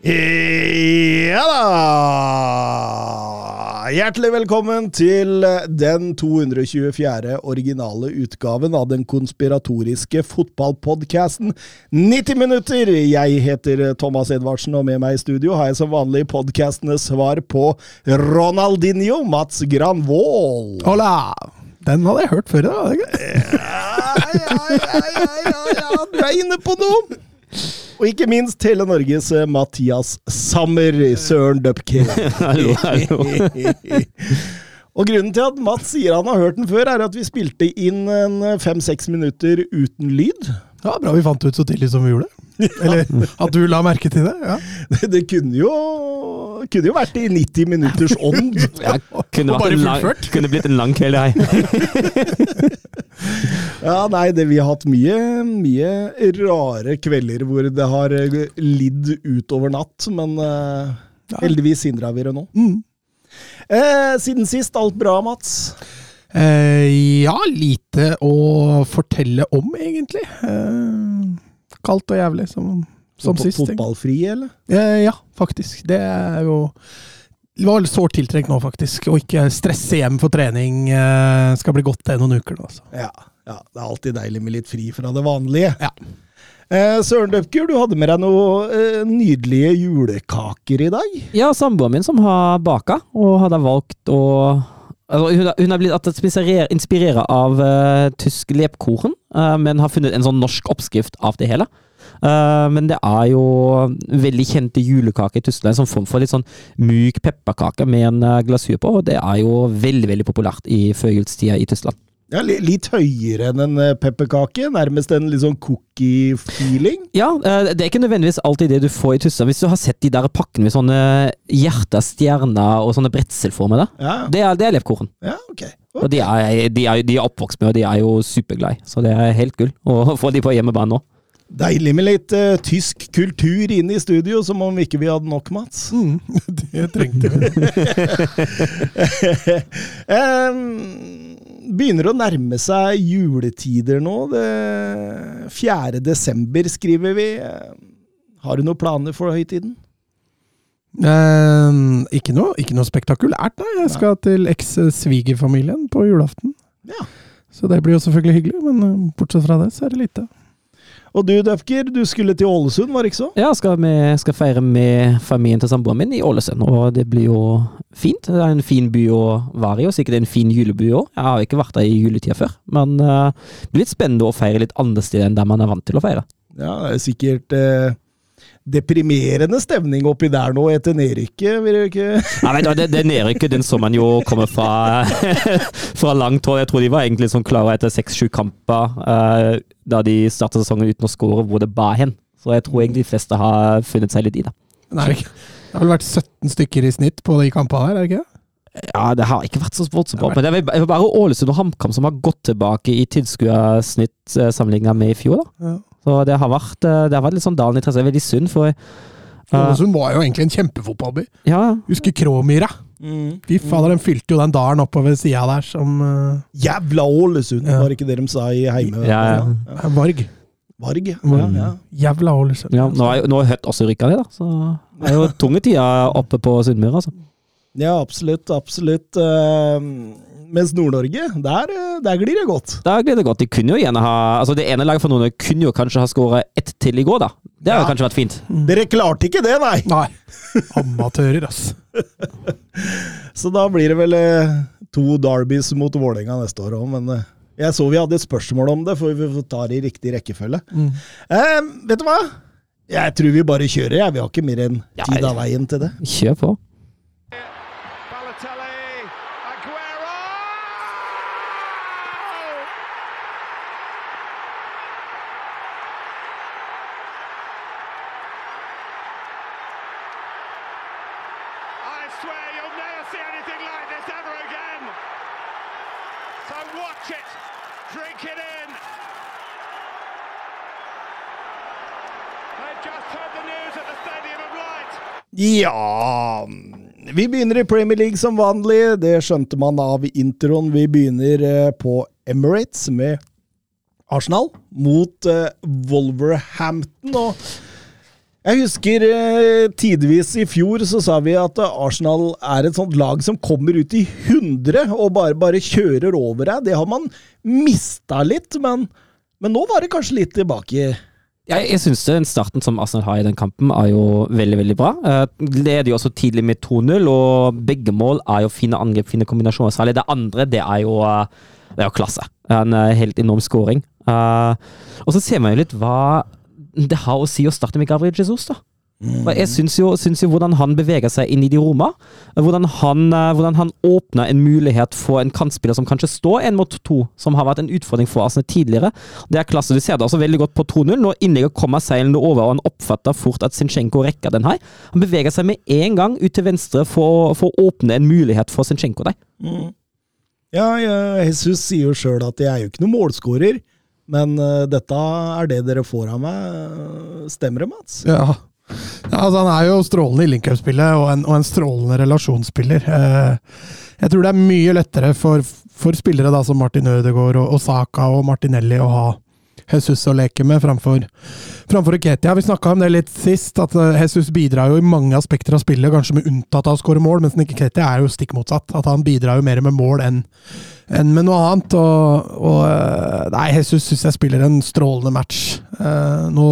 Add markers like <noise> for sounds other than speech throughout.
Ja da! Hjertelig velkommen til den 224. originale utgaven av den konspiratoriske fotballpodkasten 90 minutter. Jeg heter Thomas Edvardsen, og med meg i studio har jeg som vanlig podkastenes svar på Ronaldinho, Mats Granvold. Hola! Den hadde jeg hørt før i dag. ja, ja, ja, ja, ja, du er inne på noe! Og ikke minst hele Norges eh, Mathias Sammer, Søren Dupke. <laughs> Hallo, hallo. <laughs> Og grunnen til at Mats sier han har hørt den før, er at vi spilte inn en fem-seks minutter uten lyd. Ja, Bra vi fant ut så tidlig som vi gjorde. <laughs> Eller at du la merke til det. ja. <laughs> Det, det kunne jo kunne jo vært i 90 minutters <laughs> ånd. Ja, kunne, vært en lang, kunne blitt en lang kveld, jeg. Ja, nei, det, vi har hatt mye, mye rare kvelder hvor det har eh, lidd utover natt, men eh, heldigvis hindra vi det nå. Mm. Eh, siden sist, alt bra, Mats? Eh, ja, lite å fortelle om, egentlig. Eh, kaldt og jævlig, som, som sist. Fotballfri, eller? Eh, ja, faktisk. Det er jo Det var sårt tiltrengt nå, faktisk. Å ikke stresse hjem for trening. Eh, skal bli godt det noen uker nå, altså. Ja, ja, det er alltid deilig med litt fri fra det vanlige. Ja. Eh, Søren Døpker, du hadde med deg noen eh, nydelige julekaker i dag. Ja, samboeren min som har baka, og hadde valgt å Altså, hun, har- hun har blitt inspirert av uh, tysk lepkoren, men har funnet en sånn norsk oppskrift av det hele. Eh, men det er jo veldig kjente julekaker i Tyskland, som form for litt sånn myk pepperkake med en eh, glasur på, og det er jo veldig veldig populært i førjulstida i Tyskland. Ja, Litt høyere enn en eh, pepperkake. Nærmest en litt sånn cookie-feeling. Ja, eh, det er ikke nødvendigvis alltid det du får i Tyskland. Hvis du har sett de der pakkene med sånne hjerter, stjerner og sånne bretselformer da. Ja, det er, det er lepkoren. ja Og de er, de, er, de er oppvokst med, og de er jo superglade. Så det er helt gull å <laughs> få de på hjemmebane nå. Deilig med litt uh, tysk kultur inn i studio, som om ikke vi hadde nok, Mats. Mm, <laughs> det trengte vi. <laughs> um, begynner å nærme seg juletider nå. Det 4. desember skriver vi. Har du noen planer for høytiden? Eh, ikke, noe, ikke noe spektakulært, nei. Jeg skal til eks-svigerfamilien på julaften. Ja. Så det blir jo selvfølgelig hyggelig, men eh, bortsett fra det, så er det lite. Og du, Døfker, du skulle til Ålesund, var det ikke så? Ja, skal, vi, skal feire med familien til samboeren min i Ålesund, og det blir jo fint. Det er en fin by å være i, og sikkert en fin juleby òg. Jeg har ikke vært der i juletida før, men eh, det blir litt spennende å feire litt andre steder enn der man er vant til å feire. Ja, det er sikkert eh, deprimerende stemning oppi der nå etter nedrykket, vil du ikke <laughs> Nei, men det, det nedrykket den så man jo komme fra, <laughs> fra langt hold. Jeg tror de var egentlig sånn klare etter seks-sju kamper uh, da de starta sesongen uten å skåre hvor det ba hen. Så jeg tror egentlig de fleste har funnet seg litt i det. Nei, det har vel vært 17 stykker i snitt på de kampene her, er det ikke? Ja, det har ikke vært så voldsomt bra. Men det er bare Ålesund og HamKam som har gått tilbake i tilskuersnitt sammenligna sammenlignet med i fjor. da. Ja. Så det har vært, eh, det har vært litt sånn dalende interesse. Er veldig synd, for Ålesund Ålesund var jo egentlig en kjempefotballby. Ja, Husker Kråmyra? Fy fader, den fylte jo den dalen oppover sida der som uh... Jævla Ålesund, Ja. var ikke det de sa i heime? Ja, ja. Varg. Varg, ja. ja. Jævla Ålesund. ja nå har Høtt også rykka ned, da. Så det er jo tunge tider oppe på Sunnmøre, altså. Ja, absolutt, absolutt. Eh, mens Nord-Norge, der, der glir det godt. Der glir det godt. De kunne jo gjerne ha Altså Det ene laget for noen kunne jo kanskje ha skåret ett til i går, da. Det hadde Ja. kanskje vært fint. Dere klarte ikke det, nei! Nei. Amatører, ass. <laughs> Så da blir det vel eh, to Derbys mot Vålerenga neste år òg, men eh, jeg så vi hadde et spørsmål om det, for vi får ta det i riktig rekkefølge. Mm. Eh, vet du hva? Jeg tror vi bare kjører, jeg. Vi har ikke mer enn tid av veien til det. Kjør på. Ja Vi begynner i Premier League som vanlig. Det skjønte man av introen. Vi begynner eh, på Emirates med Arsenal mot eh, Wolverhampton. Og jeg husker eh, tidvis i fjor så sa vi at Arsenal er et sånt lag som kommer ut i 100 og bare, bare kjører over deg. Det har man mista litt, men, men nå var det kanskje litt tilbake. Jeg, jeg syns den starten som Arsenal har i den kampen, er jo veldig veldig bra. Leder jo også tidlig med 2-0, og begge mål er jo fine angrep, fine kombinasjoner. Særlig det andre, det er jo, uh, det er jo klasse. En uh, helt enorm scoring. Og så ser man jo litt hva det har å si å starte med Gabriel Jesus, da. For jeg syns jo, syns jo hvordan han beveger seg inn i de rommene. Hvordan han, eh, hvordan han åpner en mulighet for en kantspiller som kanskje står én mot to, som har vært en utfordring for Arsenal tidligere. Det er klasse. Du ser det også veldig godt på 2-0. Når innlegget kommer seilende over, og han oppfatter fort at Zinchenko rekker den her. Han beveger seg med en gang ut til venstre for, for å åpne en mulighet for Zinchenko der. Mm. Ja, ja, Jesus sier jo sjøl at jeg er jo ikke noen målskårer, men uh, dette er det dere får av meg. Stemmer det, Mats? Ja. Ja altså han er jo strålende i Link-Up-spillet, og, og, en strålende relasjonsspiller. Eh, jeg tror det er mye lettere for, for spillere da, som Martin Ødegaard og, og Saka og Martinelli å ha Jesus å leke med framfor, framfor Ketia. Vi snakka om det litt sist, at Jesus bidrar jo i mange aspekter av spillet, kanskje med unntatt av å skåre mål, mens Nikke Ketia er jo stikk motsatt. At han bidrar jo mer med mål enn enn med noe annet. Og, og Nei, Jesus syns jeg spiller en strålende match. Eh, nå,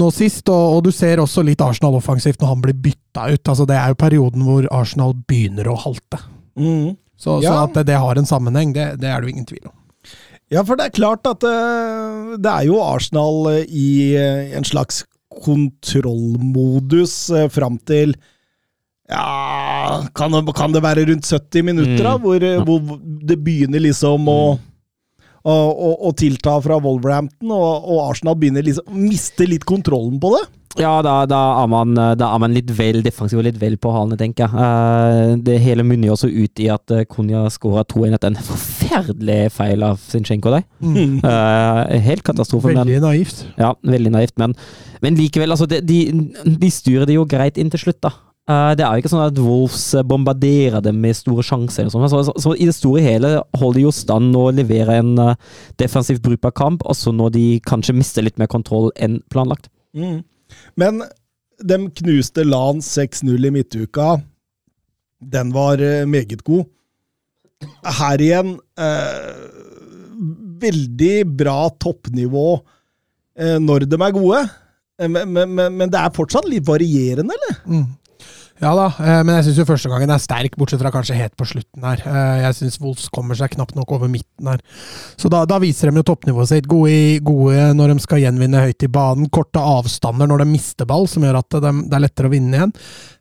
nå sist, og, og, du ser også litt Arsenal offensivt når han blir bytta ut. altså Det er jo perioden hvor Arsenal begynner å halte. Mm. Så, ja. så, at det, det, har en sammenheng, det, det er det jo ingen tvil om. Ja, for det er klart at det, det er jo Arsenal i en slags kontrollmodus fram til ja kan det, kan det, være rundt 70 minutter, da? Mm. Hvor, hvor, det begynner liksom å, og å tilta fra Wolverhampton, og, og, Arsenal begynner liksom å miste litt kontrollen på det? Ja, da, da, er man, da, er man, litt vel defensiv og litt vel på halene, tenker jeg. Uh, det hele munner jo også ut i at Konja Konya skåra 2-1 etter en forferdelig feil av Zinchenko der. Mm. Helt katastrofe. Veldig men, naivt. Ja, veldig naivt, men, men likevel, altså, de, de, de styrer det jo greit inn til slutt, da. Uh, det er jo ikke sånn at Wolves bombarderer dem med store sjanser. Så, så, så, i det store hele holder de jo stand og leverer en uh, defensivt brukbar kamp, også når de kanskje mister litt mer kontroll enn planlagt. Mm. Men de knuste Lan 6-0 i midtuka. Den var uh, meget god. Her igjen Veldig bra toppnivå når de er gode. Men, men, men, det er fortsatt litt varierende, eller? Mm. Ja da, eh, men jeg syns første gangen er sterk, bortsett fra kanskje helt på slutten her. Eh, jeg syns Wolves kommer seg knapt nok over midten her. Så da, da viser de jo toppnivået sitt. Gode, gode, når de skal gjenvinne høyt i banen. Korte avstander når de mister ball, som gjør at de, det er lettere å vinne igjen.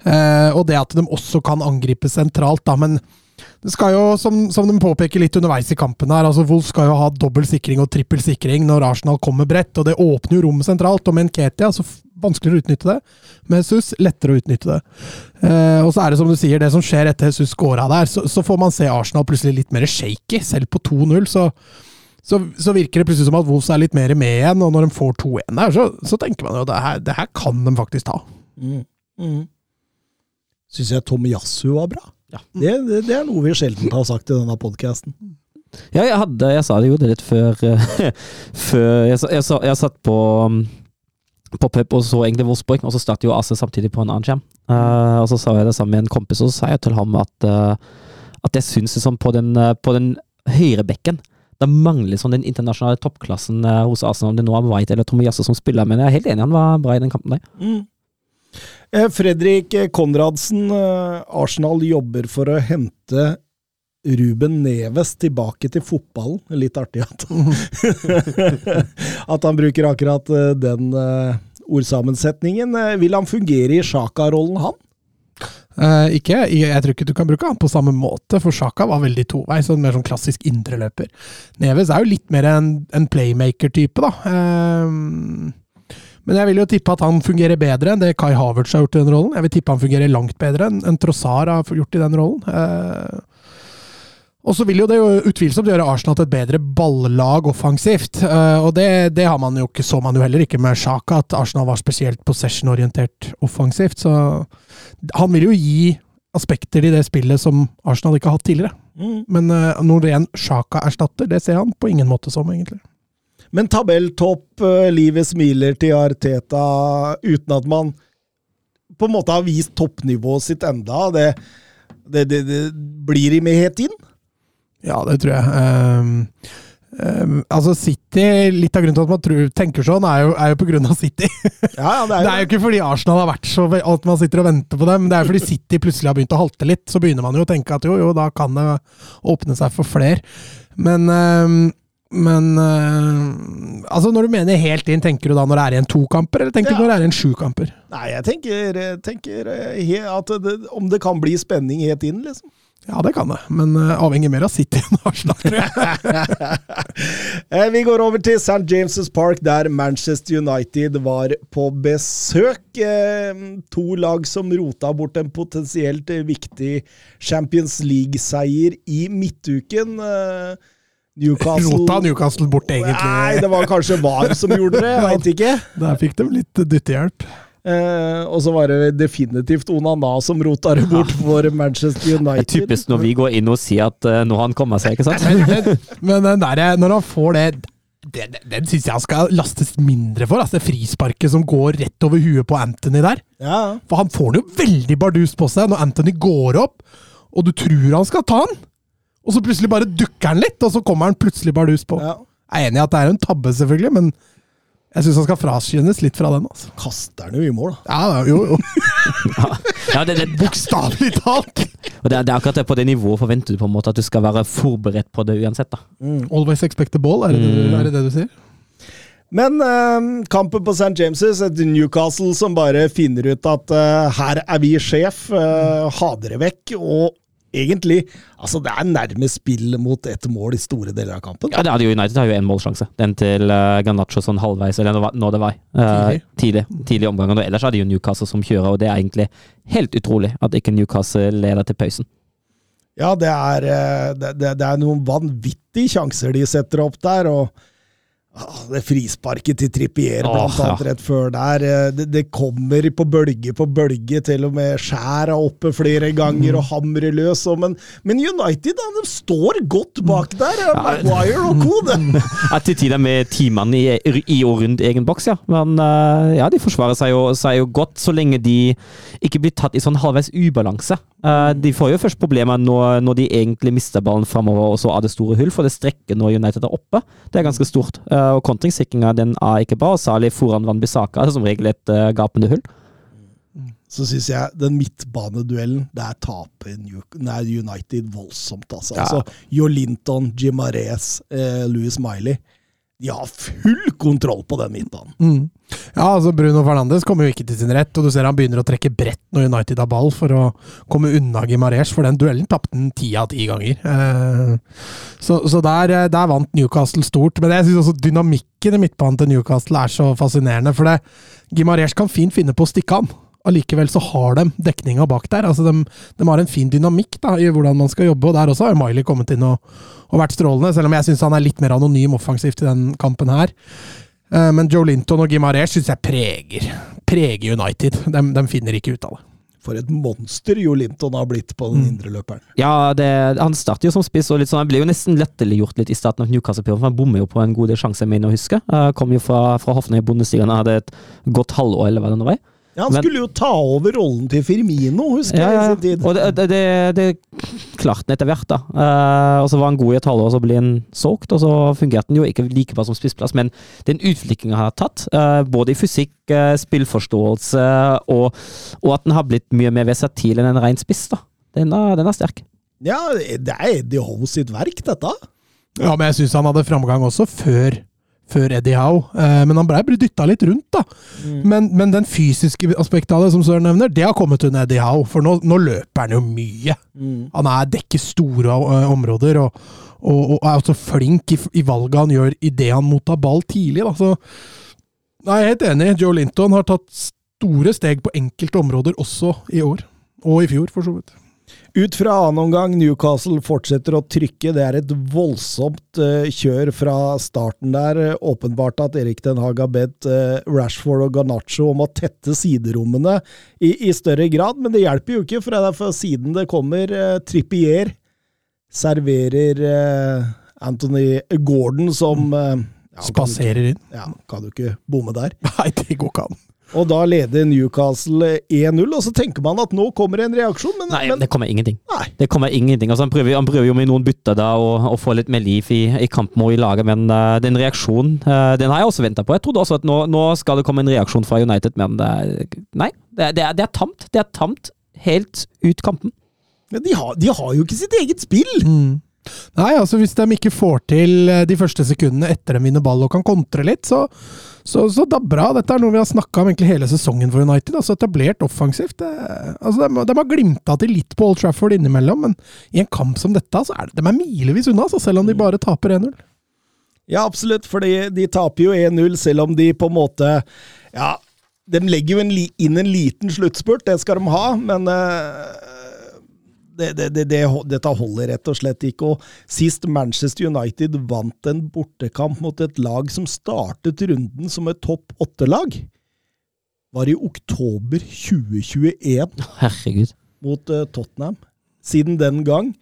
Eh, og det at de også kan angripe sentralt, da. Men det skal jo, som, som de påpeker litt underveis i kampen her, altså Wolf skal jo ha dobbel sikring og trippel sikring når Arsenal kommer bredt, og det åpner jo rommet sentralt. Og med Nketia så vanskeligere å utnytte det. Med Jesus lettere å utnytte det. Eh, og så er det som du sier, det som skjer etter Jesus scora der, så, så, får man se Arsenal plutselig litt mer shaky. Selv på 2-0 så, så, så, virker det plutselig som at Wolves er litt mer med igjen, og når de får 2-1 der, så, så, tenker man jo at det her, det her kan de faktisk ta. Mm. Mm. Syns jeg Tom Yasu var bra. Ja. Det, det, det, er noe vi sjelden har sagt i denne podkasten. Ja, jeg hadde Jeg sa det jo det litt før, <laughs> før jeg, jeg, jeg, jeg satt på på pub og så egentlig Wolfsburg, og så startet jo AC samtidig på en annen skjerm. Uh, og så sa jeg det sammen med en kompis, og så sa jeg til ham at, uh, at jeg syns liksom på den, uh, på den høyre bekken det mangler sånn den internasjonale toppklassen hos Arsenal. Om det nå er White eller Tomiyasu som spiller, men jeg er helt enig, han var bra i den kampen der. Mm. Fredrik Konradsen, Arsenal jobber for å hente Ruben Neves tilbake til fotballen. Litt artig at, <laughs> at han bruker akkurat eh, den uh, ordsammensetningen. Eh, vil han fungere i Sjaka-rollen, han? Uh, ikke. Jeg, tror ikke du kan bruke han på samme måte, for Sjaka var veldig toveis. Sånn mer sånn klassisk indreløper. Neves er jo litt mer en, en playmaker-type, da. Uh, Men jeg vil jo tippe at han fungerer bedre enn det Kai Havertz har gjort i den rollen. Jeg vil tippe han fungerer langt bedre enn enn Trossar har gjort i den rollen. Eh, og så vil jo det jo utvilsomt gjøre Arsenal til et bedre ballag offensivt. Eh, og det, det har man jo ikke, så man jo heller ikke med Sjaka, at Arsenal var spesielt possession-orientert offensivt. Så han vil jo gi aspekter i det spillet som Arsenal ikke har hatt tidligere. Men uh, noe ren Sjaka erstatter, det ser han på ingen måte som, egentlig. Men tabelltopp, eh, livet smiler til Arteta uten at man på en måte har vist toppnivået sitt enda. Det, det, det, det blir i med helt inn? Ja, det tror jeg. Um, um, altså City, Litt av grunnen til at man tror, tenker sånn, er jo, er jo på grunn av City. <laughs> Ja, ja, det Det er er jo jo ikke fordi Arsenal har vært så at man sitter og venter på dem, det er fordi City plutselig har begynt å halte litt. Så begynner man jo å tenke at jo, jo, da kan det åpne seg for flere. Men um, men øh, altså når du mener helt inn, tenker du da når det er igjen to kamper, eller tenker Ja. du når det er igjen sju kamper? Nei, jeg tenker, tenker eh, at det, om det kan bli spenning helt inn, liksom. Ja, det kan det, men eh, avhenger mer av City enn Arsenal, tror jeg. <laughs> Eh, Vi går over til St. James' Park, der Manchester United var på besøk. Eh, To lag som rota bort en potensielt viktig Champions League-seier i midtuken. Newcastle Rota Newcastle bort, egentlig. Nei, det var kanskje VAR som gjorde det, veit ikke. <laughs> Der fikk de litt dyttehjelp. Eh, og så var det definitivt Onana som rota det bort for Manchester United. Det er typisk når vi går inn og sier at uh, nå har han kommet seg, ikke sant? Men, men, men den der, når han får det det, det, Den syns jeg han skal lastes mindre for. Altså det frisparket som går rett over huet på Anthony der. Ja, For han får den jo veldig bardust på seg når Anthony går opp, og du tror han skal ta den. Og så plutselig bare dukker han litt, og så kommer han plutselig bardust på. ja. Jeg er enig i at det er en tabbe, selvfølgelig, men jeg syns han skal fraskyndes litt fra den. altså. Kaster han jo i mål, da. Ja, da, jo, jo. <laughs> Ja, det, det, Bokstavelig talt! og det, er- det er akkurat det på det nivået forventer du på en måte at du skal være forberedt på det uansett. da. Always expect the ball, er det, det, Mm. er det det du sier? Men eh, kampen på St. James' et Newcastle som bare finner ut at eh, her er vi sjef, eh, ha dere vekk. Og egentlig, altså det er nærmest spill mot ett mål i store deler av kampen. Ja, det hadde jo United har jo en målsjanse. Den til uh, Garnaccio sånn halvveis, eller når det var. Uh, Tidlig. tidlig. I omgangen. Og ellers er det jo Newcastle som kjører, og det er egentlig helt utrolig at ikke Newcastle leder til pausen. Ja, det er, eh, det, det, det er noen vanvittige sjanser de setter opp der. og det frisparket til Trippier, blant annet, rett før der. eh, Det, det kommer på bølge på bølge, til og med skjæra oppe flere ganger og hamrer løs. Og, men, men United da, de står godt bak der. eh, Maguire og co. <laughs> Ja, til tider med timene i, i og rundt egen boks, ja. Men uh, ja, de forsvarer seg jo, seg jo godt så lenge de ikke blir tatt i sånn halvveis ubalanse. Uh, de får jo først problemer når, når de egentlig mister ballen framover, og så er det store hull, for det strekker når United er oppe. Det er ganske stort. Uh, og kontringssikringa den er ikke bra, og særlig foran Van Bissaka som regel et uh, gapende hull. Så syns jeg den midtbaneduellen, der taper United voldsomt, altså. Ja. altså Jo Linton, Jim Mares, eh, Louis Miley. De har full kontroll på den midtbanen. Mm. Ja, altså Bruno Fernandes kommer jo ikke til sin rett, og du ser han begynner å trekke bredt når United har ball for å komme unna Gimarez, for den duellen tapte han ti av ti ganger. Eh, så så der, eh, der vant Newcastle stort. Men jeg syns også dynamikken i midtbanen til Newcastle er så fascinerende, for det Gimarez kan fint finne på å stikke han. Allikevel så har de dekninga bak der. altså de, de har en fin dynamikk da, i hvordan man skal jobbe, og der også har Miley kommet inn og, og vært strålende, selv om jeg syns han er litt mer anonym offensivt i den kampen her. Eh, Men Joe Linton og Gimaresh syns jeg preger, preger United. De, de finner ikke ut av det. For et monster Jo Linton har blitt på den Mm. indre løperen. Ja, det, han starter jo som spiss, og litt sånn, han ble jo nesten latterliggjort litt i starten av Newcastle-perioden, for han bommer jo på en god del sjanser, jeg mener å huske. Uh, kom jo fra, fra Hofna i Bundesligaen, han hadde et godt halvår, eller hva det nå var. Ja, Han Men- skulle jo ta over rollen til Firmino, husker Ja, jeg, i sin tid. Og det, det, det, det klarte han etter hvert, da. Uh, og så var han god i et halvår, så ble han solgt, og så fungerte han jo ikke like bra som spissplass, men den utviklingen han har tatt, uh, både i fysikk, uh, spillforståelse, og, og at han har blitt mye mer versatil enn en ren spiss, da. Den er, den er sterk. Ja, det er Eddie Howe sitt verk, dette. Ja, men jeg syns han hadde framgang også før, før Eddie Howe. Eh, men han blei dytta litt rundt, da. Men, men den fysiske aspektet av det, som Søren nevner, det har kommet under Eddie Howe. For nå, nå løper han jo mye. Han er dekker store eh, områder, og, og, og er også flink i, i valget han gjør idet han mottar ball tidlig. Da. Så Nei, jeg er helt enig. Joe Linton har tatt store steg på enkelte områder også i år. Og i fjor, for så vidt. Ut fra annen omgang, Newcastle fortsetter å trykke. Det er et voldsomt uh, kjør fra starten der. Åpenbart at Erik Den Haag har bedt uh, Rashford og Garnaccio om å tette siderommene i, i, større grad, men det hjelper jo ikke, for det er fra siden det kommer. Uh, Trippier serverer Anthony Gordon som ja, Spaserer inn. Ja, kan du ikke bomme der? <laughs> Nei, det går ikke an. Og da leder Newcastle 1-0, og så tenker man at nå kommer det en reaksjon, men Nei, men, det kommer ingenting. Nei. Det kommer ingenting. Altså, han, prøver, han prøver jo med noen bytter da å få litt mer liv i, i kampen og i laget, men uh, den reaksjonen uh, den har jeg også venta på. Jeg trodde også at nå, nå, skal det komme en reaksjon fra United, men uh, nei. Det, det, er, det, er, tamt. Det er tamt helt ut kampen. Men de har, de har jo ikke sitt eget spill! Mm. Nei, altså hvis de ikke får til de første sekundene etter de vinner ball og kan kontre litt, så så, så det er bra. Dette er noe vi har snakka om egentlig hele sesongen for United. altså Etablert offensivt. Det, altså de, de, har glimta til litt på Old Trafford innimellom, men i en kamp som dette så er det, de er milevis unna, altså, selv om de bare taper 1-0. Ja, absolutt, for de taper jo 1-0, selv om de på en måte Ja, de legger jo en inn en liten sluttspurt, det skal de ha, men uh det, det, det, dette holder rett og slett ikke. Og sist Manchester United vant en bortekamp mot et lag som startet runden som et topp åtte-lag, var i oktober 2021 Herregud. mot uh, Tottenham. Siden den gang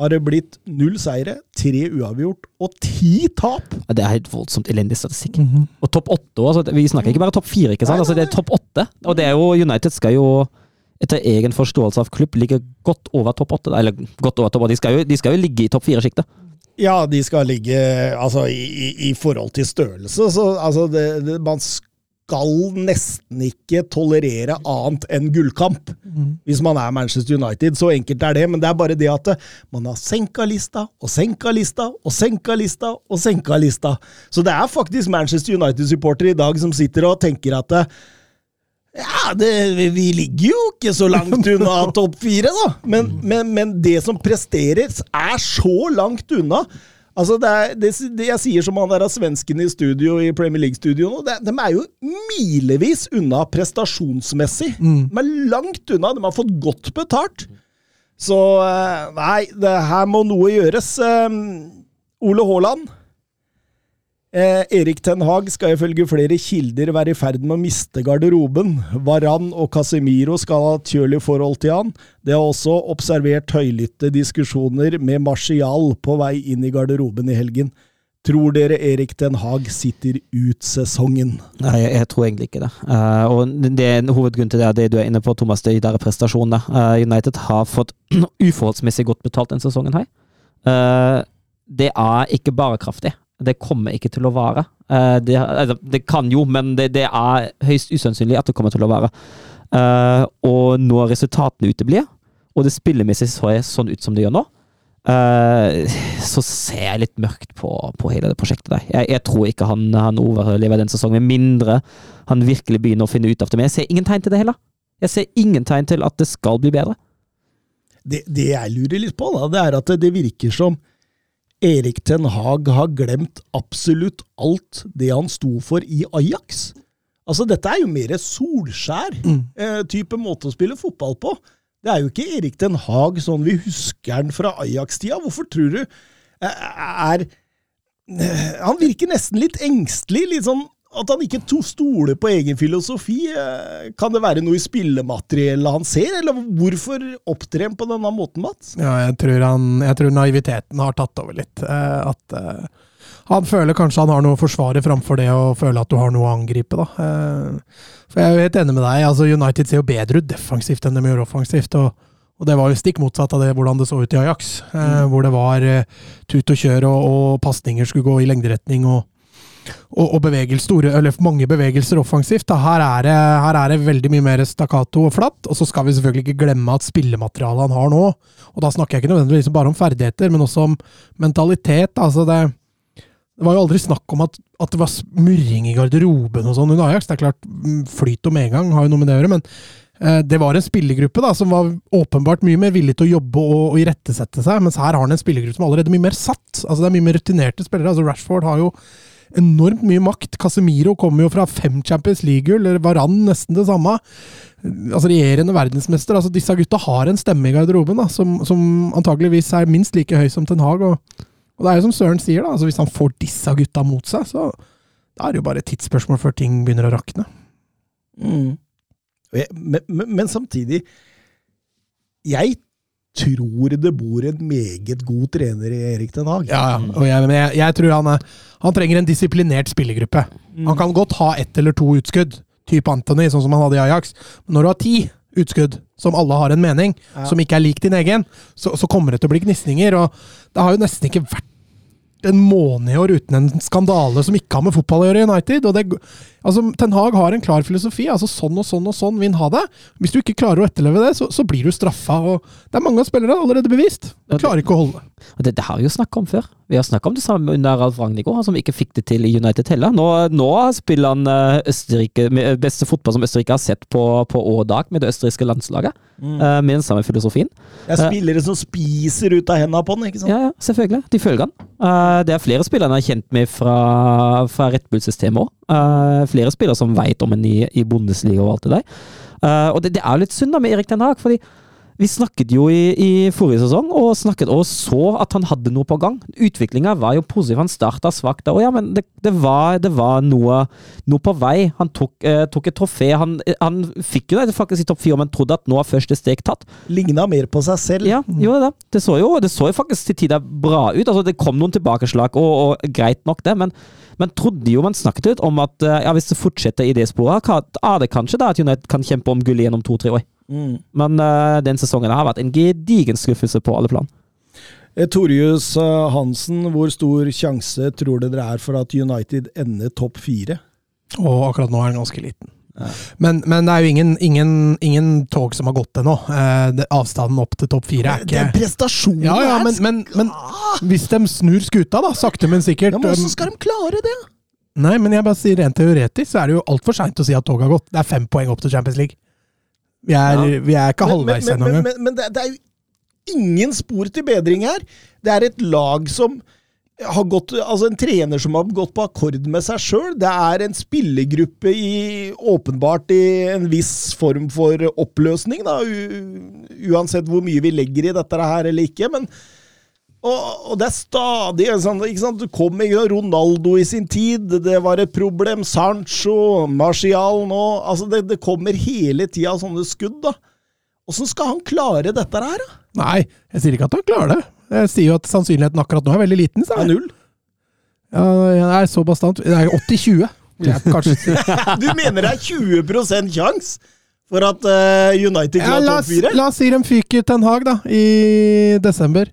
har det blitt null seire, tre uavgjort og ti tap! Ja, det er helt voldsomt elendig statistikk. Mm -hmm. Og topp åtte altså, Vi snakker ikke bare topp fire, ikke sant? Altså, det er topp åtte. Og det er jo United skal jo etter egen forståelse av klubb, ligger godt over topp åtte. Eller godt over topp åtte. De, de skal jo ligge i topp fire-sjiktet. Ja, de skal ligge altså, i, i, forhold til størrelse. Så altså, det, det, man skal nesten ikke tolerere annet enn gullkamp mm. hvis man er Manchester United. Så enkelt er det. Men det er bare det at man har senka lista og senka lista og senka lista og senka lista. Så det er faktisk Manchester United-supportere i dag som sitter og tenker at ja, det, vi ligger jo ikke så langt unna <laughs> topp fire, da. Men, men, men, det som presteres, er så langt unna. Altså, det er, det, det jeg sier som han der av svensken i studio i Premier League-studio nå, det, de er jo milevis unna prestasjonsmessig. Mm. De er langt unna. De har fått godt betalt. Så eh, nei, det her må noe gjøres. Um, Ole Haaland Eh, Erik Ten Hag skal ifølge flere kilder være i ferd med å miste garderoben. Varan og Casemiro skal ha et kjølig forhold til han. Det har også observert høylytte diskusjoner med Martial på vei inn i garderoben i helgen. Tror dere Erik Den Haag sitter ut sesongen? Nei, jeg, jeg tror egentlig ikke det. Uh, og det er en hovedgrunn til det, det du er inne på, Thomas, det er prestasjonene. Uh, United har fått <clears throat> uforholdsmessig godt betalt denne sesongen her. Uh, det er ikke bare kraftig. Det kommer ikke til å vare. Uh, det, altså, det, kan jo, men det, det, er høyst usannsynlig at det kommer til å vare. Uh, og når resultatene uteblir, og det spillemessig så sånn ut som det gjør nå, uh, så ser jeg litt mørkt på, på hele det prosjektet der. Jeg, jeg tror ikke han, han overlever den sesongen, med mindre han virkelig begynner å finne ut av det. Men jeg ser ingen tegn til det heller. Jeg ser ingen tegn til at det skal bli bedre. Det, det jeg lurer litt på, da, det er at det virker som Erik Ten Hag har glemt absolutt alt det han sto for i Ajax. Altså, dette er jo mer Solskjær-type mm. eh, måte å spille fotball på. Det er jo ikke Erik Den Haag sånn vi husker han fra Ajax-tida. Hvorfor tror du eh, er eh, Han virker nesten litt engstelig. Litt sånn at han ikke stoler på egen filosofi. Eh, kan det være noe i spillemateriellet han ser, eller hvorfor opptrer han på denne måten, Mats? Ja, jeg tror, han, jeg tror naiviteten har tatt over litt. Eh, at uh, han føler kanskje han har noe å forsvare framfor det å føle at du har noe å angripe. da. For Jeg er jo helt enig med deg. altså United ser jo bedre ut defensivt enn de gjør offensivt. og og det var jo stikk motsatt av det hvordan det så ut i Ajax, mm. hvor det var tut og kjør og, og pasninger skulle gå i lengderetning. og og, og bevegelse, store, eller mange bevegelser offensivt. Her er, det, her, er det, veldig mye mer stakkato og flatt. Og så skal vi selvfølgelig ikke glemme at spillematerialet han har nå Og da snakker jeg ikke nødvendigvis bare om ferdigheter, men også om mentalitet. altså det, det var jo aldri snakk om at, at det var smurring i garderoben og sånn under Ajax. Det er klart, mm, flyt og medgang har jo noe med det å gjøre, men eh, det var en spillergruppe da, som var åpenbart mye mer villig til å jobbe og, og irettesette seg, mens her har han en spillergruppe som er allerede mye mer satt. Altså Det er mye mer rutinerte spillere. altså Rashford har jo enormt mye makt. Casemiro kommer jo fra fem Champions League-gull, eller Varan nesten det samme. Altså Regjerende verdensmester. altså Disse gutta har en stemme i garderoben da, som, som antageligvis er minst like høy som Ten Hag. Og, og det er jo som Søren sier, da, altså hvis han får disse gutta mot seg, så da er det jo bare et tidsspørsmål før ting begynner å rakne. Mm. Men, men, men samtidig Jeg tror det bor en meget god trener i Erik Den Haag. Ja, ja. Og jeg, men jeg, jeg tror han, han trenger en disiplinert spillergruppe. Han kan godt ha ett eller to utskudd, type Anthony, sånn som han hadde i Ajax. Men når du har ti utskudd, som alle har en mening, Ja. som ikke er lik din egen, så, så kommer det til å bli gnisninger. Og det har jo nesten ikke vært en måned i år uten en skandale som ikke har med fotball å gjøre i United. Det, altså, Ten Hag har en klar filosofi. altså Sånn og sånn og sånn vil han ha det. Hvis du ikke klarer å etterleve det, så, så blir du straffa. og Det er mange av spillerne allerede bevist. Du Klarer ikke å holde. Det, det har vi jo snakka om før. Vi har snakka om det samme under Ralf Ragnhild, han som ikke fikk det til i United heller. Nå, nå spiller han eh, Østerrike, med beste fotball som Østerrike har sett på, på år og dag med det østerrikske landslaget. Mm. Med den samme filosofien. Det er spillere som spiser ut av hendene på den, ikke sant? Ja, ja, selvfølgelig. De følger han. Eh, det er flere spillere han er kjent med fra, fra Red Bull-systemet òg. flere spillere som veit om en i, i Bundesliga og alt det der. Eh, og det, det er litt synd da med Erik Den Haag, fordi vi snakket jo i, i forrige sesong og snakket og så at han hadde noe på gang. Utviklinga var jo positiv. Han starta svakt. Ja, men det, det, var, det var noe, noe på vei. Han tok, eh, tok et trofé. Han, han fikk jo det faktisk i topp fire, men trodde at nå er første steg tatt. Ligna mer på seg selv. Ja, jo, det. Det så jo, det så jo faktisk til tider bra ut. Altså, det kom noen tilbakeslag, og, og greit nok det, men man trodde jo man snakket litt om at eh, ja, hvis det fortsetter i det sporet, er det kanskje da at United kan kjempe om gull igjen om to-tre år. Mm. Men uh, den sesongen har vært en gedigen skuffelse på alle plan. Eh, Torjus eh, Hansen, hvor stor sjanse tror dere det er for at United ender topp fire? Og akkurat nå er den ganske liten. Men, men det er jo ingen, ingen, ingen tog som har gått ennå. Eh, avstanden opp til topp fire er ikke Den prestasjonen Ja, ja, men, men, men hvis de snur skuta, da, sakte, men sikkert ja, men um, Hvordan skal de klare det? Nei, men jeg bare sier rent teoretisk, så er det jo altfor seint å si at toget har gått. Det er fem poeng opp til Champions League. Vi er, Ja. vi er ikke halvveis ennå men, men, men, men det, det er jo ingen spor til bedring her. Det er et lag som har gått Altså en trener som har gått på akkord med seg sjøl. Det er en spillergruppe i åpenbart i en viss form for oppløsning, da, u, uansett hvor mye vi legger i dette her eller ikke. men og, og det er stadig sånn ikke sant? Du kom ikke Ronaldo i sin tid, det var et problem. Sancho, Marcial nå altså det, det kommer hele tida sånne skudd, da. Åssen skal han klare dette her, da? Nei, jeg sier ikke at han klarer det. Jeg sier jo at sannsynligheten akkurat nå er veldig liten. Det er null. Ja, jeg er så bastant. Det er 80-20. vil jeg kanskje si. <laughs> Du mener det er 20 sjanse for at eh, United klarer la, topp fire? la oss si de fyker Ten Hag da, i desember.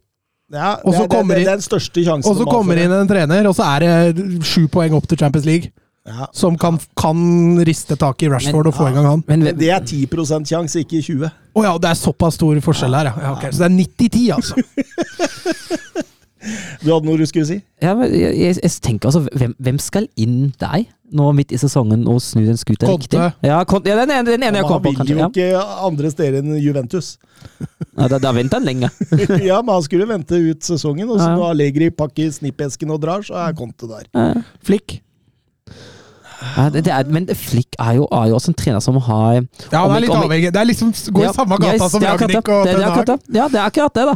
Ja, Og så er- det, kommer det, det er den største sjansen Og så kommer inn en trener, og så er det sju poeng opp til Champions League. Ja. Som kan, kan riste tak i Rashford og få i gang han. Men, Men det er 10% sjanse, ikke 20 Å ja, det er såpass stor forskjell her, ja. ja. Så det er 90-10, altså. <laughs> Du hadde noe du skulle si? ja, men jeg, jeg, jeg tenker altså, hvem, hvem skal inn der nå midt i sesongen og snu den skuta riktig? Ja, Conte, ja, den ene, den ene jeg kom han vil kanskje. jo Ja. ikke andre steder enn Juventus. Ja, da, da venter han lenge. <laughs> ja, men han skulle vente ut sesongen, og så Ja. når Allegri pakker snippesken og drar, så er Conte der. Ja. Flick. Ja, det, det er, men Flick er jo, er jo også en trener som har Ja, han er litt avhengig. Det er liksom går i samme gata ja, som Ragnhild og Ten Hag. Ja, det er akkurat det, da.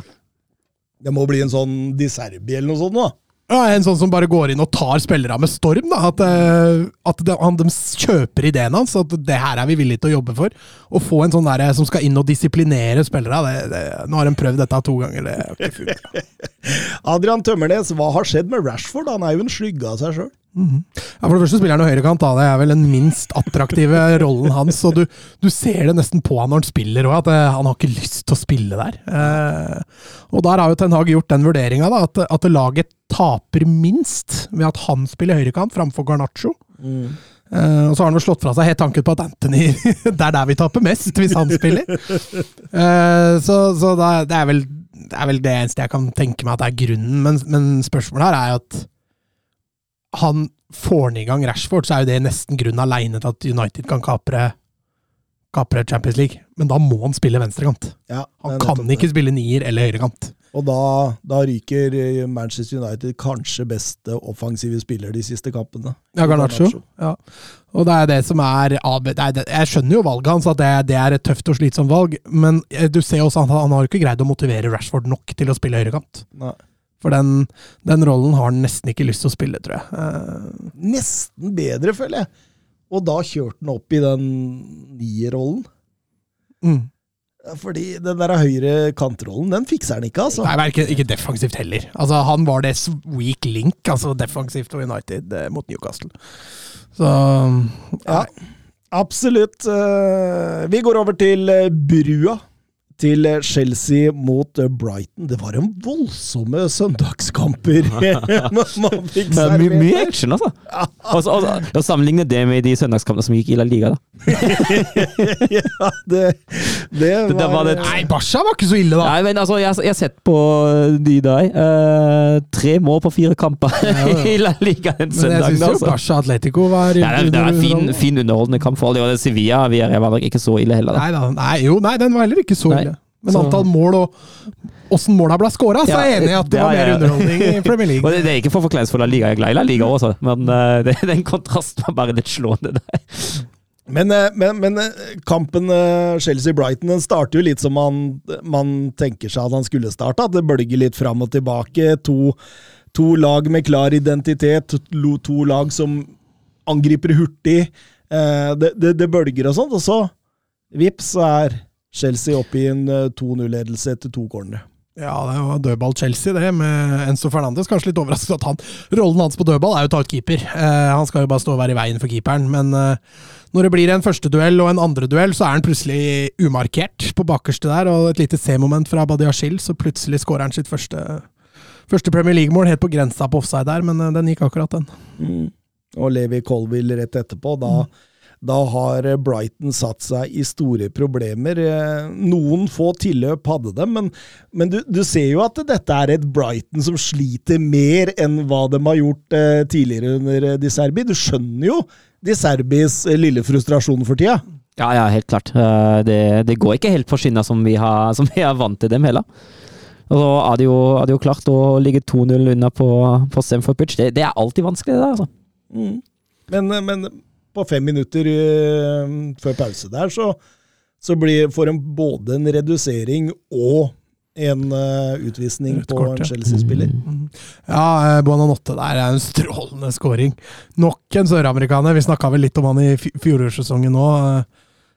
Det må bli en sånn Di Serbi eller noe sånt da. Ja, en sånn som bare går inn og tar spillere med storm. Da. At, eh, at de, han, de kjøper ideen hans. At det her er vi villige til å jobbe for. Å få en sånn der som skal inn og disiplinere spillere. Det, det, nå har de prøvd dette to ganger. Det har ikke. <laughs> Adrian Tømmernes, hva har skjedd med Rashford? Han er jo en skygge av seg sjøl. Ja, for det første spiller han jo høyrekant. Da. Det er vel den minst attraktive <laughs> rollen hans. Og du, du ser det nesten på han når han spiller òg, at eh, han har ikke lyst til å spille der. Eh, og der har jo Ten Hag gjort den vurderinga at, at laget taper minst ved at han spiller høyrekant framfor Garnaccio. Eh, og så har han vel slått fra seg helt tanken på at Anthony <laughs> Det er der vi taper mest, hvis han spiller. Eh, så så er, det, er vel, det er vel det eneste jeg kan tenke meg at det er grunnen. Men, men spørsmålet her er jo at han får den i gang Rashford, så er jo det nesten grunn aleine til at United kan kapre kapre Champions League, men da må han spille venstrekant. Ja, Han kan ikke det. spille nier eller høyrekant. Og da, da ryker eh, Manchester United kanskje beste offensive spiller de siste kampene. Ja, Garnaccio. Ja. Og det er det som er Jeg skjønner jo valget hans, at det, det er et tøft og slitsomt valg, men eh, du ser også at han, han har ikke greid å motivere Rashford nok til å spille høyrekant. Nei. For den, den rollen har han nesten ikke lyst til å spille, tror jeg. Eh, Nesten bedre, føler jeg. Og da kjørte han opp i den nierrollen. mm. Fordi den der høyre kantrollen, den fikser han ikke, altså. Nei, ikke, ikke defensivt heller. Altså, han var det weak link, altså defensivt og United eh, mot Newcastle. Så Ja, absolutt. Eh, Vi går over til eh, brua. Til eh, Chelsea mot eh, Brighton. Det var en voldsomme søndagskamper <laughs> <laughs> man fikk er servert. mye action, altså. Og så- og Sammenligne det med de søndagskampene som gikk i La Liga. da. <laughs> ja, det, det Det- det var det- Nei, Basha var ikke så ille, da! Nei, men altså, jeg, har sett på de der. Uh, tre mål på fire kamper i La Liga den Men jeg søndagen. syns jo Altså. Basha Atletico var Ja, det, det er en fin, fin underholdende kamp for alle. Det Sevilla vi er, var nok ikke så ille heller. Da. Nei, da, nei, jo, nei, den var heller ikke så Nei. Men Så- antall mål og åssen måla ble skåra, så er jeg enig i at det ja, var mer ja. underholdning i Premier <laughs> Og League. det, det er ikke for forkleinelse for La Liga, jeg er glad i La Liga også, men uh, det, den kontrasten var bare litt slående der. Men, eh, men, men eh, kampen Chelsea-Brighton den starter jo litt som man, man tenker seg at han skulle starte. At det bølger litt fram og tilbake. To, to lag med klar identitet. To, to lag som angriper hurtig. Eh, det, det, det bølger og sånt. Og så, vips, så er Chelsea opp i en eh, 2-0-ledelse etter to cornere. Ja, det var dødball Chelsea, det, med Enzo Fernandes. Kanskje litt overrasket at han Rollen hans på dødball er jo å ta ut keeper. Eh, han skal jo bare stå og være i veien for keeperen, men eh, når det blir en første duell og en andre duell, så er han plutselig umarkert på bakerste der, og et lite C-moment fra Badiashil, så plutselig skårer han sitt første, første Premier League-mål, helt på grensa på offside der, men eh, den gikk akkurat, den. Og Levi Colville rett etterpå. Da, da har Brighton satt seg i store problemer. Eh, Noen få tilløp hadde dem, men, men du, du ser jo at dette er et Brighton som sliter mer enn hva de har gjort eh, tidligere under eh, Di Serbi. Du skjønner jo Di Serbis eh, lille frustrasjon for tida. Ja, ja, helt klart. Eh, Det, det går ikke helt på skinna som vi har, <laughs> som vi er vant til dem heller. Og så er det jo, er det jo klart å ligge 2-0 unna på, på Stamford Pitch. Det, det er alltid vanskelig, det der. altså. Men, eh, men på fem minutter eh, før pause der, så, så blir, får de både en redusering og en uh, utvisning Rødt på kort, en. Chelsea-spiller. Ja, eh, Buonanotte der er en strålende scoring. Nok en søramerikaner. Vi snakka vel litt om han i fjorårssesongen nå.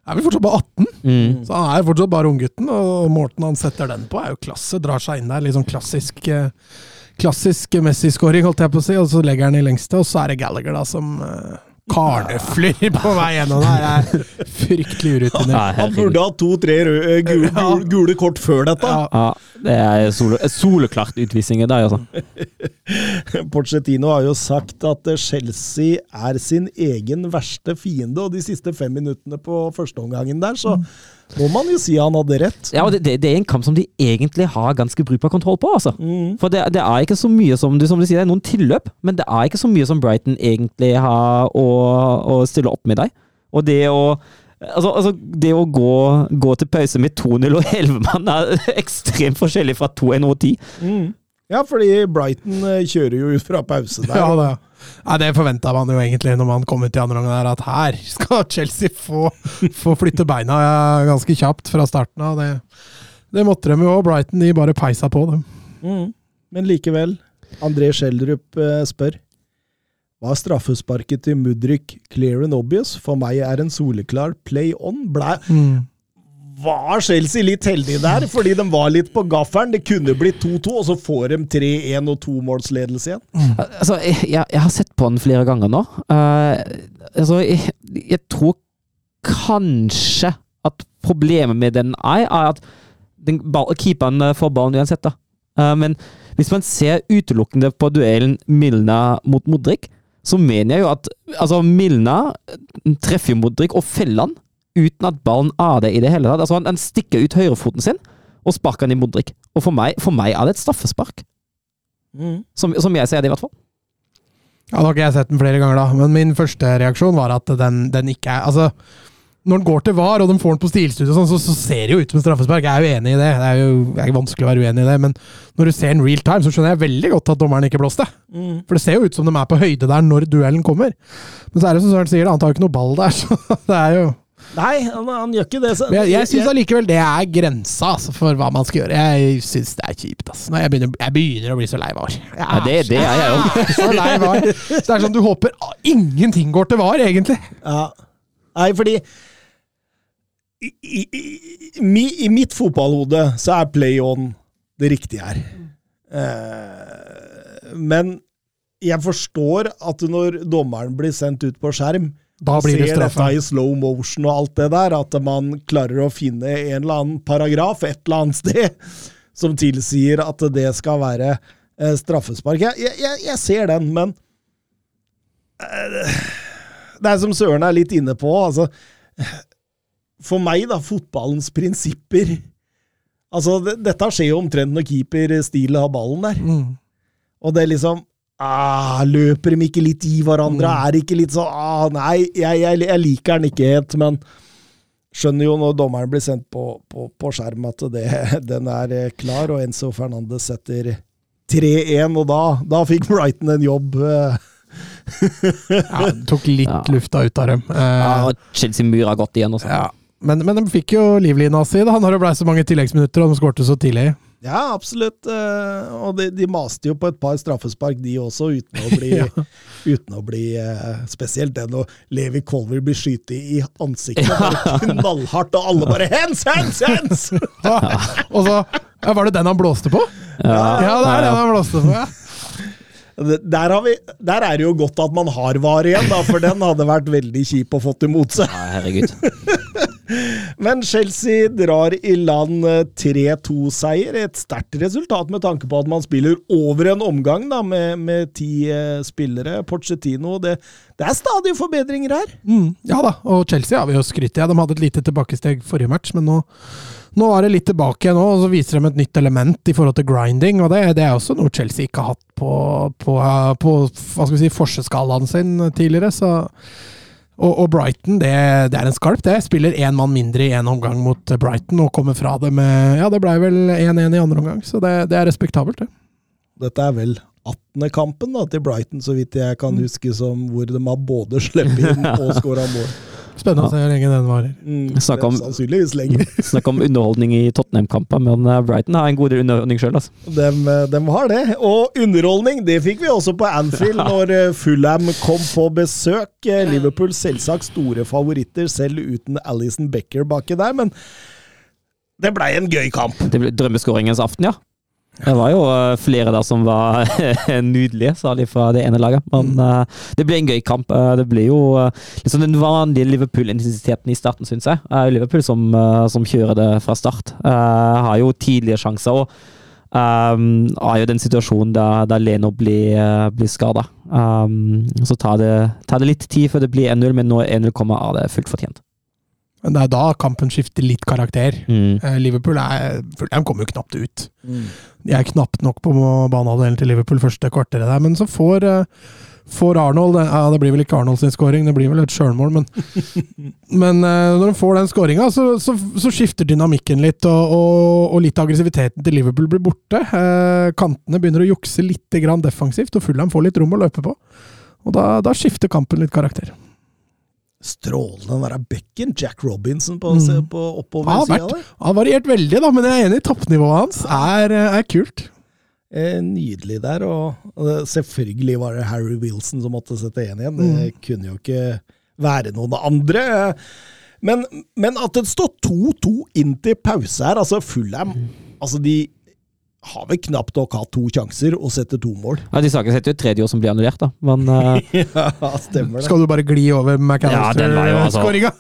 Er vel fortsatt bare 18, Mm. så han er fortsatt bare unggutten. Og måten han setter den på, er jo klasse. Drar seg inn der. Litt sånn klassisk Klassisk Messi-scoring, holdt jeg på å si, og så legger han i lengste. Og så er det Gallagher, da, som uh, karneflyr på vei gjennom der. Er fryktelig urutinert. Han burde ha to-tre eh, gule, gule, gule kort før dette. Ja, det er sole, soleklart utvisninger der, altså. <laughs> Pochettino har jo sagt at eh, Chelsea er sin egen verste fiende, og de siste fem minuttene på førsteomgangen der, så må man jo si han hadde rett. Ja, og det, det, er en kamp som de egentlig har ganske brukbar kontroll på, altså. Mm. For det, det er ikke så mye som du, som du sier, det er noen tilløp, men det er ikke så mye som Brighton egentlig har å, å stille opp med deg. Og det å Altså, altså det å gå, gå til pause med 2-0 og 11 mann er <laughs> ekstremt forskjellig fra 2-1 og 10. Mm. Ja, fordi Brighton eh, kjører jo ut fra pause der. <laughs> Ja, det, ja, det forventa man jo egentlig når man kom ut i andre omgang, at her skal Chelsea få, få flytte beina ganske kjapt fra starten av. Det, det måtte de jo, og Brighton de bare peisa på dem. Mm. Men likevel, André Schjelderup eh, spør. Var straffesparket til Mudrik clear and obvious? For meg er en soleklar play on. Ble, var Chelsea litt heldige der, fordi de var litt på gaffelen? Det kunne blitt 2-2, og så får de 3-1 og tomålsledelse igjen. Altså, jeg, jeg, har sett på den flere ganger nå. Uh, altså, jeg, jeg tror kanskje at problemet med den er, er at den, ball, keeperen eh, får ballen uansett. da. Uh, men hvis man ser utelukkende på duellen Milna mot Modric, så mener jeg jo at altså, Milna treffer Modric og feller han uten at ballen er det i det hele tatt. Altså, han, han stikker ut høyrefoten sin og sparker den i Modric. Og for meg, for meg er det et straffespark. Som, som jeg ser det, i hvert fall. Ja, Nå har ikke jeg sett den flere ganger, da, men min første reaksjon var at den, den ikke er Altså, når den går til VAR, og de får den på stilstudio, sånn, så, så ser det jo ut som en straffespark. Jeg er jo enig i det. Det er jo det er vanskelig å være uenig i det. Men når du ser den real time, så skjønner jeg veldig godt at dommeren ikke blåste. For det ser jo ut som de er på høyde der når duellen kommer. Men så er det som Søren sier, han tar jo ikke noe ball der, <laughs> så det er jo Nei, han, han gjør ikke det. Så, Men jeg, jeg syns allikevel det er grensa altså, for hva man skal gjøre. Jeg syns det er kjipt. Altså. Nei, jeg, begynner, jeg begynner å bli så lei VAR. Ja, det, det er jeg jo. <laughs> så lei VAR. Så det er sånn du håper ah, ingenting går til VAR, egentlig. Ja. Nei, fordi i, i, i, I mitt fotballhode så er play on det riktige her. Eh, men jeg forstår at når dommeren blir sendt ut på skjerm, Da blir det ser dette i slow motion og alt det der, at man klarer å finne en eller annen paragraf et eller annet sted <laughs> som tilsier at det skal være eh, straffespark. Jeg, jeg, jeg, jeg ser den, men eh, det er som Søren er litt inne på, altså For meg, da, fotballens prinsipper Altså, det, dette skjer jo omtrent når keeper Steele har ballen der. Mm. Og det er liksom ah, Løper de ikke litt i hverandre? Mm. Er det ikke litt sånn ah, Nei, jeg, jeg, jeg liker den ikke helt, men skjønner jo når dommeren blir sendt på, på, på skjerm at det, den er eh, klar, og Enzo Fernandes setter 3-1, og da, da fikk Brighton en jobb. eh. Ja, det tok litt Ja. lufta ut av dem. Eh, Ja, og Chelsea myra godt igjen også. ja. men, men de fikk jo livlina si da, når det blei så mange tilleggsminutter, og de skårte så tidlig. Ja, absolutt. eh, Og de, de maste jo på et par straffespark, de også, uten å bli, <laughs> Ja. uten å bli eh, Spesielt den når Levi Colver blir skutt i ansiktet. Knallhardt, og alle bare 'hands, hands, hands'! <laughs> og så ja, Var det den han blåste på? Ja, Ja, det er den han blåste på, ja. Der, har vi, der er det jo godt at man har var igjen, da, for den hadde vært veldig kjip å fått imot seg. Ja, herregud. Men Chelsea drar i land eh, 3-2-seier. Et sterkt resultat med tanke på at man spiller over en omgang da, med, med ti eh, spillere. Pochettino det, det er stadig forbedringer her. Mm, ja da, og Chelsea har vi jo skrytt av. De hadde et lite tilbakesteg forrige match, men nå, nå er det litt tilbake nå, og så viser de et nytt element i forhold til grinding, og det, det er også noe Chelsea ikke har hatt på, på, på hva skal vi si, forseskalaen sin tidligere. så og, og Brighton, det, det er en skarp, det. Spiller én mann mindre i én omgang mot Brighton og kommer fra det med Ja, det blei vel 1-1 i andre omgang, så det, det er respektabelt, det. Dette er vel 18. kampen da, til Brighton, så vidt jeg kan huske, som hvor de har både sluppet inn <laughs> og skåra mål. Spennende å se hvor lenge den varer. Mm, Snakk om- Sannsynligvis lenger. <laughs> Snakk om underholdning i Tottenham-kamper, men eh, Brighton har en god underholdning sjøl. Altså. De, eh, har det. Og underholdning, det fikk vi også på Anfield <laughs> når eh, Fulham kom på besøk. Liverpool selvsagt store favoritter, selv uten Alison Becker baki der, men det blei en gøy kamp. Det ble drømmeskåringens aften, ja. Det var jo eh, flere der som var <laughs> nydelige, særlig fra det ene laget. Men eh, det ble en gøy kamp. Uh, det ble jo uh, liksom den vanlige Liverpool-intensiteten i starten, syns jeg. Er Liverpool som, som kjører det fra start. Har jo tidlige sjanser. og um, har jo den situasjonen der, der Leno blir, uh, blir skada. Um, så tar det, tar det litt tid før det blir 1-0, men når 1-0 kommer, er det fullt fortjent. Men det er da kampen skifter litt karakter. Mm. Eh, Liverpool er, Fulham kommer jo knapt ut. De er knapt nok på banehalvdelen til Liverpool første kvarteret der, men så får, eh, får Arnold Ja, det blir vel ikke Arnold sin scoring, det blir vel et sjølmål, men <laughs> Men eh, når de får den scoringa, så, så, så skifter dynamikken litt, og, og, og litt av aggressiviteten til Liverpool blir borte. Eh, kantene begynner å jukse litt defensivt, og Fulham får litt rom å løpe på. Og da, da skifter kampen litt karakter. Strålende den der bekken. Jack Robinson på, Mm. på oppover Ja, der. Han har variert veldig, da, men jeg er enig. Toppnivået hans er, eh, er kult. Eh, nydelig der, og, og selvfølgelig var det Harry Wilson som måtte sette én igjen. Mm. Det kunne jo ikke være noen andre. Men, men at det står 2-2 inn til pause her, altså Fulham Altså, de har vel knapt nok hatt to sjanser og setter to mål. Ja, de saker setter jo et tredje år som blir annullert, da. Men uh... <laughs> ja, stemmer det. Skal du bare gli over Ja, den var jo altså- McAllister-skåringa?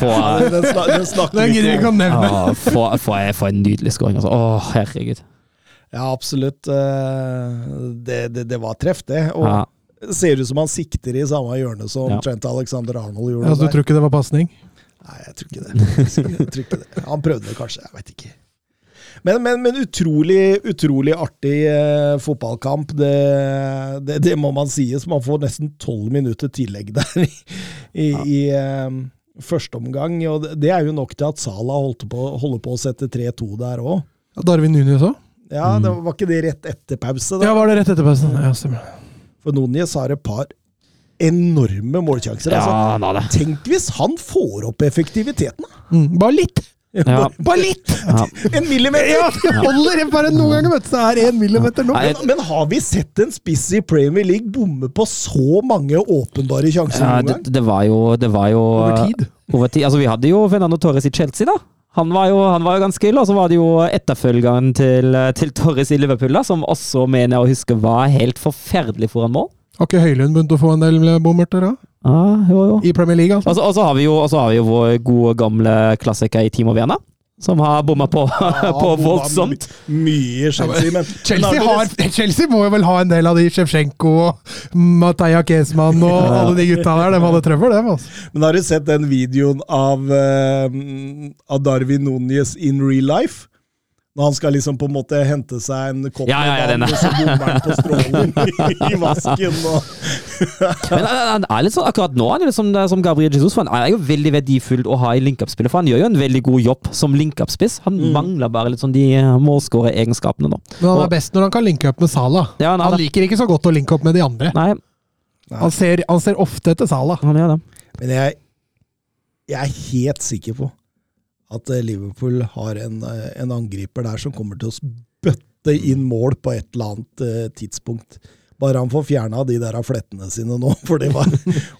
Ja, Den, snak, den gidder vi ikke å nevne. Ja, få, en nydelig skåring, altså. Å, herregud. Ja, absolutt. Eh, Det, det, det var treff, det. Og Ja. ser ut som han sikter i samme hjørne som Ja. Trent Alexander Arnold gjorde. Ja, altså, du tror ikke det var pasning? Nei, jeg tror ikke det. Jeg tror ikke det. Han prøvde det kanskje, jeg vet ikke. Men, men, men utrolig, utrolig artig eh, fotballkamp. Det, det, det må man sies. Man får nesten tolv minutter tillegg der i, i, i, eh, første omgang. Og det- er jo nok til at Salah på, holder på å sette 3-2 der òg. Darwin Nunes òg? Ja, det var ikke det rett etter pause? Da? Ja, var det rett etter pausen? Ja, stemmer. For Núñez har et par enorme målsjanser. Ja, altså. Tenk hvis han får opp effektiviteten! Mm, bare litt! Ja. Bare litt! Ja. En millimeter! Ja, det holder bare noen ganger, vet du. Så er én millimeter nok. Men, men har vi sett en spiss i Premier League bomme på så mange åpenbare sjanser Ja, noen det, gang? det var jo, det var jo Over tid. over tid. Altså, vi hadde jo Fernando Torres i Chelsea, da. Han var jo, han var jo ganske ille, og så var det jo etterfølgeren til, til Torres i Liverpool, da, som også mener jeg å huske var helt forferdelig foran mål. Har ikke Høylund begynt å få en del bommerter da? Ah, jo, jo. I Premier League, altså? Og så- har, har vi jo vår gode, gamle klassiker i Timo Vena. som har bomma på, <laughs> på bomma voldsomt. Mye Chelsea, men <laughs> Chelsea, har, Chelsea må jo vel ha en del av de Sjevsjenko og Mateja Kesman og alle de gutta der. De hadde trøbbel, dem. Altså. Men har du sett den videoen av, uh, av Darwin Núñez in real life? Når han skal liksom på en måte hente seg en kopp Ja, ja, ja, med vann, og så bommer han på strålen <laughs> i vasken. Og. <laughs> Men han- han er litt sånn, akkurat nå han er liksom, som, som Gabriel Jesus, for han er jo veldig verdifull å ha i link-up-spillet. For han gjør jo en veldig god jobb som link-up-spiss. Han mangler bare litt sånn de målskåreregenskapene nå. Men han er best når han kan linke opp med Salah. Ja, han Han liker ikke så godt å linke opp med de andre. Nei, Han ser, han ser ofte etter Salah. han gjør det. Men jeg, jeg er helt sikker på at eh, Liverpool har en, eh, en angriper der som kommer til å spytte inn mål på et eller annet eh, tidspunkt. Bare han får fjerna de der flettene sine nå, <laughs> for det var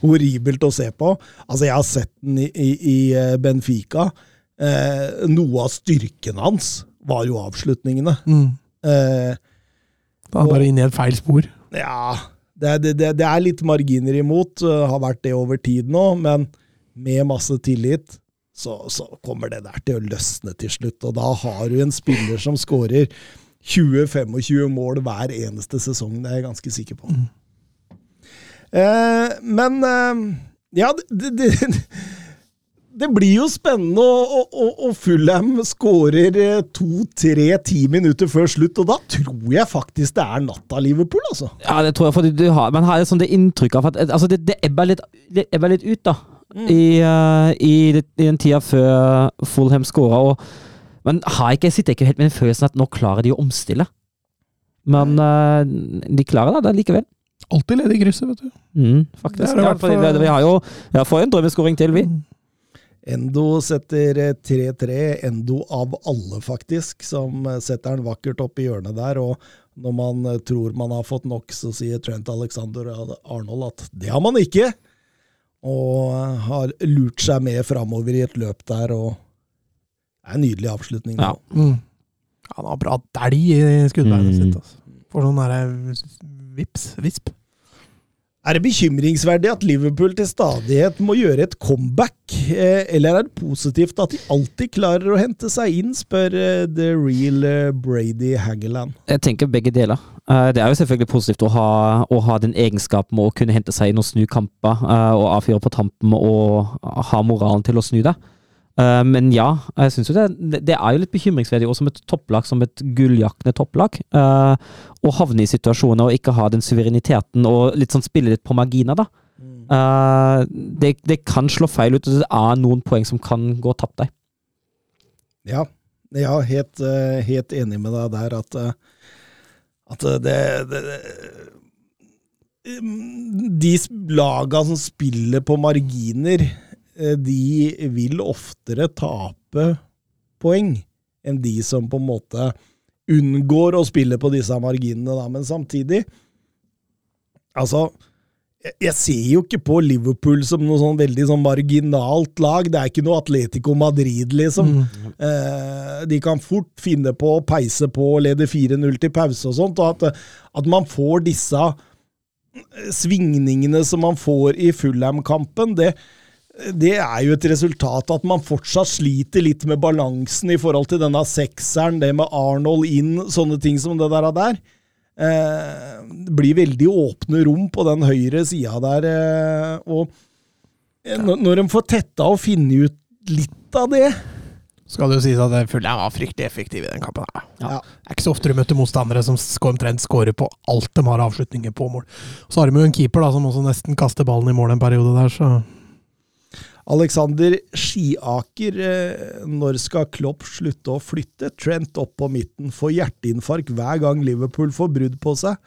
horribelt å se på. Altså, jeg har sett den i, i, i Benfica. Eh, noe av styrken hans var jo avslutningene. Mm. Eh, Han er bare inne i et feil spor. ja, det, det, det, det er litt marginer imot, har vært det over tid nå, men med masse tillit så, så kommer det der til å løsne til slutt. Og da har du en spiller som skårer 20-25 mål hver eneste sesong, det er jeg ganske sikker på. Eh, men eh, ja, det, det, det, blir jo spennende, og, og, og, Fulham skårer eh, to-tre, ti minutter før slutt, og da tror jeg faktisk det er natta Liverpool, altså. Ja, det tror jeg, for du har, man har liksom det inntrykk av at altså det, det ebber litt, ebber litt ut, da. I, uh, i, det- I den tida før Fulham skåra. Men har ikke, jeg sitter ikke helt med den følelsen at nå klarer de å omstille. Men uh, de klarer det likevel. Alltid ledig i krysset, vet du. Mm, faktisk. Det det Ja, for, fordi vi, vi har jo ja, får en drømmeskåring til, vi. Endo setter eh, 3-3. Endo av alle, faktisk, som eh, setter den vakkert opp i hjørnet der. Og når man eh, tror man har fått nok, så sier Trent Alexander Arnold at det har man ikke. Og eh, har lurt seg med framover i et løp der, og det er en nydelig avslutning. Ja. Mm. Han har bra dælj i skuddbeinet Mm. sitt. Altså. Får sånn derre vips, visp. Er det bekymringsverdig at Liverpool til stadighet må gjøre et comeback, eh, eller er det positivt at de alltid klarer å hente seg inn, spør eh, the real eh, Brady Hageland. Jeg tenker begge deler. Det er jo selvfølgelig positivt å ha, å ha den egenskapen med å kunne hente seg inn og snu kamper og avfyre på tampen og ha moralen til å snu det. Eh, Men ja, jeg syns jo det, det er jo litt bekymringsverdig også som et topplag, som et gulljakende topplag, Uh, å havne i situasjoner og ikke ha den suvereniteten og litt sånn spille litt på marginer, da. Uh, Det, det kan slå feil ut, og det er noen poeng som kan gå tapt der. Ja, jeg er helt, helt enig med deg der at, at det, det, det De laga som spiller på marginer, de vil oftere tape poeng enn de som på en måte unngår å spille på disse marginene, da. Men samtidig Altså, jeg- ser jo ikke på Liverpool som noe sånn veldig sånn marginalt lag. Det er ikke noe Atletico Madrid, liksom. Eh, de kan fort finne på å peise på og lede 4-0 til pause og sånt. Og at, at man får disse eh, svingningene som man får i Fulham-kampen, det, det er jo et resultat at man fortsatt sliter litt med balansen i forhold til denne sekseren, det med Arnold inn, sånne ting som det der. der. Eh, det blir veldig åpne rom på den høyre sida der. Eh, og eh, når, når de får tetta og funnet ut litt av det Skal det jo sies at det var fryktelig effektiv i den kampen. her. Ja. Det er ikke så ofte du møter motstandere som omtrent scorer på alt de har avslutninger på mål. Så har de jo en keeper da, som også nesten kaster ballen i mål en periode der, så Alexander Skiaker, eh, når skal Klopp slutte å flytte Trent opp på midten, får hjerteinfarkt hver gang Liverpool får brudd på seg?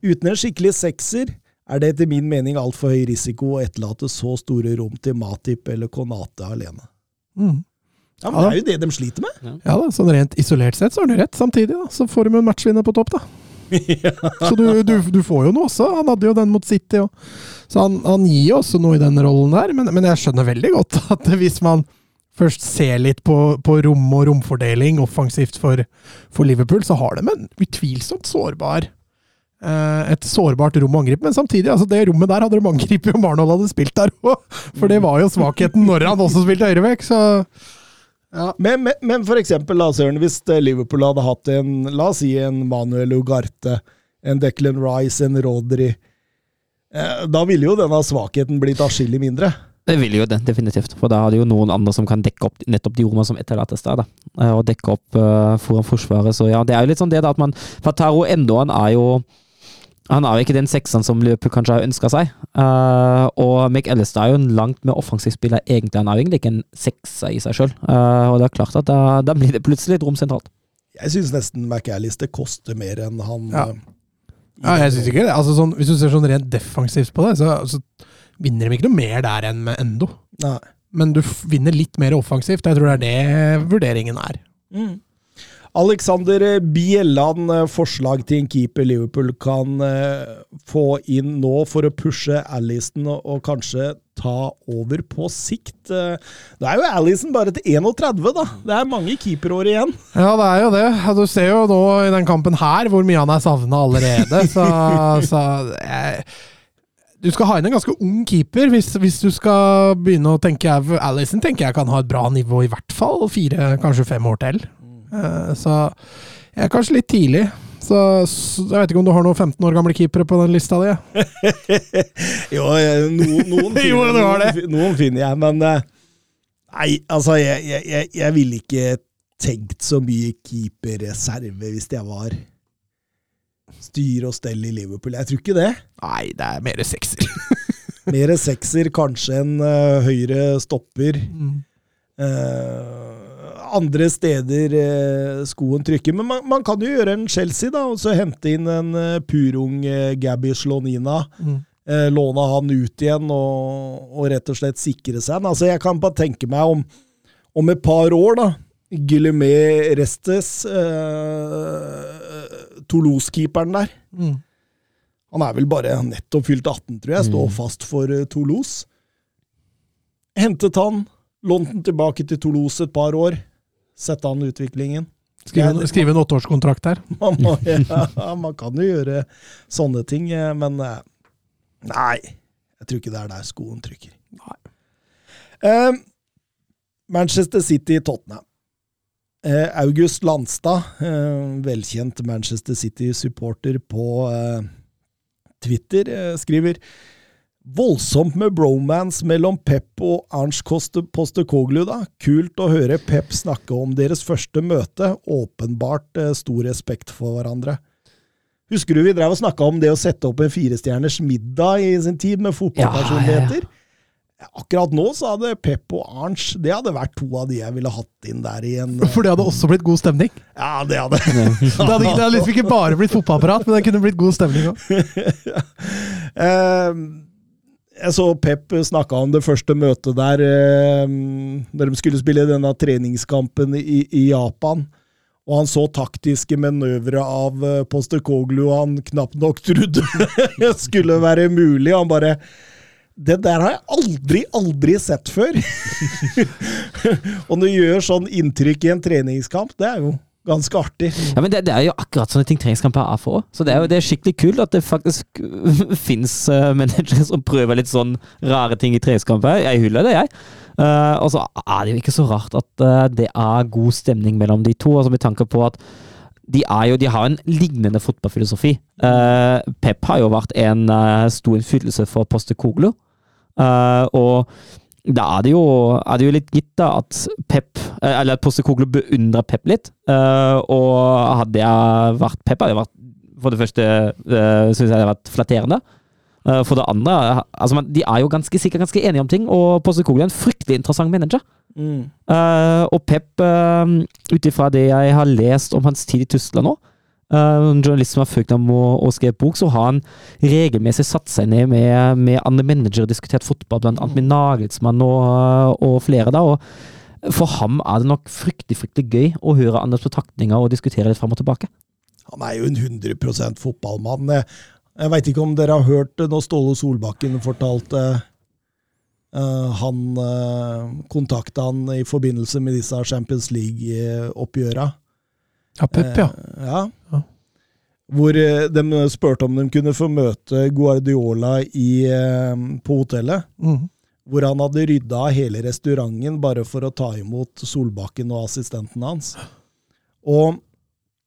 Uten en skikkelig sekser er det etter min mening altfor høy risiko å etterlate så store rom til Matip eller Konate alene. Mm. Ja, men Det er jo det de sliter med. Ja da, sånn rent isolert sett så har du rett. Samtidig da, så får de en matchvinner på topp, da. <laughs> Så du, du, du får jo noe også. Han hadde jo den mot City. òg. så han, han gir jo også noe i den rollen der, men, men jeg skjønner veldig godt <laughs> at hvis man først ser litt på, på rom og romfordeling offensivt for, for Liverpool, så har de en utvilsomt sårbar eh, et sårbart rom å angripe, men samtidig, altså det rommet der hadde de angrepet om Arnold hadde spilt der òg! For det var jo svakheten når han også spilte høyrevekk, så ja. Men, men, men for eksempel, da, Søren, hvis eh, Liverpool hadde hatt en la oss si en Manuel Ugarte, en Declan Rice, en Rodri eh, Da ville jo denne svakheten blitt atskillig mindre. Det ville jo det, definitivt. For da har du jo noen andre som kan dekke opp nettopp de rommene som etterlates der. da. Eh, Og dekke opp uh, foran Forsvaret. Så ja, det er jo litt sånn det da at man Fataro Endoen er jo han er jo ikke den sekseren som Liverpool kanskje har ønska seg. Uh, og McAllister er jo en langt mer offensiv spiller, egentlig. Han er jo egentlig ikke en sekser i seg sjøl. og det er klart at da, da blir det plutselig et rom sentralt. Jeg syns nesten McAllister koster mer enn han Ja. eh, Ja, jeg synes ikke det. Altså, sånn, hvis du ser sånn rent defensivt på det, så, så vinner de ikke noe mer der enn med Endo. Nei. Men du f- vinner litt mer offensivt. Jeg tror det er det vurderingen er. Alexander Bjelland, eh, forslag til en keeper Liverpool kan eh, få inn nå for å pushe Alison og, kanskje ta over på sikt. Det Da er jo Alison bare til 31, da. Det er mange keeperår igjen. Ja, det er jo det. Du ser jo nå i den kampen her hvor mye han er savna allerede. <laughs> Så, så jeg, du skal ha inn en ganske ung keeper hvis, hvis du skal begynne å tenke Alison tenker jeg kan ha et bra nivå i hvert fall fire, kanskje fem år til. Eh, Så jeg er kanskje litt tidlig. Så, jeg vet ikke om du har noen 15 år gamle keepere på den lista di? <laughs> Jo, noen, noen, <laughs> finner, Jo, det. Noen, noen finner jeg, men eh, Nei, altså, jeg, jeg, jeg, ville ikke tenkt så mye keeperreserve hvis jeg var styr og stell i Liverpool. Jeg tror ikke det. Nei, det er mer sekser. <laughs> Mer sekser, kanskje en uh, høyre stopper. Mm. Eh, andre steder eh, skoen trykker. Men man, man kan jo gjøre en Chelsea, da, og så hente inn en uh, purung uh, Gabby Slonina. Mm. eh, låne han ut igjen og, og rett og slett sikre seg. Altså, jeg kan bare tenke meg om, om et par år, da. Guillemé Restes, eh, Toulouse-keeperen der. Mm. Han er vel bare nettopp fylt 18, tror jeg. Står Mm. fast for eh, Toulouse. Hentet han, lånt han tilbake til Toulouse et par år. Sette an utviklingen. Skrive, skrive en åtteårskontrakt her. <laughs> Man, må, ja, man kan jo gjøre sånne ting, eh, men eh, nei. Jeg tror ikke det er der skoen trykker. Eh, Manchester City-Tottenham. Eh, August Landstad, eh, velkjent Manchester City-supporter på eh, Twitter, skriver Voldsomt med bromance mellom Pep og Ernst Postekoglu, da. Kult å høre Pep snakke om deres første møte. Åpenbart eh, stor respekt for hverandre. Husker du vi drev og snakka om det å sette opp en firestjerners middag i sin tid med fotballpersonligheter? Akkurat nå så hadde Pep og Arnch Det hadde vært to av de jeg ville hatt inn der i en For det hadde også blitt god stemning. Ja, det hadde <laughs> Det hadde, det hadde <laughs> liksom ikke bare blitt fotballapparat, men det kunne blitt god stemning òg. <laughs> Jeg så Pep snakka om det første møtet der, eh, når de skulle spille denne treningskampen i, i Japan. Og han så taktiske manøvre av eh, Postekoglu han knapt nok <laughs> trodde skulle være mulig. Han bare Det der har jeg aldri, aldri sett før! <laughs> og når du gjør sånn inntrykk i en treningskamp, det er jo ganske artig. Ja, men det, det er jo akkurat sånne ting treningskamper er for. Så det er jo det er skikkelig kult at det faktisk <laughs> fins managere som prøver litt sånn rare ting i treningskamper. Jeg hyller det, jeg. Uh, og så er det jo ikke så rart at uh, det er god stemning mellom de to, altså med tanke på at de, jo, de har en lignende fotballfilosofi. Uh, Pep har jo vært en eh, stor innflytelse for Postekoglu. Uh, og da er det, jo, er det jo litt gitt da at Pep, eh, eller at Postekoglu beundrer Pep litt. Eh, og hadde jeg vært Pep, hadde jeg vært for det første uh, syns jeg det hadde vært flatterende. Eh, For det andre, altså man, de er jo ganske sikkert ganske enige om ting, og Postekoglu er en fryktelig interessant manager. Mm. Eh, og Pep, uh, ut ifra det jeg har lest om hans tid i Tyskland nå, uh, en journalist som har fulgt ham og, og skrevet bok, så har han regelmessig satt seg ned med, med andre managere og diskutert fotball, blant annet med Nagelsmann og, og flere. da, og For ham er det nok fryktelig fryktelig gøy å høre andres betraktninger og diskutere litt fram og tilbake. Han er jo en 100 fotballmann. Jeg, veit ikke om dere har hørt når Ståle Solbakken fortalte Uh, Han uh, kontakta han i forbindelse med disse Champions League-oppgjøra. Ja, Pep, ja. Eh, ja. Ja. Hvor eh, de spurte om de kunne få møte Guardiola i, eh, på hotellet. Mm. Hvor han hadde rydda hele restauranten bare for å ta imot Solbakken og assistenten hans. Og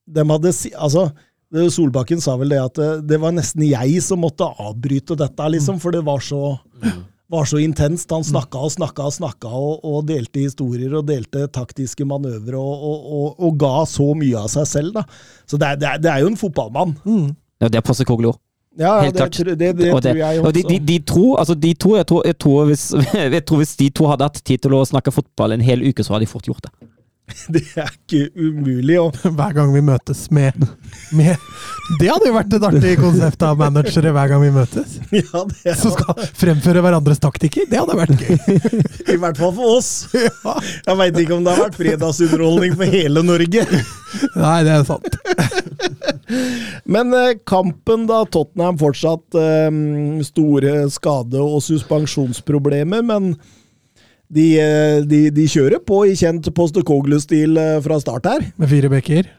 de hadde si, altså, Solbakken sa vel det at det, var nesten jeg som måtte avbryte dette, liksom, for det var så, var så intenst. Han snakka og snakka og snakka og, og delte historier og delte taktiske manøvre og, og, og, og ga så mye av seg selv. da. Så det er, det er, det er jo en fotballmann. Mm. Ja, det er Postecoglou. Ja, Helt klart. det, det, det- tror jeg Og også. de, de, de to, altså de to jeg, tror, jeg, tror hvis, <laughs> jeg tror hvis de to hadde hatt tid til å snakke fotball en hel uke, så hadde de fort gjort det. <laughs> Det er ikke umulig. Og, <laughs> Hver gang vi møtes med, med Det hadde jo vært et artig konsept av managere hver gang vi møtes. <laughs> ja, det Som skal fremføre hverandres taktikker. Det hadde vært gøy. I hvert fall for oss. Ja. Jeg veit ikke om det har vært fredagsunderholdning for hele Norge. Nei, det er sant. Men eh, kampen da Tottenham fortsatt eh, store skade- og suspensjonsproblemer, men de, eh, de, de kjører på i kjent Postekoglu-stil eh, fra start her. Med fire bekker.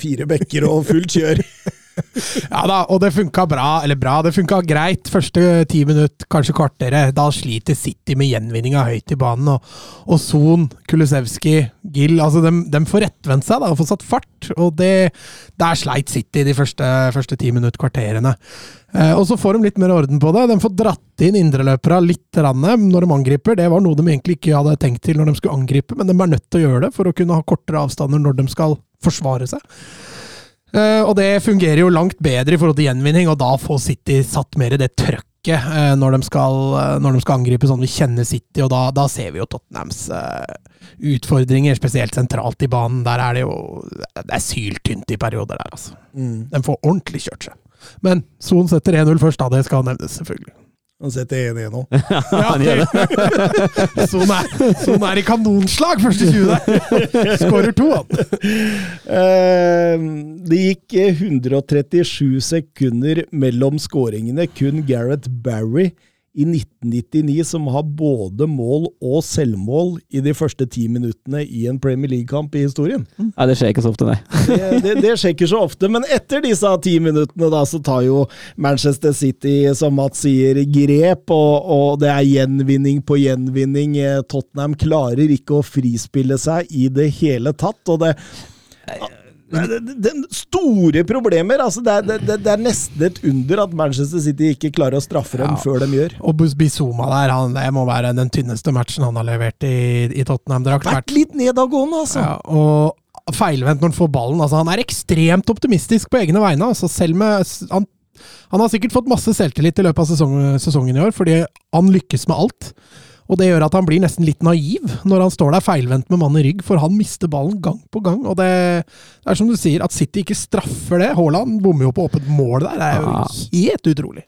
Fire bekker og fullt kjør. <laughs> <laughs> Ja da, og det funka bra, eller bra, det funka greit første ti minutt, kanskje kvarteret. Da sliter City med gjenvinninga høyt i banen, og, og Son, Kulusevski, Gill altså de, de får rettvendt seg da, og får satt fart. Og det, der sleit City de første, første ti minutt, kvarterene. Eh, og så får de litt mer orden på det. De får dratt inn indreløpere litt når de angriper. Det var noe de egentlig ikke hadde tenkt til når de skulle angripe, men de er nødt til å gjøre det for å kunne ha kortere avstander når de skal forsvare seg. Eh, og det fungerer jo langt bedre i forhold til gjenvinning, og da får City satt mer i det trøkket uh, når, de skal, uh, når de skal angripe sånn vi kjenner City, og da, da ser vi jo Tottenhams utfordringer, spesielt sentralt i banen. Der er det jo Det er syltynt i perioder der, altså. De får ordentlig kjørt seg. Men Son setter 1-0 først, da. Det skal nevnes, selvfølgelig. Han setter 1-1 nå. <laughs> Han gjør det. <laughs> sånn, er, sånn er i kanonslag første 20 der! Skårer to, han. Eh, Det gikk eh, 137 sekunder mellom skåringene. Kun Gareth Barry i 1999 som har både mål og selvmål i de første ti minuttene i en Premier League-kamp i historien. Nei, det skjer ikke så ofte, nei. <laughs> Det, det, det skjer ikke så ofte, men etter disse ti minuttene da, så tar jo Manchester City, som Mats sier, grep, og, og det er gjenvinning på gjenvinning. Eh, Tottenham klarer ikke å frispille seg i det hele tatt, og det det, det, det store problemer. altså det er, det, det er nesten et under at Manchester City ikke klarer å straffe dem Ja. før de gjør. Og Bus Bizuma der, han, det må være den tynneste matchen han har levert i, i Tottenham-drakt. Vært litt nedadgående, altså. Ja, og feilvendt når han får ballen. Altså, han er ekstremt optimistisk på egne vegne. Altså, selv med han, han har sikkert fått masse selvtillit i løpet av sesongen, sesongen i år, fordi han lykkes med alt. Og det gjør at han blir nesten litt naiv når han står der feilvendt med mann i rygg, for han mister ballen gang på gang. Og det, det er som du sier, at City ikke straffer det. Haaland bommer jo på åpent mål der. Det er jo helt utrolig.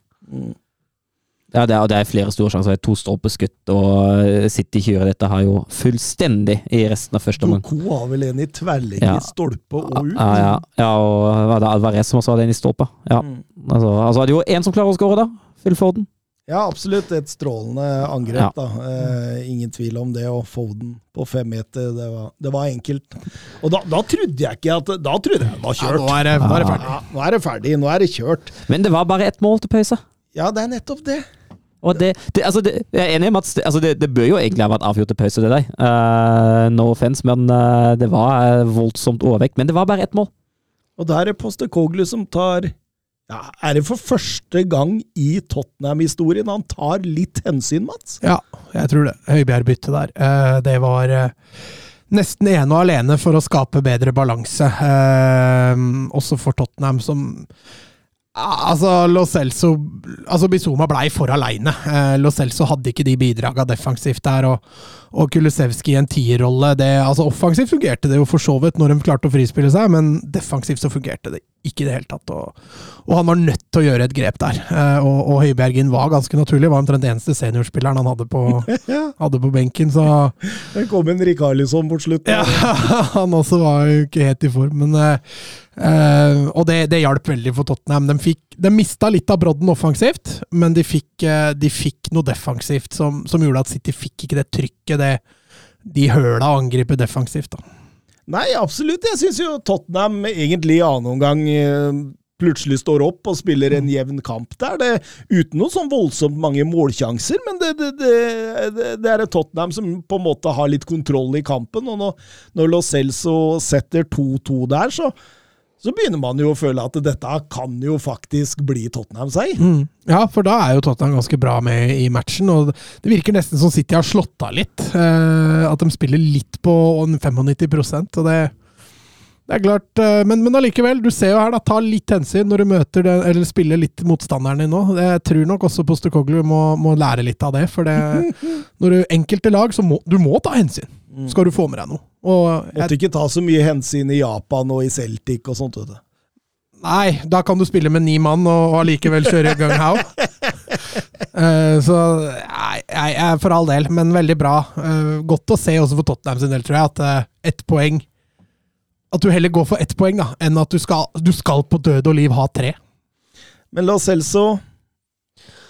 Ja, det er, og det er flere store sjanser. To stolpeskudd, og eh, City kjører dette her jo fullstendig i resten av første omgang. Doko har vel en i tverrlegg Ja. stolpe og ut. Ja, ja, ja, og var det Alvarez som også hadde en i stolpa? Ja. Mm. Altså, altså er det jo én som klarer å skåre, da. Phil Foden. Ja, absolutt. Et strålende angrep, da. Eh, ingen tvil om det. Og Foden på fem meter, det var, det var enkelt. Og da, da trodde jeg ikke at Da trodde jeg det var Ja, kjørt. nå er det, nå er det. Ja, nå er det ferdig. Nå er det kjørt. Men det var bare ett mål til pause. Ja, det er nettopp det. Og det, det, altså det, jeg er enig om at det, altså det, det bør jo egentlig ha vært avgjort til pause, det der. Uh, no offense, men uh, det var eh, voldsomt overvekt. Men det var bare ett mål. Og da er det Postekoglu som tar ja, Er det for første gang i Tottenham-historien han tar litt hensyn, Mats? Ja, jeg tror det. Høibjerg-byttet der. Eh, Det var eh, nesten ene og alene for å skape bedre balanse. Eh, Også for Tottenham, som altså, Lo Celso Altså, Bizoma blei for aleine. Lo Celso hadde ikke de bidraga defensivt der, og, og Kulisevskij i en tierrolle altså, Offensivt fungerte det jo for så vidt når de klarte å frispille seg, men defensivt så fungerte det ikke i det hele tatt. Og, og han var nødt til å gjøre et grep der. Eh, og, og Høibjergen var ganske naturlig, var omtrent eneste seniorspilleren han hadde på, <laughs> hadde på benken, så Det kom en Rikarlisson mot slutten. ja, <laughs> Han også var jo ikke helt i form, men Uh, og det, det hjalp veldig for Tottenham. De, fikk, de mista litt av brodden offensivt, men de fikk, uh, de fikk noe defensivt som, som, gjorde at City fikk ikke det trykket, det, de høla å angripe defensivt. da. Nei, absolutt. Jeg syns jo Tottenham egentlig i annen omgang uh, plutselig står opp og spiller en jevn kamp der. Det, uten noe sånn voldsomt mange målsjanser, men det, det, det, er et Tottenham som på en måte har litt kontroll i kampen. Og når, når Lo Celso setter 2-2 der, så så begynner man jo å føle at dette kan jo faktisk bli Tottenham seg. Mm. Ja, for da er jo Tottenham ganske bra med i matchen, og det virker nesten som City har slått av litt. Eh, at de spiller litt på 95% og det, det er klart, eh, men, men allikevel, du ser jo her, da, ta litt hensyn når du møter den, eller spiller litt motstanderen din nå. Jeg tror nok også Postekoglu må, må lære litt av det, for det, <laughs> når du enkelte lag, så må du må ta hensyn. Skal du få med deg noe. Og Måtte ikke ta så mye hensyn i Japan og i Celtic og sånt, vet du. Nei, da kan du spille med ni mann og, allikevel kjøre gung hao. uh, så nei, nei, for all del, men veldig bra. Uh, godt å se også for Tottenham sin del, tror jeg, at uh, ett poeng At du heller går for ett poeng da, enn at du skal, du skal på død og liv ha tre. Men La Celso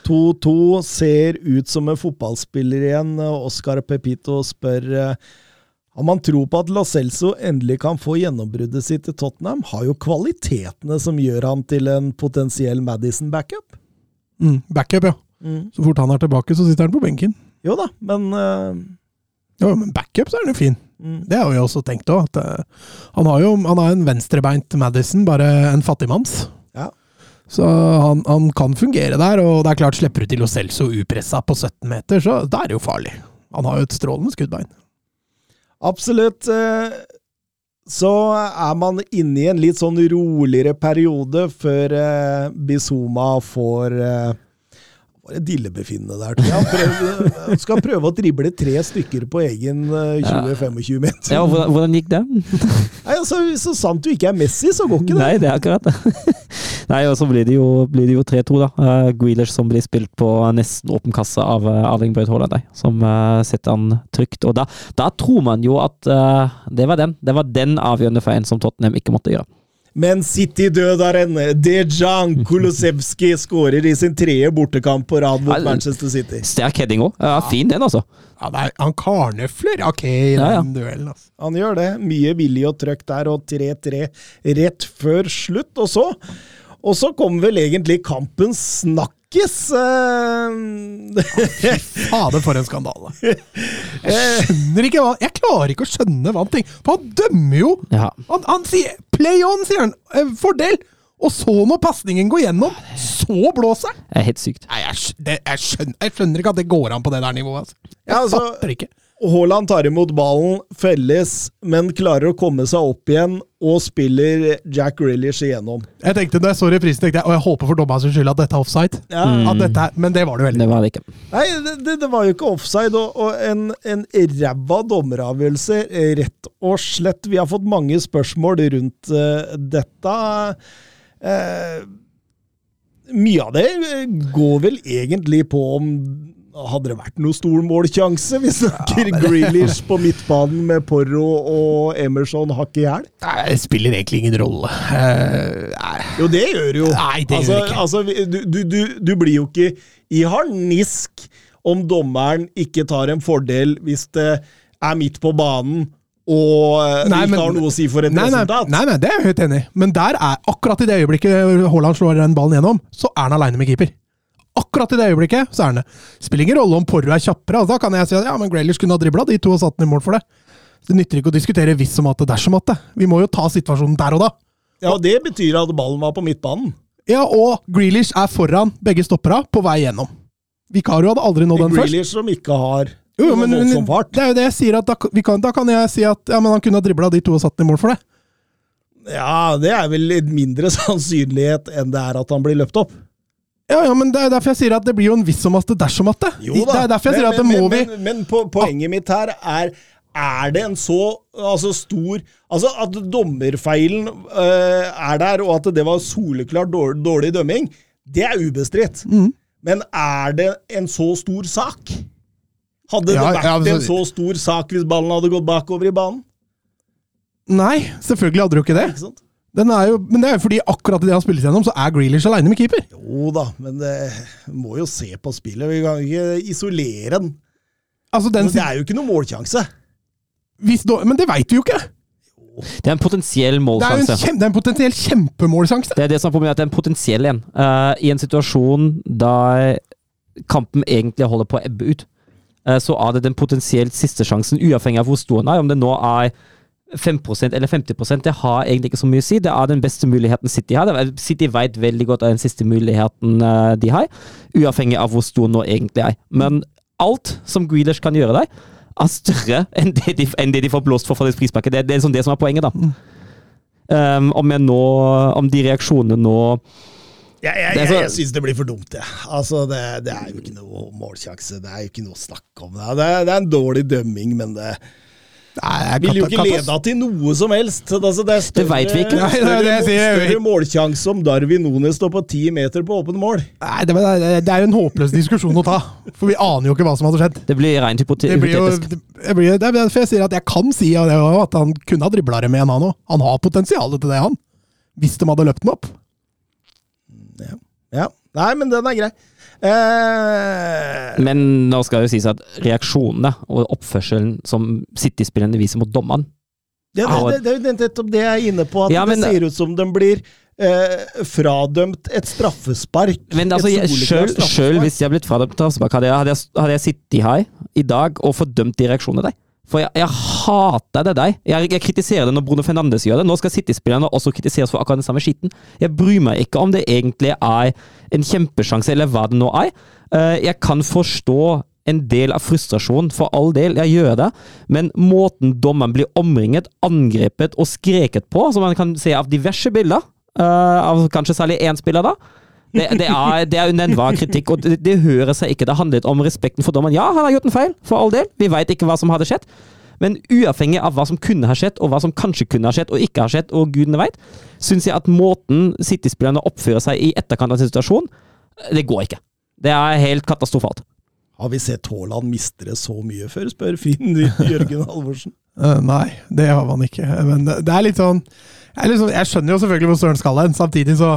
2-2 ser ut som en fotballspiller igjen. Oscar Pepito spør om han tror på at La Celso endelig kan få gjennombruddet sitt til Tottenham, har jo kvalitetene som gjør han til en potensiell Madison-backup. Mm, backup, ja. Mm. Så fort han er tilbake, så sitter han på benken. Jo da, men uh... Jo, men backup så er han jo fin. Mm. Det har vi også tenkt òg. Uh, han har jo han har en venstrebeint Madison, bare en fattigmanns. Ja. Så han, han, kan fungere der, og det er klart, slipper du til Lo Celso upressa på 17 meter, så da er det jo farlig. Han har jo et strålende skuddbein. Absolutt. Eh, så er man inne i en litt sånn roligere periode før eh, Bizuma får det dillebefinnende der, tror jeg. Prøv, skal prøve å drible tre stykker på egen 20-25 eh, meter. Ja, hvordan, hvordan, gikk det? <laughs> Nei, altså, Så sant du ikke er Messi, så går ikke det. Nei, det er akkurat det. <laughs> Nei, og så blir det jo, jo 3-2, da. Uh, Grealish som blir spilt på nesten åpen kasse av uh, Arling Braut Haaland, som uh, setter han trygt. Og da, da, tror man jo at uh, det var den. Det var den avgjørende feilen som Tottenham ikke måtte gjøre. Men City-dødaren Dejan Kulusevski skårer i sin tredje bortekamp på rad mot Manchester City. Sterk heading òg. Ja, fin den, altså. Ja, er, han karnøfler ok i ja, ja, den duellen. Altså. Han gjør det. Mye vilje og trøkk der, og 3-3 rett før slutt. Og så, og så kommer vel egentlig kampens snakk snakkes! Fy fader, for en skandale. Jeg skjønner ikke hva Jeg klarer ikke å skjønne hva han tenker. For han dømmer jo! Ja. Han, han, sier 'play on', sier han. Eh, fordel! Og så, når pasningen går gjennom, så blåser han! Det er helt sykt. Nei, jeg, jeg, skjønner, jeg, skjønner, ikke at det går an på det der nivået. Altså. Jeg ja, altså, fatter ikke. Haaland tar imot ballen, felles, men klarer å komme seg opp igjen og spiller Jack Grealish igjennom. Jeg tenkte da jeg så reprisen, tenkte jeg, og jeg håper for dommerens skyld at dette er offside. Ja. Mm. Dette, men det var det jo heller. Det var det ikke. Nei, det, det, det var jo ikke offside, og, og en, en ræva dommeravgjørelse, rett og slett. Vi har fått mange spørsmål rundt uh, dette. Uh, mye av det går vel egentlig på om hadde det vært noe stor målsjanse? Vi snakker ja, <laughs> Grealish på midtbanen med Porro og Emerson hakk i hæl. Det spiller egentlig ingen rolle. Uh, jo, det gjør det jo. Nei, det altså, gjør ikke. Altså, du, du, du, blir jo ikke i harnisk om dommeren ikke tar en fordel hvis det er midt på banen og det nei, ikke har noe å si for et nei, resultat. Nei, nei, det er jeg helt enig i. Men der er akkurat i det øyeblikket Haaland slår den ballen gjennom, så er han aleine med keeper. Akkurat i det øyeblikket så er han det. Spiller ingen rolle om Porro er kjappere. Altså, da kan jeg si at ja, men Graylish kunne ha dribla de to og satt den i mål for det. Det nytter ikke å diskutere hvis som at det dersom det. Vi må jo ta situasjonen der og da. Ja, og Det betyr at ballen var på midtbanen. Ja, og Grealish er foran begge stoppera på vei gjennom. Vikario hadde aldri nådd den først. Grealish som ikke har jo, jo, men, fart. Det er jo det jeg sier, at da, kan, da kan jeg si at ja, men han kunne ha dribla de to og satt den i mål for det. Ja, det er vel litt mindre <laughs> sannsynlighet enn det er at han blir løpt opp. Ja, ja, men det er derfor jeg sier at det blir jo en viss om at det dersom at det. Jo da, det er derfor jeg men, sier at det må vi Men, men po poenget mitt her er Er det en så altså, stor Altså At dommerfeilen øh, er der, og at det var soleklart dårlig, dårlig dømming, det er ubestridt. Mm. Men er det en så stor sak? Hadde Ja, det vært ja, altså- en så stor sak hvis ballen hadde gått bakover i banen? Nei, selvfølgelig hadde du ikke det. Ikke sant? Den er jo, men det er jo fordi akkurat i det han spilles gjennom, så er Grealish aleine med keeper. Jo da, men det, må jo se på spillet. Vi kan ikke isolere den. Altså den, Det er jo ikke noe målsjanse. hvis, da- men det veit du jo ikke! Det er en potensiell Det er en, målsjanse. det er en potensiell kjempemålsjanse. Det er det som er problemet, at det er en potensiell en. Uh, I en situasjon da kampen egentlig holder på å ebbe ut, uh, så er det den potensielt siste sjansen, uavhengig av hvor stor den er. Om det nå er 5% eller 50% det har egentlig ikke så mye å si. Det er den beste muligheten City har. City vet veldig godt at den siste muligheten eh, de har, uavhengig av hvor stor nå egentlig er. Men alt som Grealish kan gjøre der, er større enn det de, enn det de får blåst for fra det frisparket. Det, det er liksom det som er poenget, da. Um, om, jeg nå, om de reaksjonene nå Jeg, jeg, Det jeg, jeg syns det blir for dumt, jeg. Altså, det, det er jo ikke noe målsjanse. Det er jo ikke noe å snakke om. Det er, det er en dårlig dømming, men det Nei, vil jo ikke lede til noe som helst. Altså, det er større, Det vet vi ikke. Nei, det er det jeg større, sier. større målsjanse om Darwin Nunes står på ti meter på åpne mål. Nei, det, det, det er jo en håpløs diskusjon å ta. For vi aner jo ikke hva som hadde skjedd. Det blir rent hypote Det, blir jo, hypotetisk. det, blir, det er derfor jeg sier at jeg kan si det at han kunne ha dribla det med en, han òg. Han har potensialet til det, han. Hvis de hadde løpt den opp. Ja. ja. Nei, men den er grei. Eh, Men nå skal det jo sies at reaksjonene og oppførselen som City-spillerne viser mot dommeren det, det, det, det er jo nettopp det jeg er inne på, at Ja, men- det ser ut som de blir eh, fradømt et straffespark. Men altså, Et selv, hvis jeg har blitt fradømt straffespark, hadde, jeg- hadde, jeg- hadde jeg sittet her i dag og fordømt de reaksjonene der. For jeg, jeg hater det der. Jeg, jeg kritiserer det når Bruno Fernandes gjør det. Nå skal City-spillerne også kritiseres for akkurat den samme skitten. Jeg bryr meg ikke om det egentlig er en kjempesjanse, eller hva det nå er. Eh, Jeg kan forstå en del av frustrasjonen, for all del, jeg gjør det, men måten dommeren blir omringet, angrepet og skreket på, som man kan se av diverse bilder, eh, av kanskje særlig én spiller da, det, det, er, det er unevnbar kritikk, og det, det hører seg ikke. Det handlet om respekten for dommeren. Ja, han har gjort en feil, for all del. Vi veit ikke hva som hadde skjedd. Men uavhengig av hva som kunne ha skjedd, og hva som kanskje kunne ha skjedd, og ikke har skjedd, og gudene veit, syns jeg at måten City-spillerne oppfører seg i etterkant av en situasjon, det går ikke. Det er helt katastrofalt. Har vi sett Haaland mistre så mye før, spør Finn <laughs> Jørgen Halvorsen. Eh, nei, det har man ikke. Men det, det er litt sånn jeg, liksom, jeg skjønner jo selvfølgelig hvor Søren skal hen. Samtidig så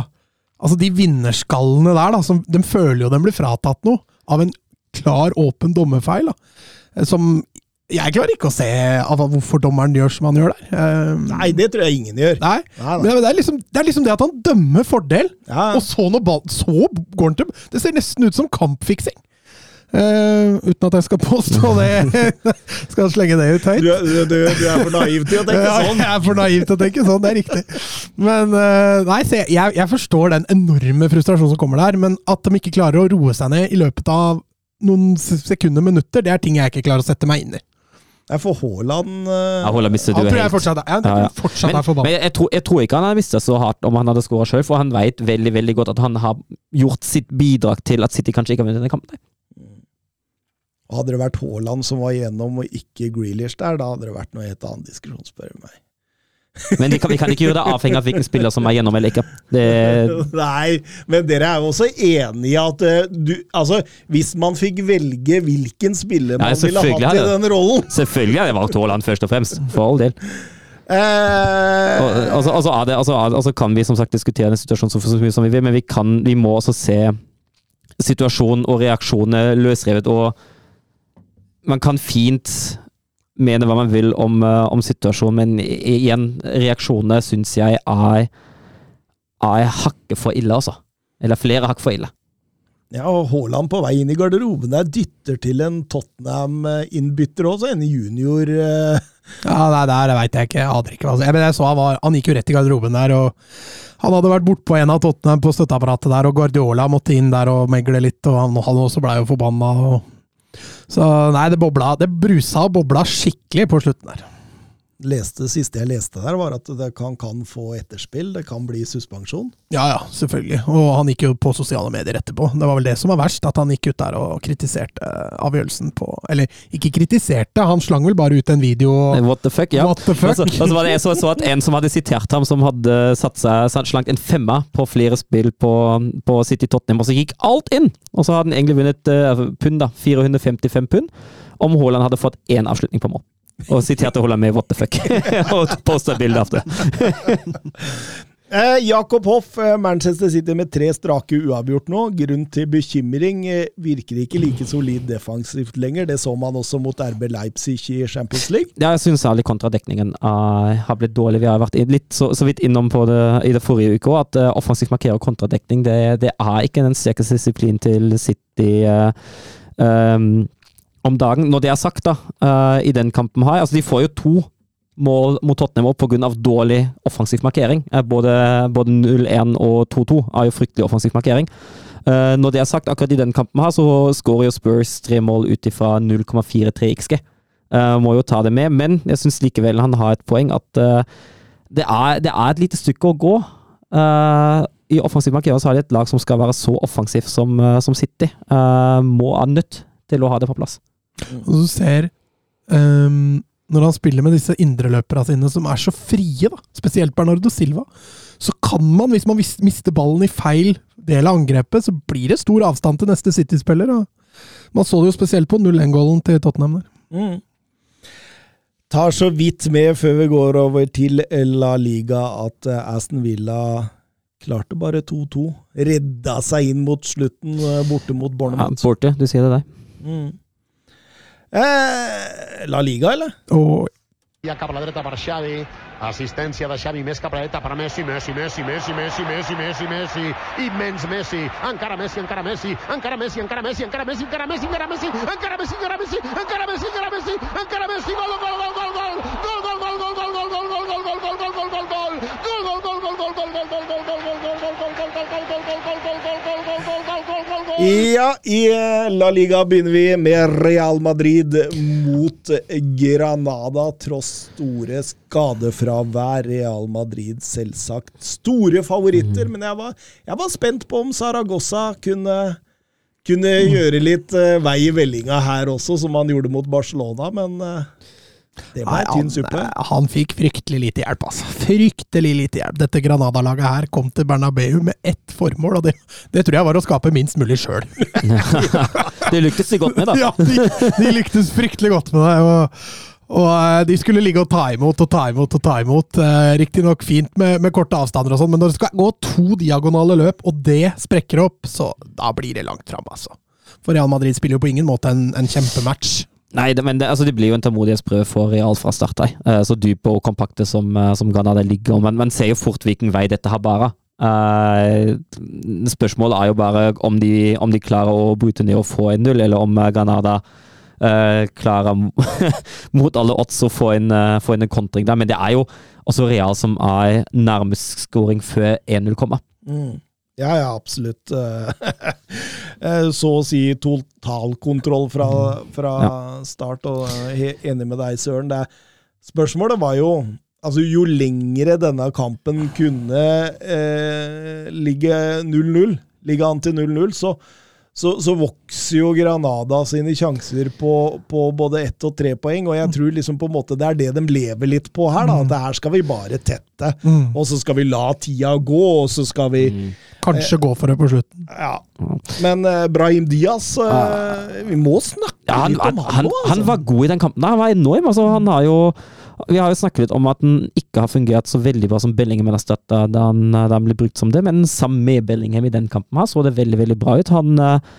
Altså, de vinnerskallene der, da, som, de føler jo de blir fratatt noe av en klar, åpen dommerfeil. da. Som jeg klarer ikke å se av hvorfor dommeren gjør som han gjør der. Um, Nei, det tror jeg ingen gjør. Nei, Nei, nei. Men det er, liksom, det er liksom det at han dømmer fordel, Ja. og så når ball, så går han til Det ser nesten ut som kampfiksing. Eh, uten at jeg skal påstå det. <laughs> skal slenge det ut høyt. Du, du, du er for naiv til å tenke Ja, sånn. jeg er for naiv til å tenke sånn, det er riktig. Men uh, nei, se, jeg, jeg forstår den enorme frustrasjonen som kommer der, men at de ikke klarer å roe seg ned i løpet av noen sekunder, minutter, det er ting jeg ikke klarer å sette meg inn i. Jeg får Haaland uh, ja, Haaland mister du tror jeg fortsatt, jeg Ja, ja. fortsatt Men, er forbanna. men jeg, tror, jeg tror ikke han hadde mistet så hardt om han hadde skåra sjøl, for han vet veldig veldig godt at han har gjort sitt bidrag til at City kanskje ikke har vunnet denne kampen. Hadde det vært Haaland som var igjennom, og ikke Grealish der, da hadde det vært noe helt annen diskusjon, spør du meg. <laughs> Men vi kan, vi kan ikke gjøre det avhengig av hvilken spiller som er gjennom eller ikke. Det, <laughs> Nei, men dere er jo også enig i at eh, du Altså, hvis man fikk velge hvilken spiller Ja, man ville selvfølgelig hatt i den rollen selvfølgelig hadde jeg valgt Haaland først og fremst, for all del. eh, Og, og, så- altså, altså, er det, og, så er det- og så kan vi som sagt diskutere den situasjonen så, så mye som vi vil, men vi, kan, vi må også se situasjonen og reaksjonene løsrevet. Og man kan fint mene hva man vil om, eh, om situasjonen, men igjen, reaksjonene syns jeg er, er hakket for ille, altså. Eller flere hakk for ille. Ja, og Haaland på vei inn i garderoben der dytter til en Tottenham-innbytter også, en junior uh... Ja, nei, der veit jeg ikke. Jeg aner ikke hva jeg, men jeg så han, var, han gikk jo rett i garderoben der, og han hadde vært bortpå en av Tottenham på støtteapparatet der, og Guardiola måtte inn der og megle litt, og han, han også blei jo forbanna. Og, så nei, det bobla. Det brusa og bobla skikkelig på slutten der. Leste, det siste jeg leste der, var at det kan, kan få etterspill. Det kan bli suspensjon. Ja, ja, selvfølgelig. Og han gikk jo på sosiale medier etterpå. Det var vel det som var verst, at han gikk ut der og kritiserte avgjørelsen på Eller ikke kritiserte, han slang vel bare ut en video What the fuck, ja. What the fuck? Altså, så, var det jeg så, så at en som hadde sitert ham, som hadde satt seg slangt en femmer på flere spill på, på City Tottenham, og så gikk alt inn! Og så hadde han egentlig vunnet uh, pund, da. 455 pund. Om Haaland hadde fått én avslutning på mål. Og siterte holde med 'what the fuck', <laughs> og posta bilde av det. <laughs> Eh, Jakob Hoff, eh, Manchester City med tre strake uavgjort nå. Grunn til bekymring. Eh, virker ikke like solid defensivt lenger. Det så man også mot RB Leipzig i Champions League. Ja, jeg syns særlig kontradekningen uh, har blitt dårlig. Vi har vært litt så, så vidt innom på det i det forrige uka at uh, offensivt markerer kontradekning det, det, er ikke den sterkeste disiplinen til City. Uh, um, om dagen. Når det er sagt, da, uh, i den kampen her altså De får jo to mål mot Tottenham pga. dårlig offensiv markering. Uh, både, både 0-1 og 2-2 er jo fryktelig offensiv markering. Uh, når det er sagt, akkurat i den kampen her, så skårer jo Spurs tre mål ut ifra 0,43 XG. må jo ta det med, men jeg syns likevel han har et poeng at det er, det, er, et lite stykke å gå. I offensiv markering så har de et lag som skal være så offensivt som, som City. må er nødt til å ha det på plass. Og du ser um, Når han spiller med disse indreløperne sine som er så frie, da, spesielt Bernardo Silva, så kan man, hvis man mister ballen i feil del av angrepet, så blir det stor avstand til neste City-spiller. Man så det jo spesielt på 0-1-gålen til Tottenham der. Mm. Tar så vidt med før vi går over til La Liga at eh, Aston Villa klarte bare 2-2. Redda seg inn mot slutten eh, borte mot Bournemouth. Ja, borte, du sier det der. Mm. Eh, La Liga, eller? Oh. Assistència de Xavi més cap a la dreta per Messi, Messi, Messi, Messi, Messi, Messi, Messi, Messi, immens Messi, encara Messi, encara Messi, encara Messi, encara Messi, encara Messi, encara Messi, encara Messi, encara Messi, encara Messi, encara Messi, encara Messi, encara Messi, gol, gol, gol, gol, gol, gol, gol, gol, gol, gol, gol, gol, gol, gol, gol, gol, gol, gol, gol, Ja, i La Liga begynner vi med Real Madrid mot Granada, tross store skadefravær. Real Madrid selvsagt store favoritter, men jeg var, jeg var spent på om Saragossa kunne, kunne gjøre litt vei i vellinga her også, som han gjorde mot Barcelona, men det var tynn suppe. Han, han fikk fryktelig lite hjelp, altså. Fryktelig lite hjelp. Dette Granada-laget her kom til Bernabeu med ett formål, og det, det tror jeg var å skape minst mulig sjøl. <laughs> det lyktes de godt med, da. <laughs> Ja, de, de lyktes fryktelig godt med det. og og De skulle ligge og ta imot og ta imot og ta imot. Eh, Riktignok fint med, med, korte avstander, og sånn, men når det skal gå to diagonale løp, og det sprekker opp, så da blir det langt fram. Altså. For Real Madrid spiller jo på ingen måte en, en kjempematch. Nei, det, men det, altså, det blir jo en tålmodighetsprøve for Real fra start av. Uh, så dype og kompakte som, som Granada ligger. Men man ser jo fort hvilken vei dette har bare. Uh, spørsmålet er jo bare om de, om de, klarer å bryte ned og få en null, eller om Granada klarer <laughs> mot alle odds å få inn, få inn en kontring der. Men det er jo også Real som er nærmest scoring før 1-0 kommer. Mm. Ja, ja, absolutt. <laughs> Så å si totalkontroll fra, fra ja. start, og enig med deg, Søren. Det, spørsmålet var jo Altså, jo lengre denne kampen kunne eh, ligge 0-0, ligge an til 0-0, så, så, så, vokser jo Granada sine sjanser på, på, både ett og tre poeng. Og jeg tror liksom på en måte det er det de lever litt på her. da, At det her skal vi bare tette. Mm. Og så skal vi la tida gå, og så skal vi mm. Kanskje eh, gå for det på slutten. Ja. Men eh, Brahim Diaz eh, Vi må snakke ja, han, litt om han, han, nå. Altså. Han var god i den kampen. Han var enorm. altså Han har jo vi har jo snakket litt om at den ikke har fungert så veldig bra som Bellingham erstatta da, da han ble brukt som det, men sammen med Bellingham i den kampen her så det veldig veldig bra ut. Han, eh,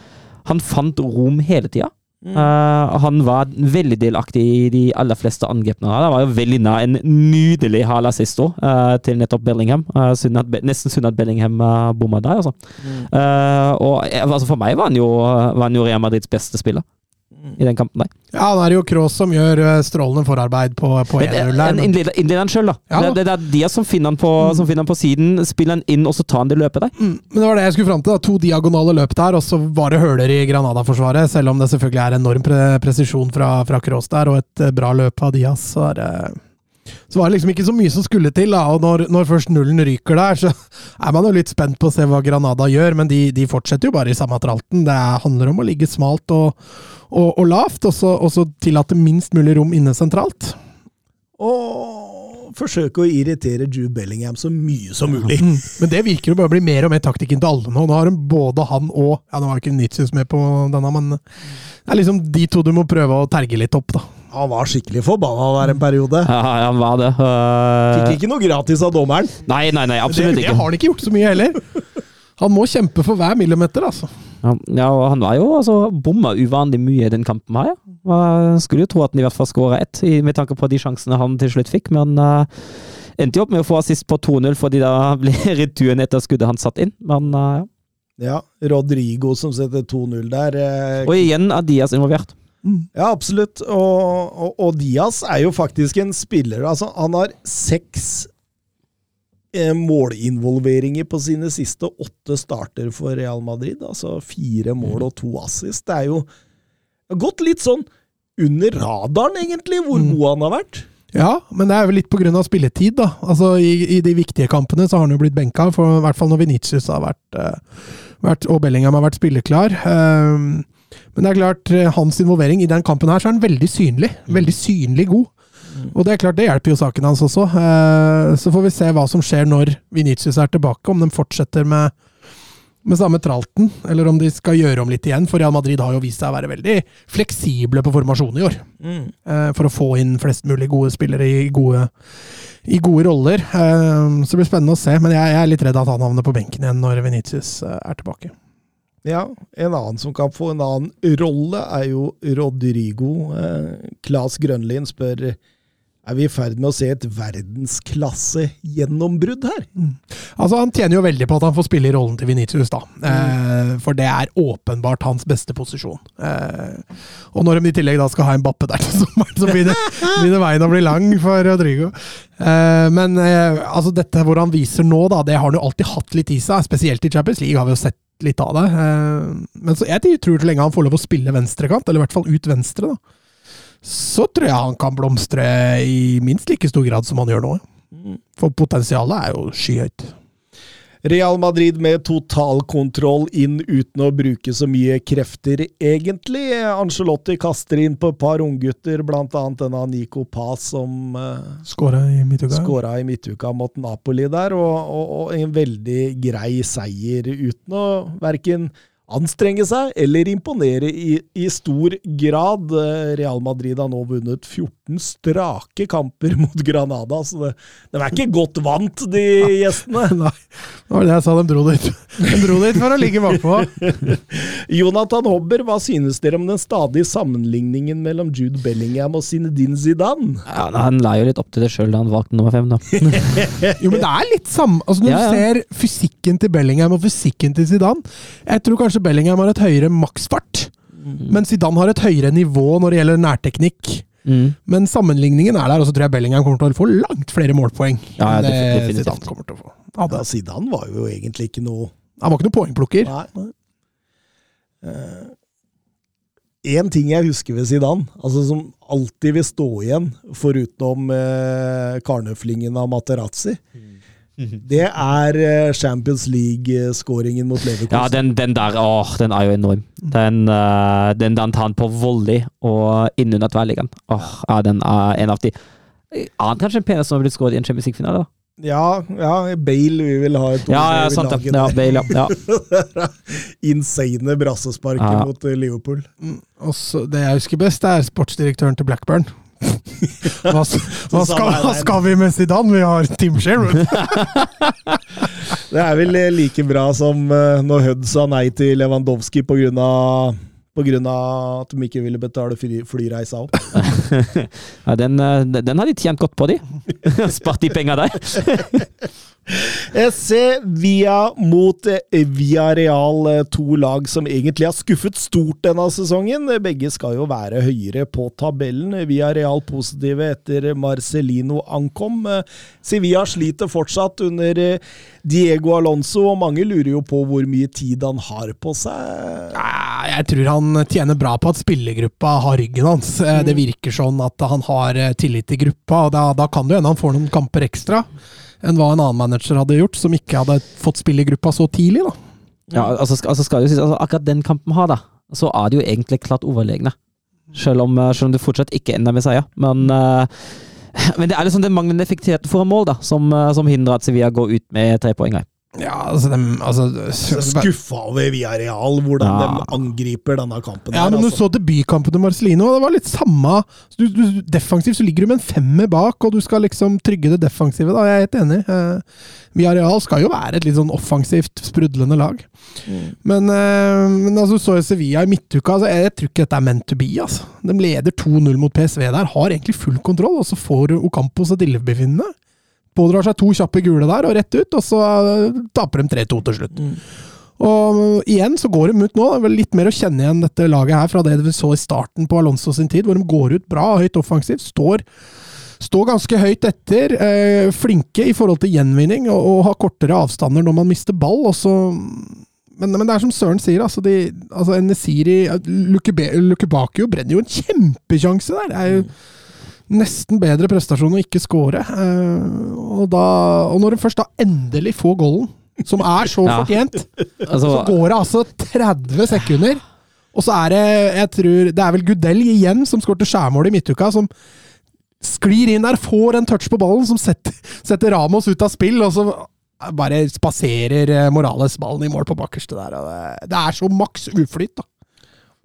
han fant rom hele tida. Mm. Uh, han var veldig delaktig i de aller fleste angrepene. Han var jo veldig nær en nydelig hala sisto uh, til nettopp Bellingham. Uh, synd at, nesten synd at Bellingham bomma der, altså. Mm. og altså, For meg var han jo, var han jo Real Madrids beste spiller i den kampen der. Ja, det er jo Kroos som gjør eh, strålende forarbeid på, på 1-0 der. Innlederen sjøl, da. Ja, det, det, det, er de som finner han på, mm. på siden, spiller han inn, og så tar han det løpet der. Mm. Men det var det jeg skulle fram til. da. To diagonale løp der, og så var det høler i Granada-forsvaret. Selv om det selvfølgelig er enorm pre presisjon fra, fra Kroos der, og et eh, bra løp av Diaz, så er det så var det liksom ikke så mye som skulle til. da, og Når, når først nullen ryker der, så er man jo litt spent på å se hva Granada gjør. Men de, de fortsetter jo bare i samme tralten. Det er, handler om å ligge smalt og, og, og lavt, og så, og så tillate minst mulig rom inne sentralt. Og forsøke å irritere Jude Bellingham så mye som mulig. Mm. <laughs> Men det virker jo bare å bli mer og mer taktikken til alle nå. Nå har de både han og Ja, nå var ikke Nitius med på denne, men det er liksom de to du må prøve å terge litt opp, da. Han var skikkelig forbanna der en periode. Ja, han var det. Uh, Fikk ikke noe gratis av dommeren. Nei, nei, nei, absolutt absolutt det ikke. har han ikke gjort så mye heller. Han må kjempe for hver millimeter, altså. Ja, ja, og han var jo altså bomma uvanlig mye i den kampen her, ja. Skulle jo tro at han i hvert fall skåra ett, med tanke på de sjansene han til slutt fikk, men uh, endte jo opp med å få assist på 2-0 fordi da <laughs> ble returen etter skuddet han satt inn. Men uh, ja. Ja, Rodrigo som setter 2-0 der. eh, Og igjen er Diaz involvert. Ja, absolutt. Og, og, og Diaz er jo faktisk en spiller altså Han har seks eh, målinvolveringer på sine siste åtte starter for Real Madrid. Altså fire mål og to assist. Det er jo gått litt sånn under radaren, egentlig, hvor Mm. god han har vært. Ja, men det er vel litt av spilletid, da. Altså, i, I de viktige kampene så har han jo blitt benka, for, i hvert fall når Venitius har vært, uh, vært og Bellingham har vært spilleklar. Um, men det er klart, eh, hans involvering i den kampen her, så er han veldig synlig. Veldig synlig god. Og det er klart, det hjelper jo saken hans også. Eh, så får vi se hva som skjer når Vinicius er tilbake, om de fortsetter med med samme tralten, eller om de skal gjøre om litt igjen. For Real Madrid har jo vist seg å være veldig fleksible på formasjon i år. Mm. For å få inn flest mulig gode spillere i gode, i gode roller. Eh, Så det blir spennende å se. Men jeg jeg er litt redd at han havner på benken igjen når Venitius eh, er tilbake. Ja, en annen som kan få en annen rolle, er jo Rodrigo. Eh, Claes Grønlin spør er vi i ferd med å se et verdensklasse-gjennombrudd her. Altså Han tjener jo veldig på at han får spille i rollen til Venitius, da. Eh, for det er åpenbart hans beste posisjon. Eh, og når de i tillegg da skal ha en Bappe der til sommeren, så begynner, <laughs> begynner veien å bli lang for Rodrigo. Eh, men eh, altså dette hvor han viser nå, da, det har han jo alltid hatt litt i seg. Spesielt i Champions League har vi jo sett litt av det. Eh, men så jeg tror så lenge han får lov å spille venstrekant, eller i hvert fall ut venstre, da, så tror jeg han kan blomstre i minst like stor grad som han gjør nå. For potensialet er jo skyhøyt. Real Madrid med totalkontroll inn uten å bruke så mye krefter, egentlig. Angelotti kaster inn på et par unggutter, annet denne Nico Paz som uh, Skåra i midtuka. midtuka mot Napoli der, og, og, og en veldig grei seier uten å verken anstrenge seg eller imponere i, i stor grad. Eh, Real Madrid har nå vunnet 14 strake kamper <laughs> mot Granada, så det, de er ikke godt vant, de <laughs> gjestene. Nei, det var det jeg sa. De dro dit. De dro dit for å ligge bakpå. <laughs> Jonathan Hobber, hva synes dere om den stadige sammenligningen mellom Jude Bellingham og Zinedine Zidane? Ja, han la jo litt opp til det sjøl da han valgte nummer fem, da. Jo, men det er litt samme altså Når Ja, ja. du ser fysikken til Bellingham og fysikken til Zidane Jeg tror kanskje Bellingham har et høyere maksfart, men Zidane har et høyere nivå når det gjelder nærteknikk. Mm. Men sammenligningen er der, og så tror jeg Bellingham kommer til å få langt flere målpoeng Ja, ja, enn definitivt. Zidane kommer til å få. Ja, da, Zidane var jo egentlig ikke noe han var ikke noen poengplukker. Én uh, ting jeg husker ved Zidane, altså som alltid vil stå igjen, forutenom uh, karnøflingen av Materazzi, <laughs> det er eh, Champions League-skåringen mot Leverkusen. Ja, den, den der, åh, den er jo enorm. Den, eh, den der han tar han på volley og innunder tverrliggeren. Åh, ja, den er en av de Annet kanskje en peneste som har blitt skåret i en Champions League-finale, da. Ja, ja, Bale vi vil ha et Ja, ord ja, i sant laget Ja. Bale, ja. ja. <laughs> Insane brassesparket Ja. mot eh, Liverpool. Også, det jeg husker best, er sportsdirektøren til Blackburn. Hva, hva, skal, hva skal vi med Zidane? Vi har Tim Sherwood. <laughs> Det er vel eh, like bra som eh, når Hødd sa nei til Lewandowski på grunn av på grunn av at de ikke ville betale fly, flyreisa opp. <laughs> ja den, eh, den har de tjent godt på, de. <laughs> Spart de penga der. Sevilla mot Via Villarreal, eh, to lag som egentlig har skuffet stort denne sesongen. Begge skal jo være høyere på tabellen. Villarreal positive etter Marcelino ankom. Eh, Sevilla sliter fortsatt under Diego Alonso, og mange lurer jo på hvor mye tid han har på seg. Jeg tror han tjener bra på at spillergruppa har ryggen hans. Det virker sånn at han har tillit til gruppa, og da, da kan det hende han får noen kamper ekstra enn hva en annen manager hadde gjort, som ikke hadde fått spille i gruppa så tidlig. da. Ja, altså, altså skal jo si, altså, Akkurat den kampen har, da, så er det jo egentlig klart overlegne. Selv om, eh, selv om det fortsatt ikke ender med seier. Men, uh, <laughs> men det er liksom den manglende effektiviteten foran mål da, som, uh, som hindrer at Sevilla går ut med tre poeng. her. Ja, altså, de, altså Skuffa over Villarreal, hvordan Ja. de angriper denne kampen. Ja, her, men du altså. så debutkampen til Marcelino, og det var litt samme du, du, Defensivt så ligger du med en femmer bak, og du skal liksom trygge det defensive. da, Jeg er helt enig. Eh, Villarreal skal jo være et litt sånn offensivt, sprudlende lag. Men, eh, men altså, så jeg Sevilla i midtuka. Altså, jeg tror ikke dette er meant to be. altså. De leder 2-0 mot PSV der, har egentlig full kontroll, og så får Ocampo seg illebefinnende. Pådrar seg to kjappe gule der, og rett ut, og så eh, taper de 3-2 til slutt. Og uh, igjen så går de ut nå. Det er vel litt mer å kjenne igjen dette laget her fra det vi så i starten på Alonso sin tid, hvor de går ut bra, høyt offensivt, står, står ganske høyt etter. Eh, flinke i forhold til gjenvinning, og, og har kortere avstander når man mister ball. Og så men, men det er som Søren sier, altså, de, altså Nesiri Lukebakio brenner jo en kjempesjanse der! Det er jo nesten bedre prestasjon å ikke score. Eh, og, da, og når du først da endelig får golden, som er så <laughs> Ja. fortjent, Altså, så går det altså 30 sekunder. Og så er det jeg tror, det er vel Gudell igjen som skårte skjærmålet i midtuka, som sklir inn der, får en touch på ballen som setter, setter Ramos ut av spill, og så bare spaserer eh, Morales ballen i mål på bakerste der. Det, det er så maks uflyt, da.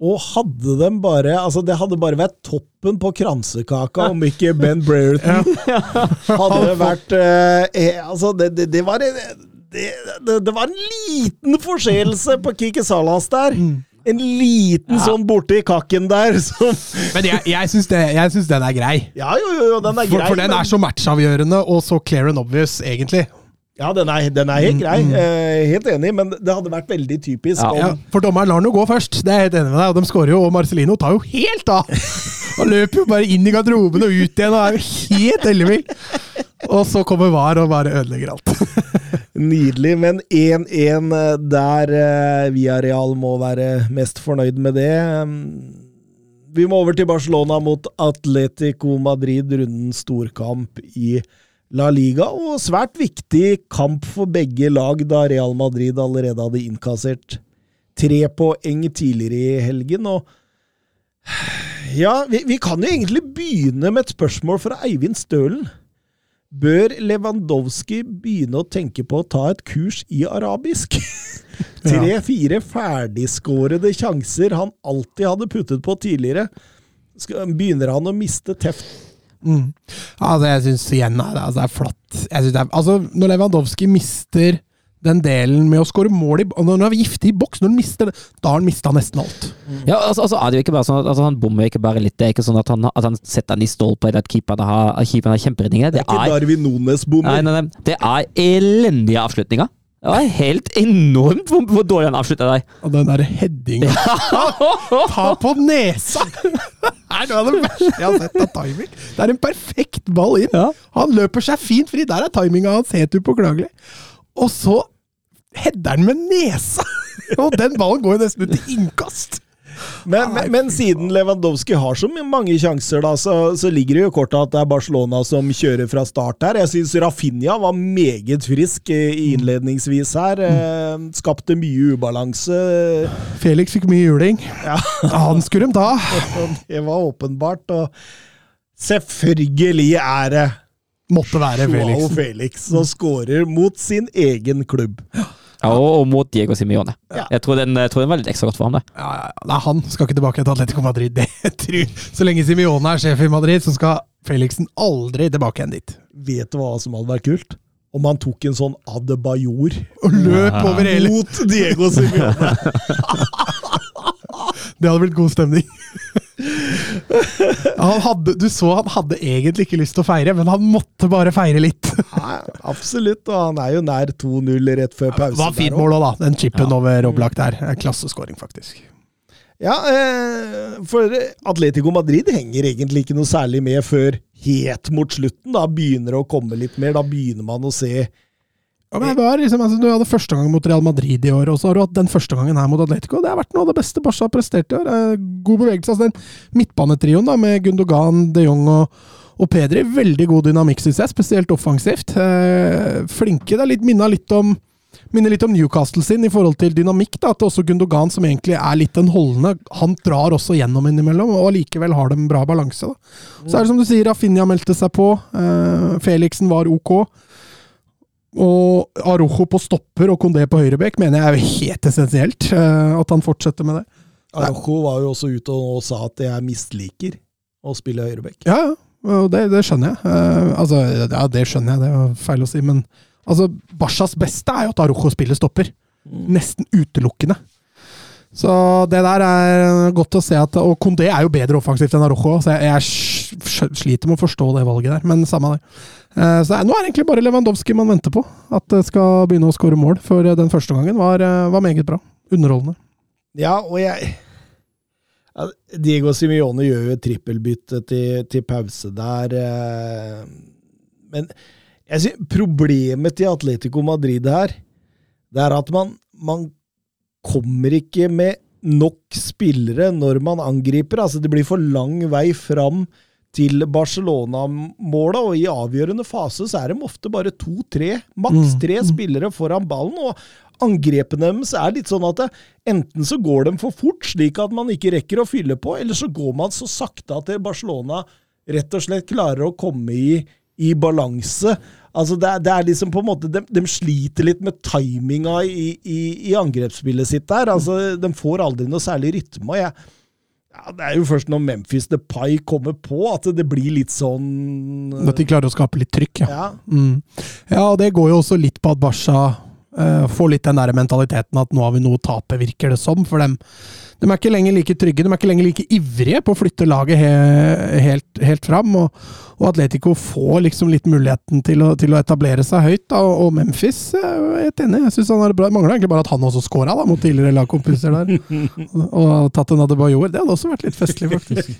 Og hadde de bare Altså, det hadde bare vært toppen på kransekaka om ikke Ben Brereton <laughs> hadde vært eh, eh, Altså, det, det, det var en det, det, var en liten forseelse på Kiki Salas der. En liten sånn borti kakken der som Men jeg, jeg syns det- jeg syns den er grei. Ja, jo, jo, den er For, grei. for den men- er så matchavgjørende og så clear and obvious, egentlig. Ja, den er, den er helt grei. Eh, helt enig, men det hadde vært veldig typisk Ja. om Ja, for dommeren lar den jo gå først, det er jeg helt enig med deg. Og de skårer jo, og Marcelino tar jo helt av! <laughs> Og løper jo bare inn i garderoben og ut igjen og er jo helt ellevill. Og så kommer VAR og bare ødelegger alt. <laughs> Nydelig, men 1-1 der eh, Villarreal må være mest fornøyd med det. Vi må over til Barcelona mot Atletico Madrid, runden storkamp i La Liga, og svært viktig kamp for begge lag, da Real Madrid allerede hadde innkassert tre poeng tidligere i helgen. og ja, vi, vi kan jo egentlig begynne med et spørsmål fra Eivind Stølen. Bør Lewandowski begynne å tenke på å ta et kurs i arabisk? <laughs> Tre-fire ferdigskårede sjanser han alltid hadde puttet på tidligere. Begynner han å miste teft? Mm. Altså, jeg syns igjen det altså, det er flott. Jeg det er, altså, når Lewandowski mister den delen med å skåre mål i Når han er giftig i boks, når han mister det, da har han mista nesten alt. Ja, altså, altså er det jo ikke bare sånn at altså, Han bommer ikke bare litt. Det er ikke sånn at han, at han setter den i stolpa eller at keeperen har, keeperen har kjemperedninger. Det Det er ikke Darwin Nones-bommer. nei, nei, det er elendige avslutninger. Det var helt enormt hvor, hvor dårlig han avslutter deg. Og den derre headinga <laughs> Ta på nesa! <laughs> Det er noe av det verste jeg har sett av timing. Det er en perfekt ball inn. Ja. Han løper seg fint fri. Der er timinga hans helt upåklagelig. Og så header han med nesa! <laughs> Og den ballen går jo nesten ut til innkast. Men, men, men siden Lewandowski har så mange sjanser, da, så, så ligger det jo i kortet at det er Barcelona som kjører fra start her. Jeg syns Rafinha var meget frisk eh, innledningsvis her. Eh, skapte mye ubalanse. Felix fikk mye juling. Ja. <laughs> Han skulle de ta. <laughs> Det var åpenbart. Og selvfølgelig er det Måtte være Joao Felix. Felix som skårer mot sin egen klubb. Ja, og, og mot Diego Simione. Ja. Jeg, tror den, jeg tror den var litt ekstra godt for ham. det. Ja, ja, ja. Nei, han skal ikke tilbake til Atletico Madrid. <laughs> Det tror. Så lenge Simione er sjef i Madrid, så skal Felixen aldri tilbake igjen dit. Vet du hva som hadde vært kult? Om han tok en sånn Adebayor Og løp over hele mot Diego Simione. <laughs> Det hadde blitt god stemning. <laughs> Han hadde, du så han hadde egentlig ikke lyst til å feire, men han måtte bare feire litt. Nei, absolutt, og han er jo nær 2-0 rett før pause. Det var fint mål òg, da. Den chipen over Oblak der. Klasseskåring, faktisk. Ja, eh, for Atletico Madrid henger egentlig ikke noe særlig med før helt mot slutten. Da begynner det å komme litt mer. Da begynner man å se Ja, men det var liksom, altså, Du hadde første gang mot Real Madrid i år, og så har du hatt den første gangen her mot Atletico. Det har vært noe av det beste Barca har prestert i år. Eh, God bevegelse. altså Den midtbanetrioen da, med Gundogan, de Jong og, og Pedri, veldig god dynamikk, syns jeg. Spesielt offensivt. Eh, flinke. Det er litt, minner litt om Minner litt om Newcastle sin i forhold til dynamikk. da, At også Gundogan, som egentlig er litt den holdende, han drar også gjennom innimellom, og allikevel har de en bra balanse. da. Så er det som du sier, Rafinha meldte seg på. eh, Felixen var ok. Og Arojo på stopper og Kondé på høyrebekk mener jeg er jo helt essensielt. eh, at han fortsetter med det. Arojo var jo også ute og sa at jeg misliker å spille høyrebekk. Ja, ja. Det, det skjønner jeg. Eh, altså, ja, det skjønner jeg, det var feil å si. Men altså, Bashas beste er jo at Arojo spiller stopper. Nesten utelukkende. Så det der er godt å se at Og Kondé er jo bedre offensivt enn Arojo, så jeg, jeg sliter med å forstå det valget der. Men samme det. Eh, Så nå er det egentlig bare Lewandowski man venter på. At det skal begynne å skåre mål. For den første gangen var, eh, var meget bra. Underholdende. Ja, og jeg Diego Simione gjør jo et trippelbytte til, til pause der. eh, Men jeg synes, problemet til Atletico Madrid her, det er at man, man kommer ikke med nok spillere når man angriper. Altså, det blir for lang vei fram til Barcelona-måla, og i avgjørende fase så er de ofte bare to-tre, maks Mm, tre spillere foran ballen. og Angrepene deres er litt sånn at det, enten så går de for fort, slik at man ikke rekker å fylle på, eller så går man så sakte at Barcelona rett og slett klarer å komme i, i balanse. Altså det, det er liksom på en måte, de, de sliter litt med timinga i, i, i angrepsspillet sitt der. Altså, De får aldri noe særlig rytme. og jeg ja, Det er jo først når Memphis Depay kommer på, at det blir litt sånn At de klarer å skape litt trykk, ja. ja. Mm. Ja, og det går jo også litt på at Barca uh, får litt den der mentaliteten at nå har vi noe å tape, virker det som. For dem. De er ikke lenger like trygge, de er ikke lenger like ivrige på å flytte laget he helt, helt fram. Og, og Atletico får liksom litt muligheten til å, til å etablere seg høyt. Da, og og Memphis er helt enig. Jeg synes han er bra. Mangler egentlig bare at han også scora mot tidligere lagkompiser der. <laughs> og tatt en Adebayor. Det hadde også vært litt festlig, faktisk.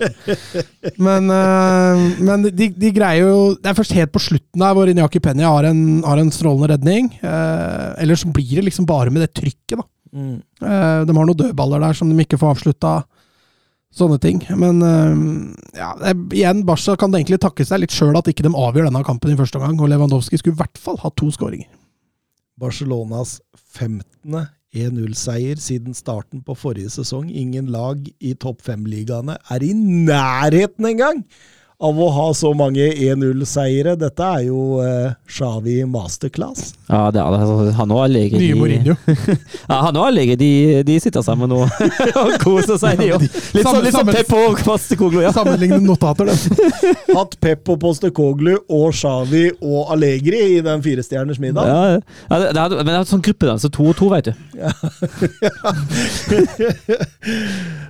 Men, eh, men de, de greier jo Det er først helt på slutten der hvor Inyaki Penny har en, har en strålende redning. Eh, ellers så blir det liksom bare med det trykket, da. Mm. Eh, de har noen dødballer der som de ikke får avslutta. Sånne ting. Men eh, ja, igjen, Barca kan det egentlig takke seg litt sjøl at ikke de avgjør denne kampen i første omgang. Og Lewandowski skulle i hvert fall ha to skåringer. Barcelonas 15. 1-0-seier siden starten på forrige sesong. Ingen lag i topp fem-ligaene er i nærheten engang av å ha så mange 1-0-seiere. Dette er jo eh, Xavi masterclass. Ja, det er det. Altså, Han òg Allegri Nye Mourinho. <laughs> Ja, han òg har de, de sitter sammen nå <laughs> og koser seg, de òg. Litt sånn, sånn Sammen- Pep og Postekoglu. ja. Sammenlignende notater, det. <laughs> Hatt Pep og Postekoglu og Xavi og Allegri i den firestjerners middag. Ja, ja, det, det er, men det er sånn gruppedans, så to og to, veit du.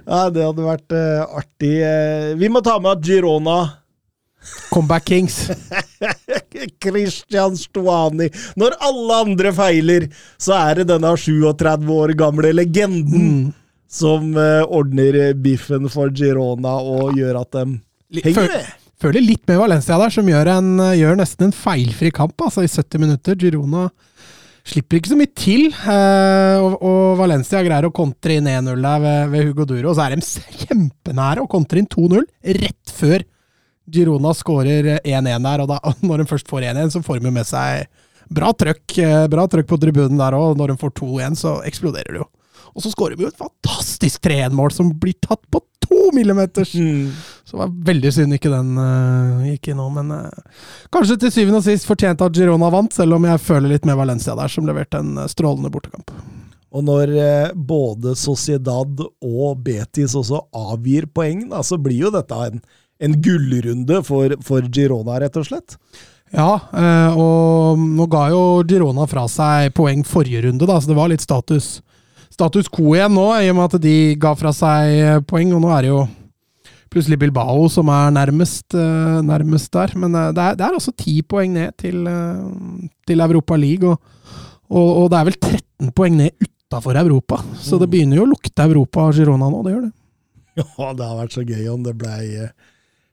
Ja, det hadde vært uh, artig. Eh, vi må ta med at Girona Comeback Kings. <laughs> Christian Stuani. Når alle andre feiler, så er det denne 37 år gamle legenden som eh, ordner biffen for Girona og gjør at de henger med. Føler litt med Valencia der, som gjør, en, gjør nesten en feilfri kamp altså, i 70 minutter. Girona slipper ikke så mye til, eh, og, og Valencia greier å kontre inn 1-0 der ved, ved Hugo Duro. Og så er de kjempenære å kontre inn 2-0 rett før Girona skårer 1-1 der. Og da, <laughs> når de først får 1-1, så får de jo med seg bra trøkk, eh, bra trøkk på tribunen der òg. Når de får 2-1, så eksploderer det jo. Og så skårer vi jo et fantastisk 3-1-mål som blir tatt på to millimeters! Så det var veldig synd ikke den uh, gikk nå, men uh, kanskje til syvende og sist fortjent at Girona vant, selv om jeg føler litt med Valencia der, som leverte en strålende bortekamp. Og når eh, både Sociedad og Betis også avgir poeng, da, så blir jo dette en, en gullrunde for, for Girona, rett og slett. Ja, eh, og nå ga jo Girona fra seg poeng forrige runde, da, så det var litt status, status quo igjen nå, i og med at de ga fra seg eh, poeng, og nå er det jo Plutselig Bilbao som er nærmest, eh, nærmest der. Men det er, det er altså ti poeng ned til, til Europa League, og, og, og det er vel 13 poeng ned utafor Europa. Så det begynner jo å lukte Europa av Girona nå, det gjør det. <laughs> Ja, det har vært så gøy om det ble eh,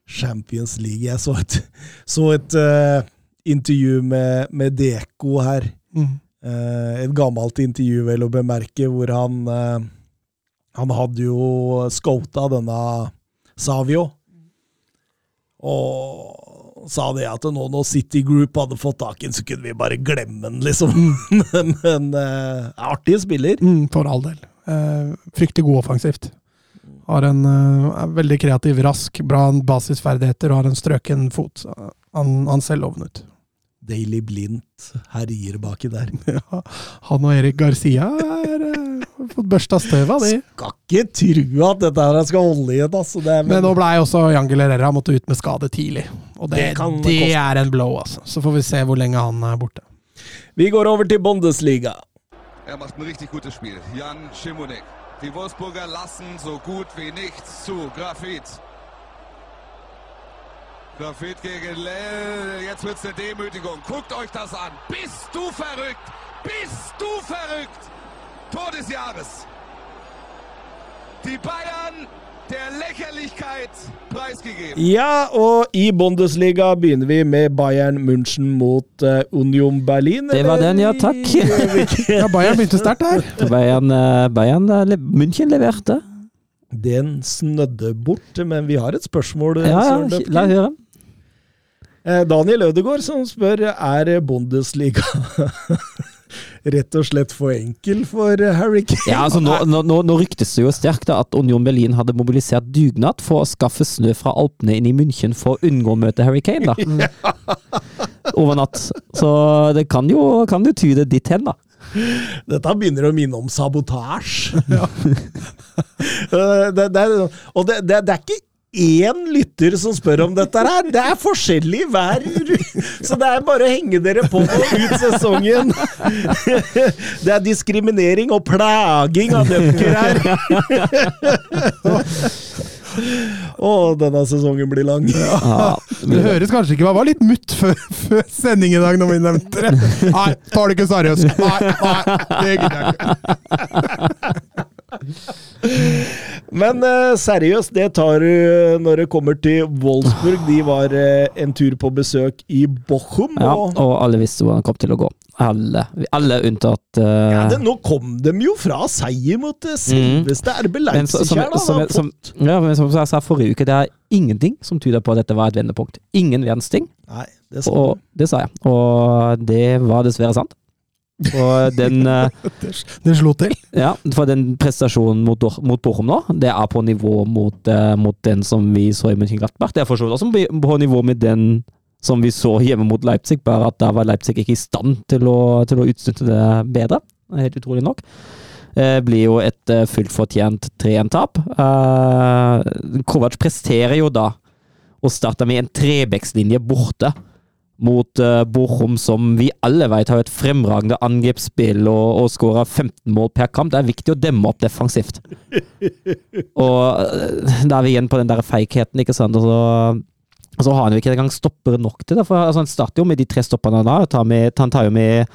Champions League. Jeg så et, så et uh, intervju med, med Deko her. Mm. Uh, et gammelt intervju, vel å bemerke, hvor han uh, Han hadde jo scota denne Savio. Og sa det at nå når City Group hadde fått tak i den, så kunne vi bare glemme den, liksom. men <laughs> men eh, artig spiller. Mm, for all del. Fryktelig god offensivt. Har en eh, er veldig kreativ, rask, bra basisferdigheter og har en strøken fot. Han, han ser lovende ut. Daily Blindt herjer baki der. <laughs> Ja, han og Erik Garcia er, eh, har fått børsta støv av de. Skal ikke tro at dette her skal holde igjen, altså. Det er, Men nå blei også Jangel Herrera måtte ut med skade tidlig. Og det, Det kan det er en blow, altså. Så får vi se hvor lenge han er borte. Vi går over til Bundesliga. Er macht ein richtig gutes Spiel. Jan Schimonek. Die Wolfsburger lassen so gut wie nichts zu. Grafit. Grafit gegen Lell. Jetzt wird's eine Demütigung. Guckt euch das an. Bist du verrückt? Bist du verrückt? Tor des Jahres. Die Bayern der Lächerlichkeit preisgegeben. Ja, og i Bundesliga begynner vi med Bayern München mot eh, Union Berlin. Det var den, ja, takk. <laughs> Ja, Bayern begynte sterkt her. <laughs> Bayern, eh, Bayern eh, le- München leverte. Den snødde bort, men vi har et spørsmål. Ja, ja, la høre. Eh, Daniel Ødegaard som spør er Bundesliga <laughs> rett og slett for enkel for eh, Harry Kane. Ja, altså nå, nå, nå, ryktes det jo sterkt at Union Berlin hadde mobilisert dugnad for å skaffe snø fra Alpene inn i München for å unngå å møte Harry Kane, da. <laughs> Over natt. Så det kan jo, kan jo tyde ditt hen, da. Dette begynner å minne om sabotasje. <laughs> Ja. <laughs> det, det, det, og det, det, det er ikke én lytter som spør om dette her. Det er forskjellig hver Så det er bare å henge dere på ut sesongen. <laughs> Det er diskriminering og plaging av nøkker her. <laughs> Å, denne sesongen blir lang. Ja, Det høres kanskje ikke Det var litt mutt før, før sending i dag, når vi nevnte det. Nei, tar det ikke seriøst. Nei, nei, det gidder jeg ikke. Men eh, seriøst, det tar du når det kommer til Wolfsburg. De var eh, en tur på besøk i Bochum. ja, og og alle visste hvordan det kom til å gå. Alle, alle unntatt eh, Ja, det, nå kom de jo fra seier mot eh, selveste Mm. RB Leipzig som, her, da. som, som, ja, men som jeg sa forrige uke, det er ingenting som tyder på at dette var et vendepunkt. Ingen verdens ting. Nei, det sa Og det sa jeg. Og det var dessverre sant. Og den <laughs> eh, det slo til. Ja, for den prestasjonen mot, mot Bochum nå, det er på nivå mot, eh, mot den som vi så i Mönchengladbach. Det er for så vidt også på- nivå med den som vi så hjemme mot Leipzig, bare at da var Leipzig ikke i stand til å, til å utnytte det bedre. Helt utrolig nok. Eh, blir jo et eh, fullt fortjent 3-1-tap. Eh, Kovac presterer jo da å starte med en trebekslinje borte mot uh, Bochum, som vi alle vet har et fremragende angrepsspill og, og skårer 15 mål per kamp. Det er viktig å demme opp defensivt. <laughs> og eh, da er vi igjen på den der feigheten, ikke sant. Og så, og så har han jo ikke engang stoppere nok til det. For altså, han starter jo med de tre stopperne da. Tar med, han tar jo med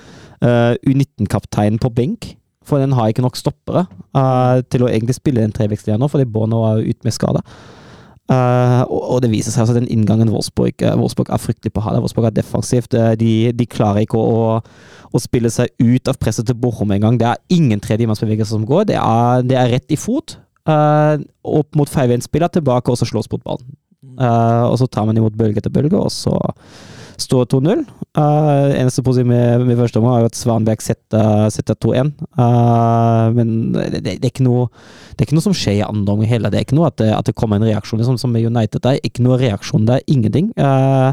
uh, U19-kapteinen på benk. For den har ikke nok stoppere uh, til å egentlig spille den trevekstlinja nå, fordi Bono er ute med skade. Eh, og, det viser seg altså den inngangen Wolfsburg, eh, Wolfsburg er fryktelig på å ha. Wolfsburg er defensivt. eh, de, de klarer ikke å, å spille seg ut av presset til Bochum engang. Det er ingen tredjemannsbevegelser som går. Det er, det er rett i fot. Uh, opp mot feilvendsspiller, tilbake og så slås mot ballen. Eh, og så tar man imot bølge etter bølge, og så står 2-0. Uh, eneste positive med, med første omgang er jo at Svanberg setter, setter 2-1. Uh, men det, det, er ikke noe, det er ikke noe som skjer i andre omgang heller. Det er ikke noe at det, at det kommer en reaksjon, liksom, som med United. Det er ikke noe reaksjon, det er ingenting. Uh,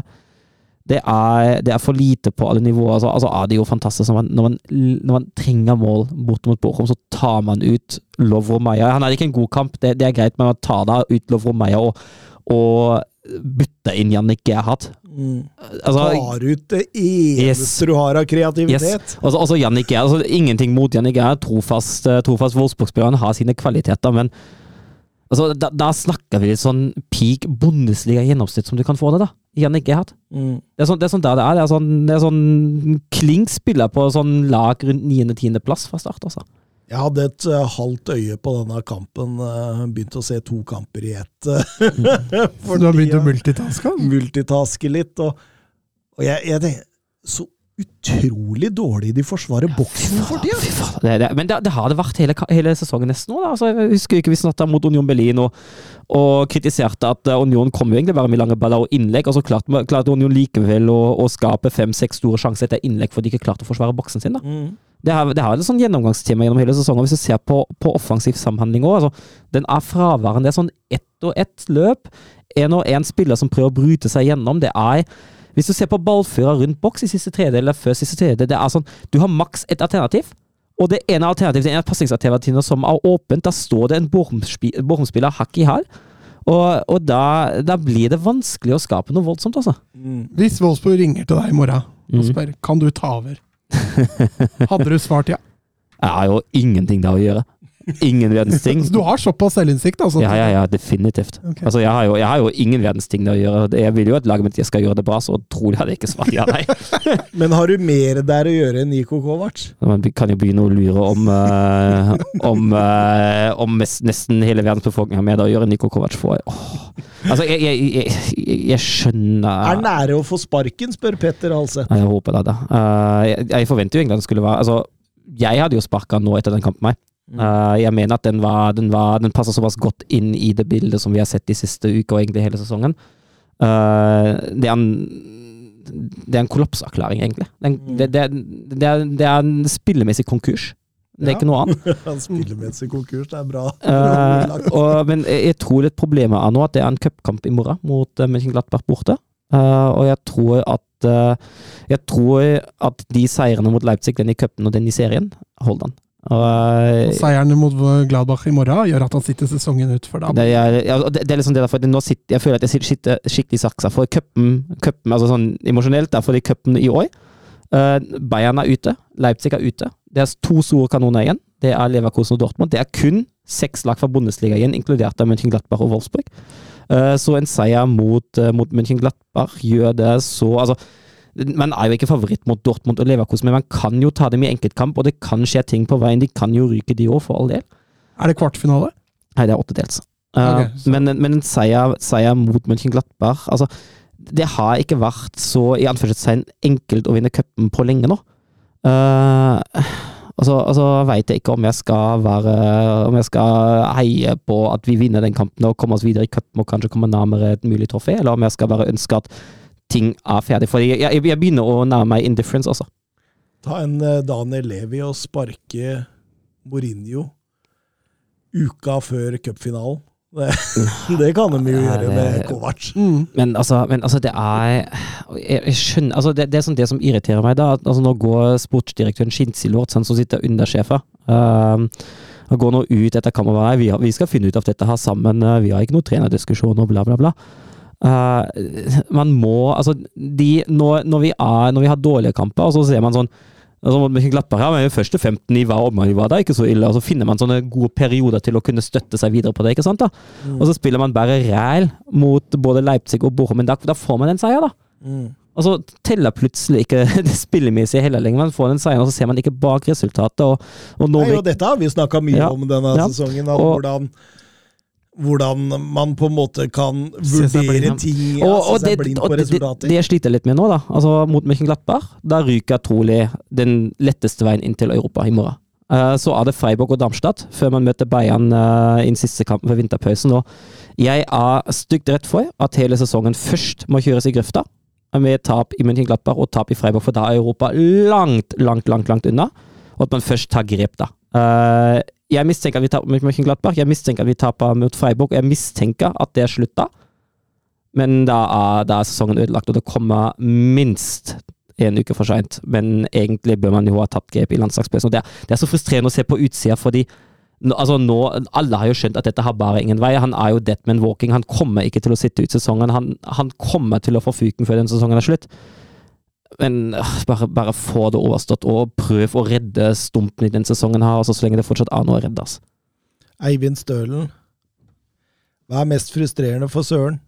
det, er, det er for lite på alle nivåer. Altså, altså er det jo fantastisk når man, når, man, når man trenger mål bort mot Bochum, så tar man ut Lovro Maja. Han hadde ikke en god kamp, det, det er greit, men man tar da ut Lovro Maja og, og bytter inn Jannik hatt. Mm. Altså, Tar ut det eneste Yes. du har av kreativitet. Yes. Altså, altså Jannik er, altså, Ingenting mot Jannik er trofast, eh, trofast Wolfsburg-spilleren har sine kvaliteter, men Altså, da, da snakker vi litt sånn peak bondesliga gjennomsnitt som du kan få det, da. Jannicke hatt. Mm. Det er sånn, det er sånn der det er. Det er sånn, det er sånn Klink spiller på sånn lag rundt 9.-10.-plass fra start, altså. Jeg hadde et uh, halvt øye på denne kampen. uh, begynte å se to kamper i ett. <laughs> eh, du har begynt å multitaske? multitaske litt. Og, og jeg, jeg Så utrolig dårlig de forsvarer boksen for tida! Det, det, men det, det har det vært hele, hele sesongen nesten. Da. Altså, jeg husker ikke vi snakket mot Union Berlin og, og kritiserte at eh, Union kom jo egentlig bare med lange baller og innlegg, og så klarte, klarte Union likevel å, å skape fem-seks store sjanser etter innlegg fordi de ikke klarte å forsvare boksen sin. da. Mm. Det har, det har et sånn gjennomgangstema gjennom hele sesongen. Hvis du ser på, på offensiv samhandling òg, altså, den er fraværende. Det er sånn ett og ett løp. En og en spiller som prøver å bryte seg gjennom. Det er Hvis du ser på ballfører rundt boks i siste tredjedel eller før siste tredjedel, det er sånn Du har maks ett alternativ. Og det ene alternativet det ene pasningsalternativet som er åpent, da står det en Bochum-spiller hakk i hæl. Og, og da, da blir det vanskelig å skape noe voldsomt, altså. Mm. Hvis Wolfsburg ringer til deg i morgen og spør spør kan du ta over, hadde du svart ja? <laughs> Jeg har jo ingenting der å gjøre. Ingen verdens ting. Så du har såpass selvinnsikt, altså? Ja, ja, ja, definitivt. Okay. Altså, jeg har, jo, jeg har jo ingen verdens ting Det å gjøre. Jeg vil jo at laget mitt skal gjøre det bra, så trolig hadde jeg ikke svart ja, nei. Men har du mer der å gjøre enn Niko Kovac? Man kan jo begynne å lure om uh, om, uh, om mest, nesten hele verdens befolkning har med det å gjøre. Niko Kovac får Åh. Altså, jeg, jeg, jeg, jeg, jeg Er nære å få sparken, spør Petter Halseth. Jeg håper det, da. Uh, jeg, jeg forventer jo egentlig at det skulle være Altså, jeg hadde jo sparka nå etter den kampen, meg. Eh, jeg mener at den var Den, var, den passer såpass godt inn i det bildet som vi har sett de siste uker, og egentlig hele sesongen. Uh, det er en det er en kollapserklæring, egentlig. Det er en, det, det, er- det, er, det er en spillemessig konkurs. Det er Ja. ikke noe annet. <laughs> Spillemessig konkurs, det er bra. uh, og, men jeg tror litt problemet er nå at det er en cupkamp i morgen mot uh, Mönchenglattberg borte. Eh, og jeg tror at Jeg tror at de seirene mot Leipzig, den i cupen og den i serien, holder han. Og, eh, Og Seieren mot Gladbach i morgen gjør at han sitter sesongen ut for da. det, er, ja, det, det er liksom det derfor, nå sitter, Jeg føler at jeg sitter skikkelig i saksa. For cupen, altså sånn emosjonelt, fordi cupen i år Uh, Bayern er ute, Leipzig er ute. Det er to store kanoner igjen. Det er Leverkosen og Dortmund. Det er kun seks lag fra Bundesliga igjen, inkludert av Mönchenglattberg og Wolfsburg. Uh, så en seier mot, uh, mot Mönchenglattberg gjør det så Altså, man er jo ikke favoritt mot Dortmund og Leverkusen, men man kan jo ta dem i enkeltkamp, og det kan skje ting på veien. De kan jo ryke, de òg, for all del. Er det kvartfinale? Nei, det er åttedels. Uh, men, men en seier, seier mot Mönchenglattberg altså, Det har ikke vært så i anførselstegn enkelt å vinne cupen på lenge nå. Uh, så altså veit jeg ikke om jeg skal være Om jeg skal heie på at vi vinner den kampen og kommer oss videre i cupen og kanskje kommer nærmere et mulig trofé, eller om jeg skal bare ønske at ting er ferdig. For jeg, jeg, jeg begynner å nærme meg indifference også. Ta en eh, Daniel Levi og sparke Mourinho uka før cupfinalen. <laughs> Det, det kan de jo gjøre med Kovac. Mm. Men altså, men altså det er Jeg, jeg skjønner altså det, det er sånn det som irriterer meg, da. at, Altså nå går sportsdirektøren Skinsilort, han som sitter undersjefer um, Han går nå ut etter kammeret. vi, vi skal finne ut av dette her sammen. Vi har ikke noe trenerdiskusjon og bla, bla, bla. Uh, man må Altså, de når, når, vi er, når vi har dårlige kamper, og så ser man sånn Altså, Mönchenglattberg her, men første 15 i hver omgang var da ikke så ille. Og så finner man sånne gode perioder til å kunne støtte seg videre på det. ikke sant da? Og så spiller man bare ræl mot både Leipzig og Bochum, men da, da får man en seier, da. Mm. Og så teller plutselig ikke <laughs> det spillemessige heller lenger. Man får en seier, og så ser man ikke bak resultatet. Og, og Nei, og dette har vi snakka mye Ja. om denne Ja. sesongen. Og- hvordan, hvordan man på en måte kan vurdere ting og, og se det, seg blind og det, det, jeg sliter litt med nå, da, altså mot Mönchenglattberg, da ryker trolig den letteste veien inn til Europa i morgen. Eh, så er det Freiburg og Darmstadt før man møter Bayern uh, i den siste kampen ved vinterpausen. Og jeg er stygt redd for at hele sesongen først må kjøres i grøfta, med tap i Mönchenglattberg og tap i Freiburg, for da er Europa langt, langt, langt, langt unna. Og at man først tar grep, da. Eh, jeg mistenker at vi taper mot Mönchenglattberg, jeg mistenker at vi taper mot Freiburg, og jeg mistenker at det er slutt. Men da er, da er sesongen ødelagt, og det kommer minst en uke for seint. Men egentlig bør man jo ha tatt grep i landslagspressen. Det, det er så frustrerende å se på utsida, fordi altså nå, alle har jo skjønt at dette har bare ingen vei. Han er jo dead man walking. Han kommer ikke til å sitte ut sesongen. Han, han kommer til å få fuken før den sesongen er slutt. Men øh, bare, bare få det overstått, og prøv å redde stumpen i den sesongen her, altså så lenge det fortsatt er noe å redde. Altså. Eivind Stølen. Hva er mest frustrerende for Søren?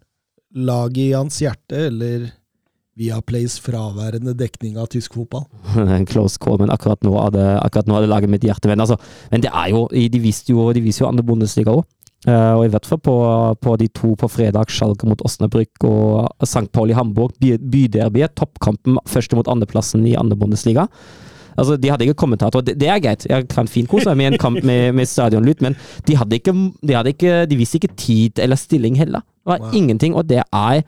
Laget i hans hjerte, eller Viaplays fraværende dekning av tysk fotball? En <laughs> close call, men akkurat nå det, akkurat nå det laget mitt hjerte. Men, altså, men det er jo De viste jo, de viste jo andre Bundesliga òg. Og i hvert fall på, på de to på fredag, Schalke mot Osnabrück og St. Paul i Hamburg. By- Byderbyet, toppkampen første mot andreplassen i andre Bundesliga. Altså, De hadde ikke kommentator, det, det er greit. Jeg kan fint kose meg med en kamp med, med stadionlyd, men de hadde ikke De, hadde ikke, de viste ikke tid eller stilling heller. Det var ingenting, og det er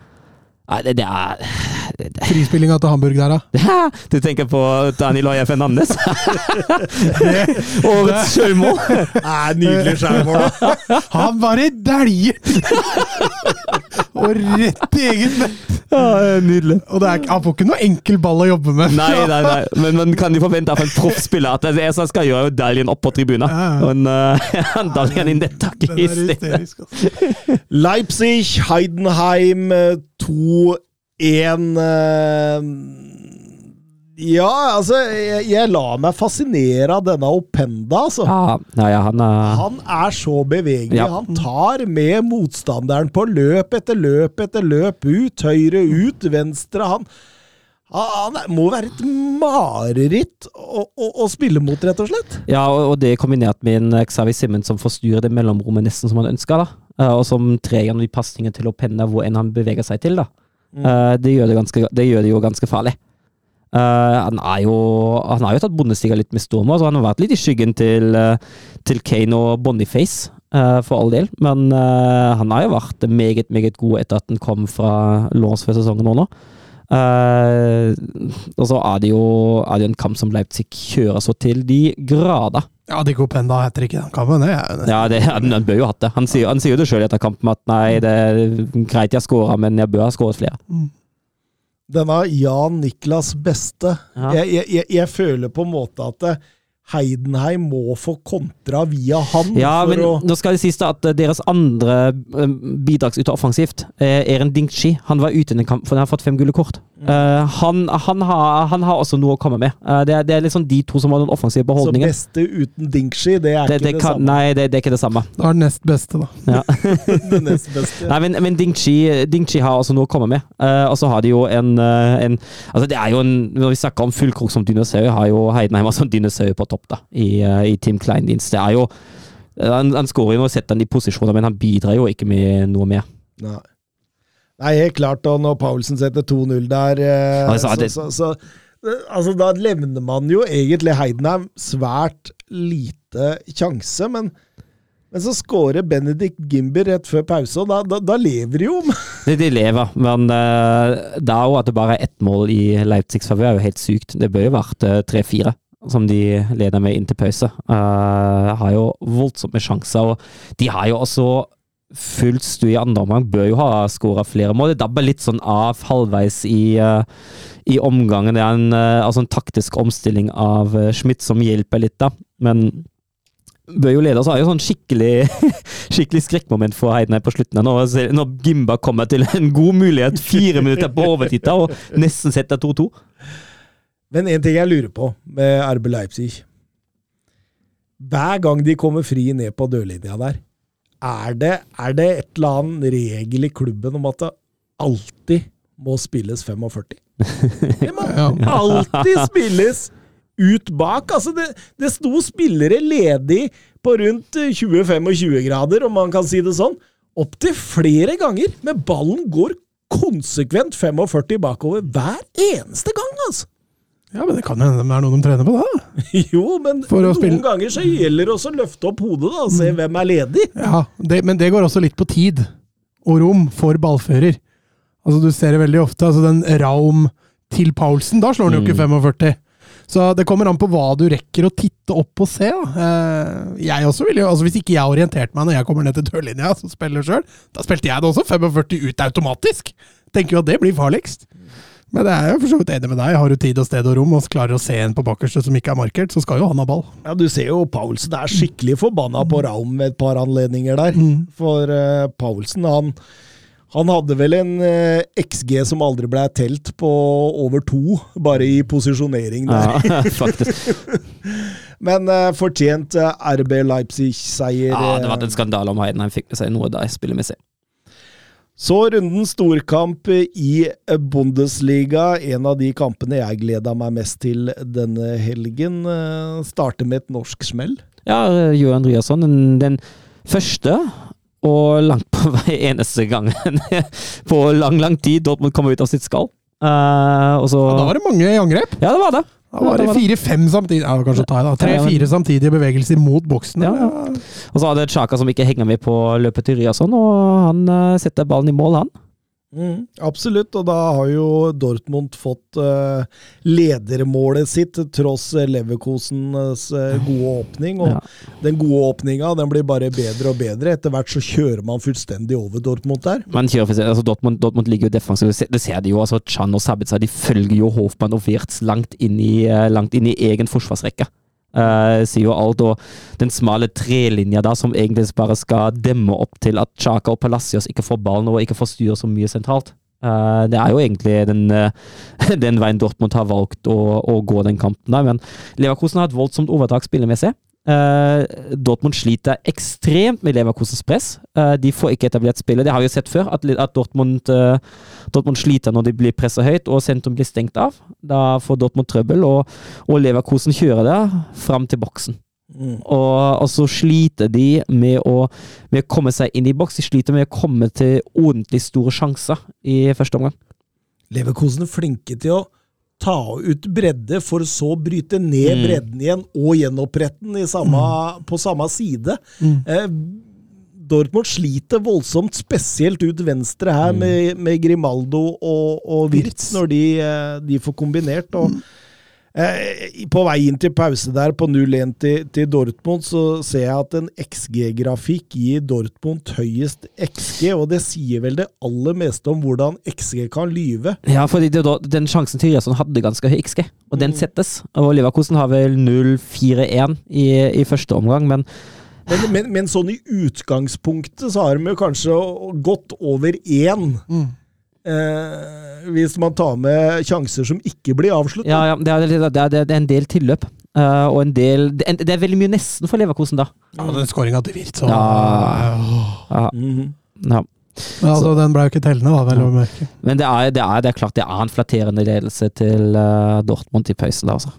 Nei, det, det er Frispillinga til Hamburg der, da. <laughs> du tenker på Daniel Oya Fernandes? Årets sjølmål! Nydelig skjærmål! <laughs> Han bare dæljer! Og rett i eget nett. nydelig. Og det er, han får ikke noe enkel ball å jobbe med. Nei, nei, nei, men man kan jo forvente av en proffspiller at det er som skal gjøre, er å dalje opp på tribunen. Ja, ja. Og uh, <laughs> han daljer han i nettaket er hysterisk, altså. <laughs> Leipzig, Heidenheim eh, 2-1 eh, Ja, altså jeg, jeg lar meg fascinere av denne Openda, altså. Ja, ja, ja, han er Han er så bevegelig. Han tar med motstanderen på løp etter løp etter løp. Ut, høyre, ut, venstre. Han, han er- må være et mareritt å, å, å spille mot, rett og slett. Ja, og, og det kombinert med en eh, Xavi Simmons som forstyrrer det mellomrommet nesten som han ønsker, da. Eh, og som trer gjennom de pasningene til Openda hvor enn han beveger seg til, da. Mm. det, gjør det, ganske, det gjør det jo ganske farlig. Eh, han, er jo, han har jo tatt Bundesliga litt med storm, så han har vært litt i skyggen til, eh, til Kane og Boniface, uh, for all del. Men uh, han har jo vært meget, meget god etter at han kom fra låns før sesongen nå. og så er det, jo, er det jo en kamp som Leipzig kjører så til de grader. Ja, Dico Penda heter ikke den kampen, det er Ja, det, han, han bør jo hatt det. Han sier, han sier jo det sjøl etter kampen at nei, det er greit jeg scora, men jeg bør ha skåret flere. Denne Jan Niklas Beste. Ja. Jeg, jeg, jeg, føler på en måte at eh, Heidenheim må få kontra via han. Ja, for men å, nå skal det sies da at eh, deres andre eh, bidragsyter offensivt, er Eren Dingchi. han var ute i en kamp, for han har fått fem gule kort. Mm. Uh, han, han, har, han har også noe å komme med. Uh, det, er, det er liksom de to som har den offensive så. Beste uten Dingchi, det er Det, ikke det kan, samme. nei, det, det er ikke det samme. Da er det nest beste, da. Ja. <laughs> <laughs> det nest beste. Nei, men, men Dingchi, Ding har også noe å komme med. Uh, og så har de jo en, eh, en Altså, det er jo en Når vi snakker om fullkrok som dinosaur, har jo Heidenheim også en dinosaur på topp, da, i, eh, i Tim Klein-dienst. Det er jo eh, Han, han skårer jo og setter han i posisjoner, men han bidrar jo ikke med noe mer. Nei. Nei, helt klart. Og når Paulsen setter 2-0 der, eh, Altså, så, det- så, så Altså, da levner man jo egentlig Heidenheim svært lite sjanse, men men så skårer Benedikt Gimber rett før pause, og da, da, da lever de jo. <laughs> De, de lever, men uh, det er jo at det bare er ett mål i Leipzigs favør, er jo helt sykt. Det bør jo vært eh, tre-fire, som de leder med inn til pause. uh, har jo voldsomme sjanser, og de har jo også fullt stu i andre omgang, bør jo ha skåra flere mål. Det dabber litt sånn av halvveis i, uh, i omgangen. Det er en, uh, altså en taktisk omstilling av uh, Schmidt som hjelper litt, da. Men bør jo lede, så har jo sånn skikkelig <laughs> skikkelig skrekkmoment for Heidenheim på slutten. Når, når Gimba kommer til en god mulighet fire minutter på overtid og nesten setter 2-2. Men en ting jeg lurer på med RB Leipzig Hver gang de kommer fri ned på dørlinja der, er det, er det et eller annet regel i klubben om at det alltid må spilles 45? Det må <laughs> alltid spilles ut bak. Altså, det, det sto spillere ledig på rundt eh, 20-25 grader, om man kan si det sånn, opptil flere ganger, men ballen går konsekvent 45 bakover hver eneste gang, altså! Ja, men det kan hende det er noe de trener på, da. <laughs> Jo, men noen spille- ganger så gjelder det også å løfte opp hodet da, og se hvem er ledig. Ja, det, Men det går også litt på tid og rom for ballfører. Altså, Du ser det veldig ofte. altså Den Raum til Paulsen, da slår han jo ikke 45. Så det kommer an på hva du rekker å titte opp og se. Da. Eh, Jeg også vil jo, altså Hvis ikke jeg orienterte meg når jeg kommer ned til dørlinja som spiller sjøl, da spilte jeg det også 45 ut automatisk! Tenker jo at det blir farligst. Men det er jeg for så vidt enig med deg. Har du tid og sted og rom og klarer å se en på bakerste som ikke er markert, så skal jo han ha ball. Ja, Du ser jo Paulsen er skikkelig forbanna på Raum ved et par anledninger der. For uh, Paulsen, han, han hadde vel en uh, XG som aldri ble telt på over to, bare i posisjonering der. Ja, <laughs> faktisk. <laughs> Men uh, fortjent eh, RB Leipzig-seier. Ja, det hadde var en skandale om Heidenheim fikk med seg noe der spillemessig. Så runden storkamp i Bundesliga. En av de kampene jeg gleda meg mest til denne helgen. eh, Starter med et norsk smell. Ja, Jo Andreasson, den, den første og langt på vei eneste gangen <laughs> på lang, lang tid Dortmund kommer ut av sitt skall. Uh, og så Da var det mange i angrep. Ja, det var det. Da var det fire-fem samtidig ja, kanskje å ta da. Tre-fire samtidige bevegelser mot boksen. Ja, ja. Og så hadde Chaka som ikke henger med på løpet til Ryerson, og han eh, setter ballen i mål, han. Mm, absolutt, og da har jo Dortmund fått uh, ledermålet sitt tross eh, Leverkosens uh, gode åpning. Og Ja. den gode åpninga den blir bare bedre og bedre. Etter hvert så kjører man fullstendig over Dortmund der. Man kjører, altså Dortmund, Dortmund ligger jo defensivt, det ser- de jo. altså Chan og Sabitza de følger jo Hofmann og Wirtz langt inn i, eh, langt inn i egen forsvarsrekke. Uh, sier jo alt, og den smale trelinja da, som egentlig bare skal demme opp til at Chaka og Palacios ikke får ballen og ikke forstyrrer så mye sentralt. Uh, det er jo egentlig den, uh, <laughs> den veien Dortmund har valgt å, å gå den kampen der, men Leverkusen har et voldsomt overtak spillemessig. Eh, Dortmund sliter ekstremt med Leverkusens press. Uh, de får ikke etablert spillet. Det har vi jo sett før, at, at Dortmund, uh, Dortmund sliter når de blir pressa høyt og sentrum blir stengt av. Da får Dortmund trøbbel, og, og Leverkusen kjører det fram til boksen. Mm. Og, og så sliter de med å, med å komme seg inn i boks. De sliter med å komme til ordentlig store sjanser i første omgang. Leverkosen er flinke til å ta ut bredde, for så bryte ned Mm. bredden igjen og gjenopprette den i samme, på samme side. Eh, Dortmund sliter voldsomt, spesielt ut venstre her, med, med Grimaldo og, og Wirtz, når de, eh, de får kombinert. og eh, På vei inn til pause der, på 0-1 til, til Dortmund, så ser jeg at en XG-grafikk gir Dortmund høyest XG, og det sier vel det aller meste om hvordan XG kan lyve. Ja, fordi det, den sjansen til Ryerson hadde ganske høy XG, og den settes. Og Leverkusen har vel 0-4-1 i, i første omgang, men Men, men, men sånn i utgangspunktet så har de jo kanskje gått over én. Eh, hvis man tar med sjanser som ikke blir avsluttet. ja, ja, det, er, det, er, det er en del tilløp. Uh, og en del det er, det er veldig mye nesten for Leverkosen, da. Ja, den skåringa til Wirt, så Ja. Ja, Mhm. ja. Men altså, den ble jo ikke tellende, da, vel å merke. Men det er, det, er, det er klart det er en flatterende ledelse til uh, Dortmund i pausen. da, altså.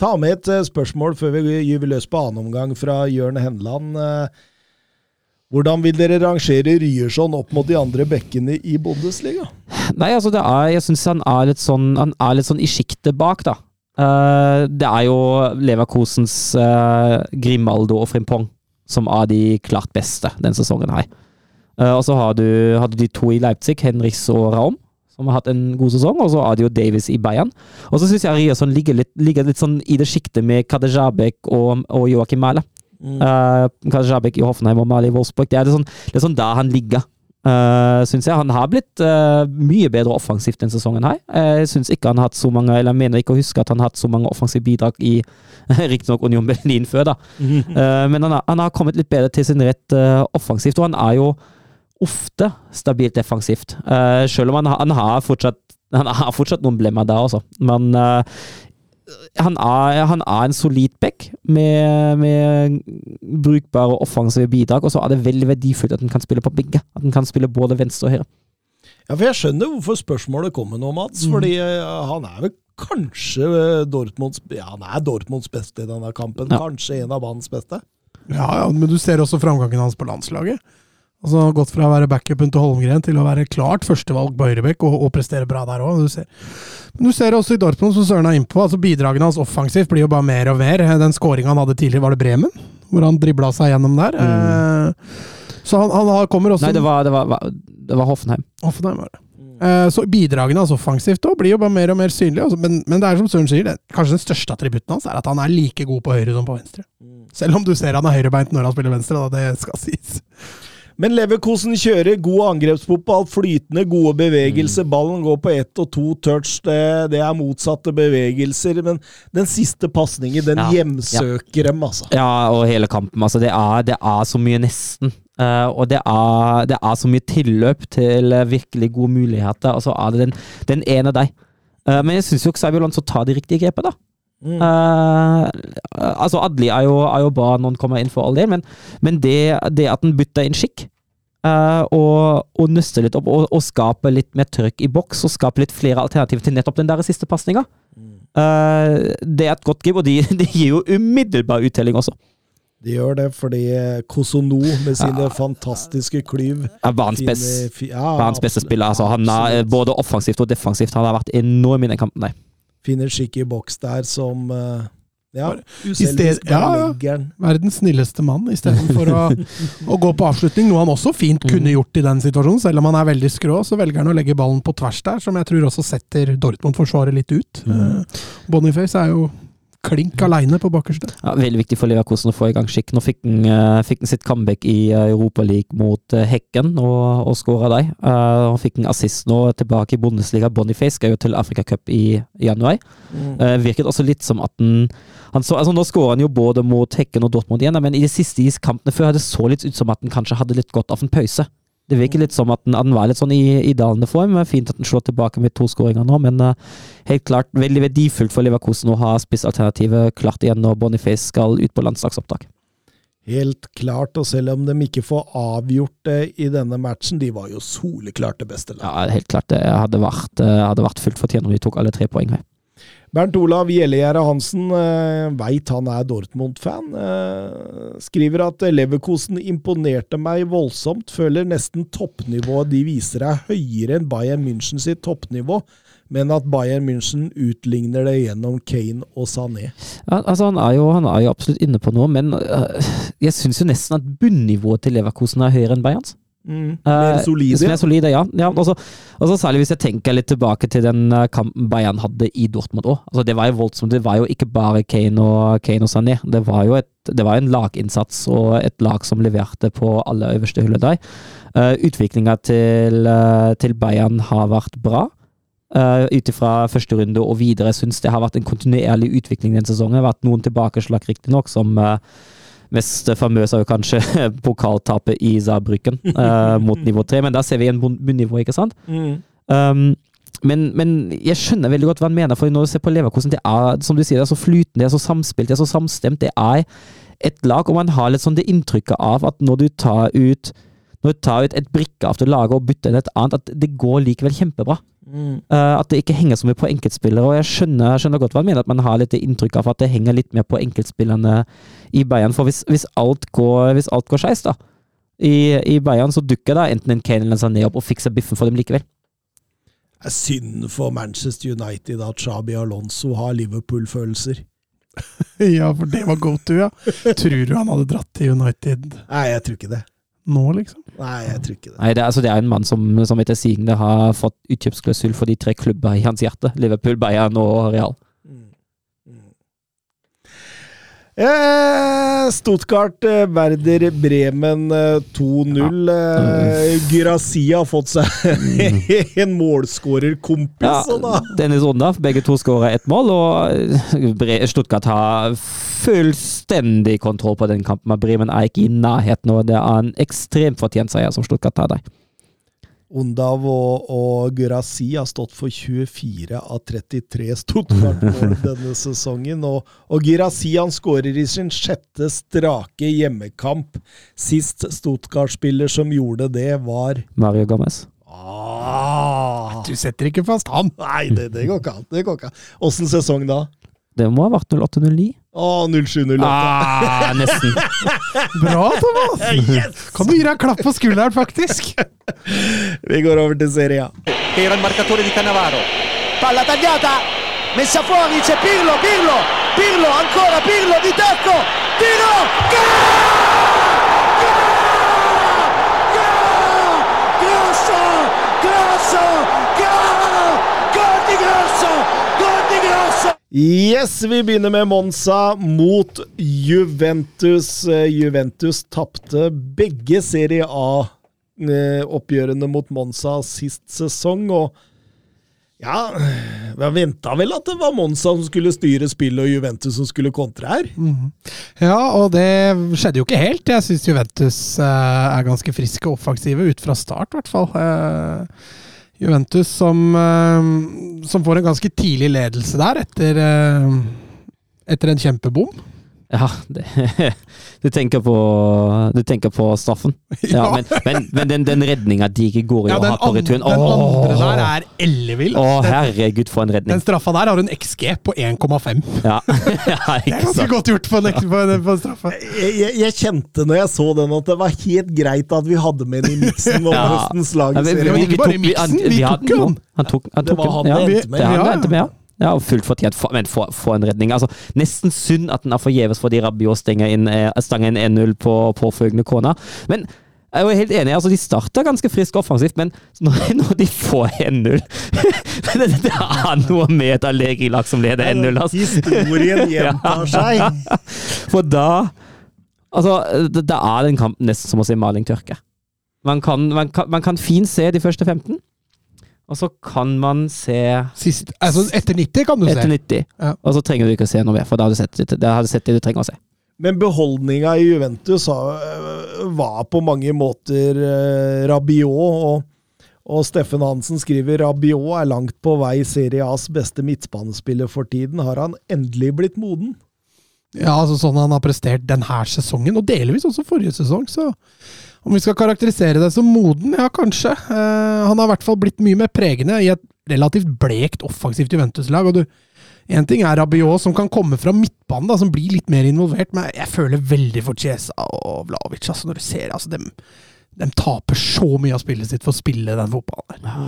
Ta med et eh, spørsmål før vi gyver løs på annen omgang fra Jørn Henland. Eh, hvordan vil dere rangere Ryerson opp mot de andre bekkene i Bundesliga? Nei, altså er, jeg syns han er litt sånn Han er litt sånn i sjiktet bak, da. Uh, det er jo Leverkusens uh, Grimaldo og Frimpong som er de klart beste denne sesongen her. Uh, og så har du, har du de to i Leipzig, Henriks og Raum, som har hatt en god sesong. Og så er det jo Davies i Bayern. Og så syns jeg Ryerson ligger litt, ligger litt sånn i det sjiktet med Kadejabek og, og Joakim Mæhle. Uh, Kadejabek i Hoffenheim og Mali i Wolfsburg. Det er, det sånn, det er sånn der han ligger. Uh, synes jeg Han har blitt uh, mye bedre offensivt denne sesongen. her Jeg synes ikke han har hatt så mange Eller jeg mener ikke å huske at han har hatt så mange offensive bidrag i <laughs> riktignok Union Berlin før, da. Uh, <laughs> men han har, han har kommet litt bedre til sin rett eh, offensivt, og han er jo ofte stabilt defensivt. Eh, selv om han, har- han har fortsatt han har fortsatt noen blemmer der, altså. Men eh, han, er, han er en solid back med, med brukbare offensive bidrag, og så er det veldig verdifullt at han kan spille på begge. At han kan spille både venstre og høyre. Ja, for Jeg skjønner hvorfor spørsmålet kommer nå, Mats. Fordi eh, han er vel kanskje eh, Dortmunds Ja, han er Dortmunds beste i denne kampen. Ja. Kanskje en av banens beste. Ja, ja, men du ser også framgangen hans på landslaget. Altså Gått fra å være backupen til Holmgren til å være klart førstevalg på høyrebekk, og, og prestere bra der òg. Men du ser også i Dortmund, som Søren er innpå, altså bidragene hans offensivt blir jo bare mer og mer. Den skåringa han hadde tidligere, var det Bremen? Hvor han dribla seg gjennom der. Mm. så han, han kommer også Nei, det var, det var, det var Hoffenheim. Hoffenheim var det. Eh, Så bidragene hans offensivt også blir jo bare mer og mer synlige. Altså. Men, men det er som Søren sier, det, kanskje den største attributten hans er at han er like god på høyre som på venstre. Selv om du ser han er høyrebeint når han spiller venstre, da, det skal sies. Men Leverkosen kjører god angrepsfotball, flytende, gode bevegelser. Ballen går på ett og to touch. Det, det er motsatte bevegelser. Men den siste pasningen, den Ja. hjemsøker dem, altså. Ja, og hele kampen. Altså, det er, det er så mye nesten. Uh, og det er, det er så mye tilløp til eh, virkelig gode muligheter, og så er det den, den ene deg. Uh, men jeg syns jo Xavier Alonso tar de riktige grepene, da. Eh, altså, Adli er jo, er jo bra når han kommer inn for all del, men, men det, det at han bytter inn skikk uh, og, og nøster litt opp og, og skaper litt mer trøkk i boks og skaper litt flere alternativer til nettopp den der siste pasninga. det er et godt grip, og de, <laughs> de gir jo umiddelbar uttelling også. De gjør det fordi Kosono med sine fantastiske klyv Er verdens best- ja, beste spiller. Altså, han er både offensivt og defensivt. Han har vært enorm i den kampen der. Finner skikk i boks der som eh, Ja, sted- ja, ja. Verdens snilleste mann, istedenfor å, <laughs> å gå på avslutning. Noe han også fint kunne gjort i den situasjonen. Selv om han er veldig skrå, så velger han å legge ballen på tvers der, som jeg tror også setter Dortmund-forsvaret litt ut. Mm. Boniface er jo klink aleine på bakerste. Ja, veldig viktig for Leverkusen å få i gang skikk. Nå fikk han, uh, fikk han sitt comeback i uh, Europaligaen mot uh, Hekken og, og skåra der. Uh, han fikk en assist nå tilbake i Bundesliga. Boniface skal jo til Afrikacup i, i januar. Uh, virket også litt som at han, han så, altså Nå skårer han jo både mot Hekken og Dortmund igjen, men i de siste kampene før det så litt ut som at han kanskje hadde litt godt av en pause. Det virker litt som at han, han var litt sånn i, i dalende form. Fint at han slår tilbake med to skåringer nå, men uh, helt klart veldig verdifullt for Leverkusen å ha spissalternativet klart igjen når Boniface skal ut på landslagsopptak. Helt klart, og selv om de ikke får avgjort det i denne matchen, de var jo soleklart det beste laget. Ja, helt klart det hadde vært, eh, hadde vært fullt fortjent om de tok alle tre poeng her. Bernt Olav Gjellegjerde Hansen eh, veit han er Dortmund-fan. eh, skriver at Leverkosen imponerte meg voldsomt. Føler nesten toppnivået de viser er høyere enn Bayern München sitt toppnivå, men at Bayern München utligner det gjennom Kane og Sané. Ja, altså han, er jo, han er jo absolutt inne på noe, men øh, jeg syns jo nesten at bunnivået til Leverkusen er høyere enn Bayerns. Mm. Mer Eh, solide. Som er solide, ja. ja også, også, Særlig hvis jeg tenker litt tilbake til den eh, kampen Bayern hadde i Dortmund òg. Altså, det var jo voldsomt. Det var jo ikke bare Kane og, Kane og Sané. Det var jo et, det var en laginnsats og et lag som leverte på alle øverste hylle der. Uh, Utviklinga til, uh, til Bayern har vært bra. Uh, Ut ifra første runde og videre syns det har vært en kontinuerlig utvikling den sesongen. Det har vært noen tilbakeslag, riktignok, som uh, Mest famøs er jo kanskje <laughs> pokaltapet i Saarbrücken uh, mot nivå 3, men der ser vi igjen bunnivået, ikke sant? Mm. Um, men, men jeg skjønner veldig godt hva han mener, for når du ser på leverkosten, det er som du sier, det er så flytende, det er så samspilt, det er så samstemt. Det er et lag, og man har litt sånn det inntrykket av at når du tar ut når du tar ut et brikke av det laget og bytter inn et annet, at det går likevel kjempebra. Mm. Eh, at det ikke henger så mye på enkeltspillere. og Jeg skjønner, skjønner godt hva han mener, at man har litt inntrykk av at det henger litt mer på enkeltspillerne i Bayern. For hvis, hvis alt går, hvis alt går skeis, da, i, i Bayern, så dukker da enten en Kane eller en Sané opp og fikser biffen for dem likevel. Det er synd for Manchester United at Xabi Alonso har Liverpool-følelser. <laughs> Ja, for det var go to, ja. Tror du han hadde dratt til United Nei, jeg tror ikke det. nå, liksom? Nei, jeg tror ikke det. Nei, det, er- altså, det er en mann som, som etter sigende har fått utkjøpsklausul for de tre klubber i hans hjerte. Liverpool, Bayern og Real. Mm. Mm. Eh, Stuttgart, eh, Werder Bremen eh, 2-0. Eh, Gyrasi har fått seg <laughs> en målskårerkompis. Ja, så da. Dennis Rondaf, begge to skåra ett mål, og Stuttgart har fullstendig kontroll på den kampen. men Bremen er ikke i nærheten, og det er en ekstremt fortjent seier som Stuttgart tar der. Ondav og, og Gurasi har stått for 24 av 33 Stuttgart-mål denne sesongen. Og, og Gurasi han skårer i sin sjette strake hjemmekamp. Sist Stuttgart-spiller som gjorde det, var Mario Gomez. ah, Du setter ikke fast han! Nei, det, det går ikke an. Det går ikke an. Åssen sesong da? Det må ha vært 08-09. Å, 07-08. Ah, nesten. <laughs> Bra, Thomas! Kan du gi deg en klapp på skulderen, faktisk? <laughs> Vi går over til Serie A. che era il marcatore di Cannavaro. Palla tagliata, messa fuori, c'è Pirlo, Pirlo, Pirlo, ancora Pirlo di tacco, tiro, gol! Grosso, grosso, gol! Gol di Grosso, gol di Grosso! Yes, vi begynner med Monza mot Juventus. Eh, Juventus tapte begge Serie A-oppgjørene mot Monza sist sesong, og ja Vi venta vel at det var Monza som skulle styre spillet, og Juventus som skulle kontre her. Ja, og det skjedde jo ikke helt. Jeg syns Juventus eh, er ganske friske og offensive, ut fra start i hvert fall. Eh, Juventus som, eh, som får en ganske tidlig ledelse der, etter, eh, etter en kjempebom. Ja, det, <laughs> du, tenker på, du tenker på straffen. <laughs> Ja. Men, men, men den, den redninga de ikke går i Ja, og har på returen den andre der er ellevill. Å, herregud, for en den straffa der har en XG på 1,5. Ja, <laughs> ja Det er ganske godt gjort på en, på en, på en straffe. Jeg, jeg, kjente når jeg så den at det var helt greit at vi hadde med den i miksen om Ja. høstens Ja, vi- vi, vi, vi- ikke vi bare tok- i miksen, han- vi tok den. Han tok, han Det tok den. han ja. det endte med. Det han Ja, det ja. endte med, ja. Ja, fullt fortjent. For, men for, for en redning. Altså, nesten synd at den er forgjeves fordi Rabiot stenger inn eh, stanger inn 1-0 på påfølgende kona. Men jeg er jo helt enig, altså de starta ganske friskt offensivt, men når, <laughs> når de får 1-0 det, <laughs> det er noe med et Allegri-lag som leder 1-0. Altså. Historien <laughs> gjentar seg. For da Altså, det da er den kampen nesten som å se maling tørke. Man kan, man, kan, man kan fint se de første 15, og så kan man se Sist, altså etter 90 kan du etter se. 90. Ja. Og så trenger du ikke å se noe mer, for da har du sett, det- har du sett det du trenger å se. Men beholdninga i Juventus øh, var på mange måter øh, Rabiot. Og, og Steffen Hansen skriver Rabiot er langt på vei Serie A's beste midtbanespiller for tiden. Har han endelig blitt moden? Ja, altså sånn han har prestert denne sesongen, og delvis også forrige sesong. Så om vi skal karakterisere deg som moden, ja, kanskje. Uh, han har i hvert fall blitt mye mer pregende i et relativt blekt offensivt Juventus-lag. og du en ting er Rabiot, som kan komme fra midtbanen, da, som blir litt mer involvert, men jeg føler veldig for Chiesa og Vlaovic. Altså, når du ser, altså, dem, dem taper så mye av spillet sitt for å spille den fotballen der.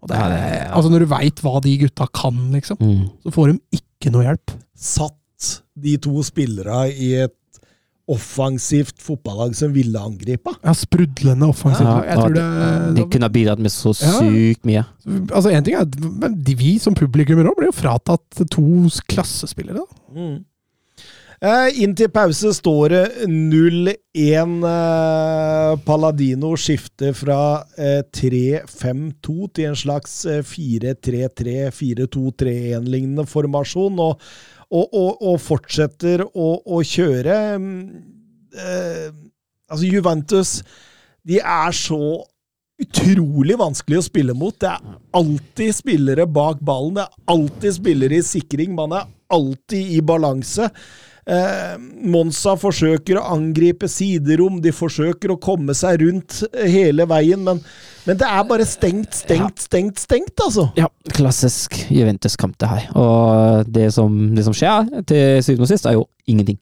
Og det Ja, er, det ja. altså, når du veit hva de gutta kan, liksom, så får de ikke noe hjelp. Satt de to spillerne i et offensivt fotballag som ville angripe? Ja, sprudlende offensivt. Ja, tror det, De kunne ha bidratt med så Ja. sykt mye. Altså, en ting er at men de, Vi som publikummere blir jo fratatt to klassespillere. Mm. Eh, inn til pause står det 0-1. Eh, Paladino skifter fra eh, 3-5-2 til en slags eh, 4-3-3-4-2-3-1-lignende formasjon, og, og, og, og fortsetter å, å kjøre. Mm, Eh, altså, Juventus de er så utrolig vanskelig å spille mot. Det er alltid spillere bak ballen. Det er alltid spillere i sikring. Man er alltid i balanse. Eh, Monza forsøker å angripe siderom, de forsøker å komme seg rundt hele veien, men, men det er bare stengt, stengt, stengt, stengt, altså. Ja, klassisk Juventus-kamp, det her. Og det som, det som skjer til syvende og sist, er jo ingenting.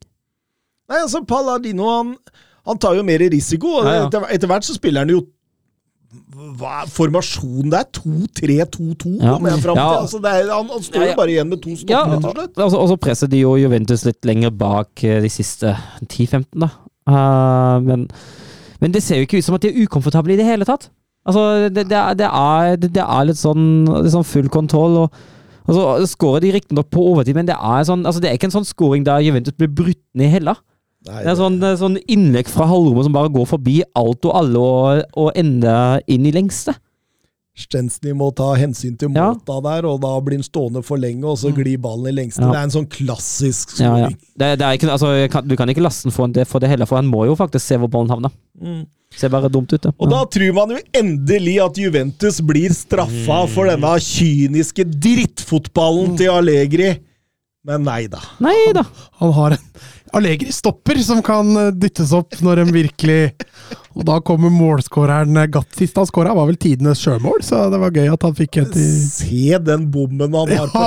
Nei, altså, Palladino han, han tar jo mer risiko. og Ja, ja. Etter, etter hvert så spiller han jo hva er formasjonen det er? 2-3-2-2, Ja. Ja. Altså, er, han, han står jo bare igjen med to Ja, stopper, rett og slett. altså, og så presser de jo Juventus litt lenger bak eh, de siste 10-15, da. Uh, men, men det ser jo ikke ut som at de er ukomfortable i det hele tatt. Altså, det, det, det, er, det, er litt sånn, litt sånn full kontroll. og Altså, så skårer de riktignok på overtid, men det er, sånn, altså det er ikke en sånn scoring der Juventus blir brutt ned heller. Nei, Det er sånn, sånn innlegg fra halvrommet som bare går forbi alt og alle og, og ender inn i lengste. Stensny må ta hensyn til Ja. Der, og da blir han stående for lenge, og så glir ballen i lengste. Ja. Det er en sånn klassisk Ja, ja. Det, det altså, du kan ikke laste den for det, for det heller, for han må jo faktisk se hvor ballen havner. Mm. Ser bare dumt ut, det. Og da tror man jo endelig at Juventus blir straffa Mm. for denne kyniske drittfotballen til Allegri. Men nei da. Nei da. Han har en Allegri-stopper som kan eh, dyttes opp når en virkelig Og da kommer målskåreren eh, Gatt. Sist han skåra, var vel tidenes sjømål, så det var gøy at han fikk et i Se den bommen han har på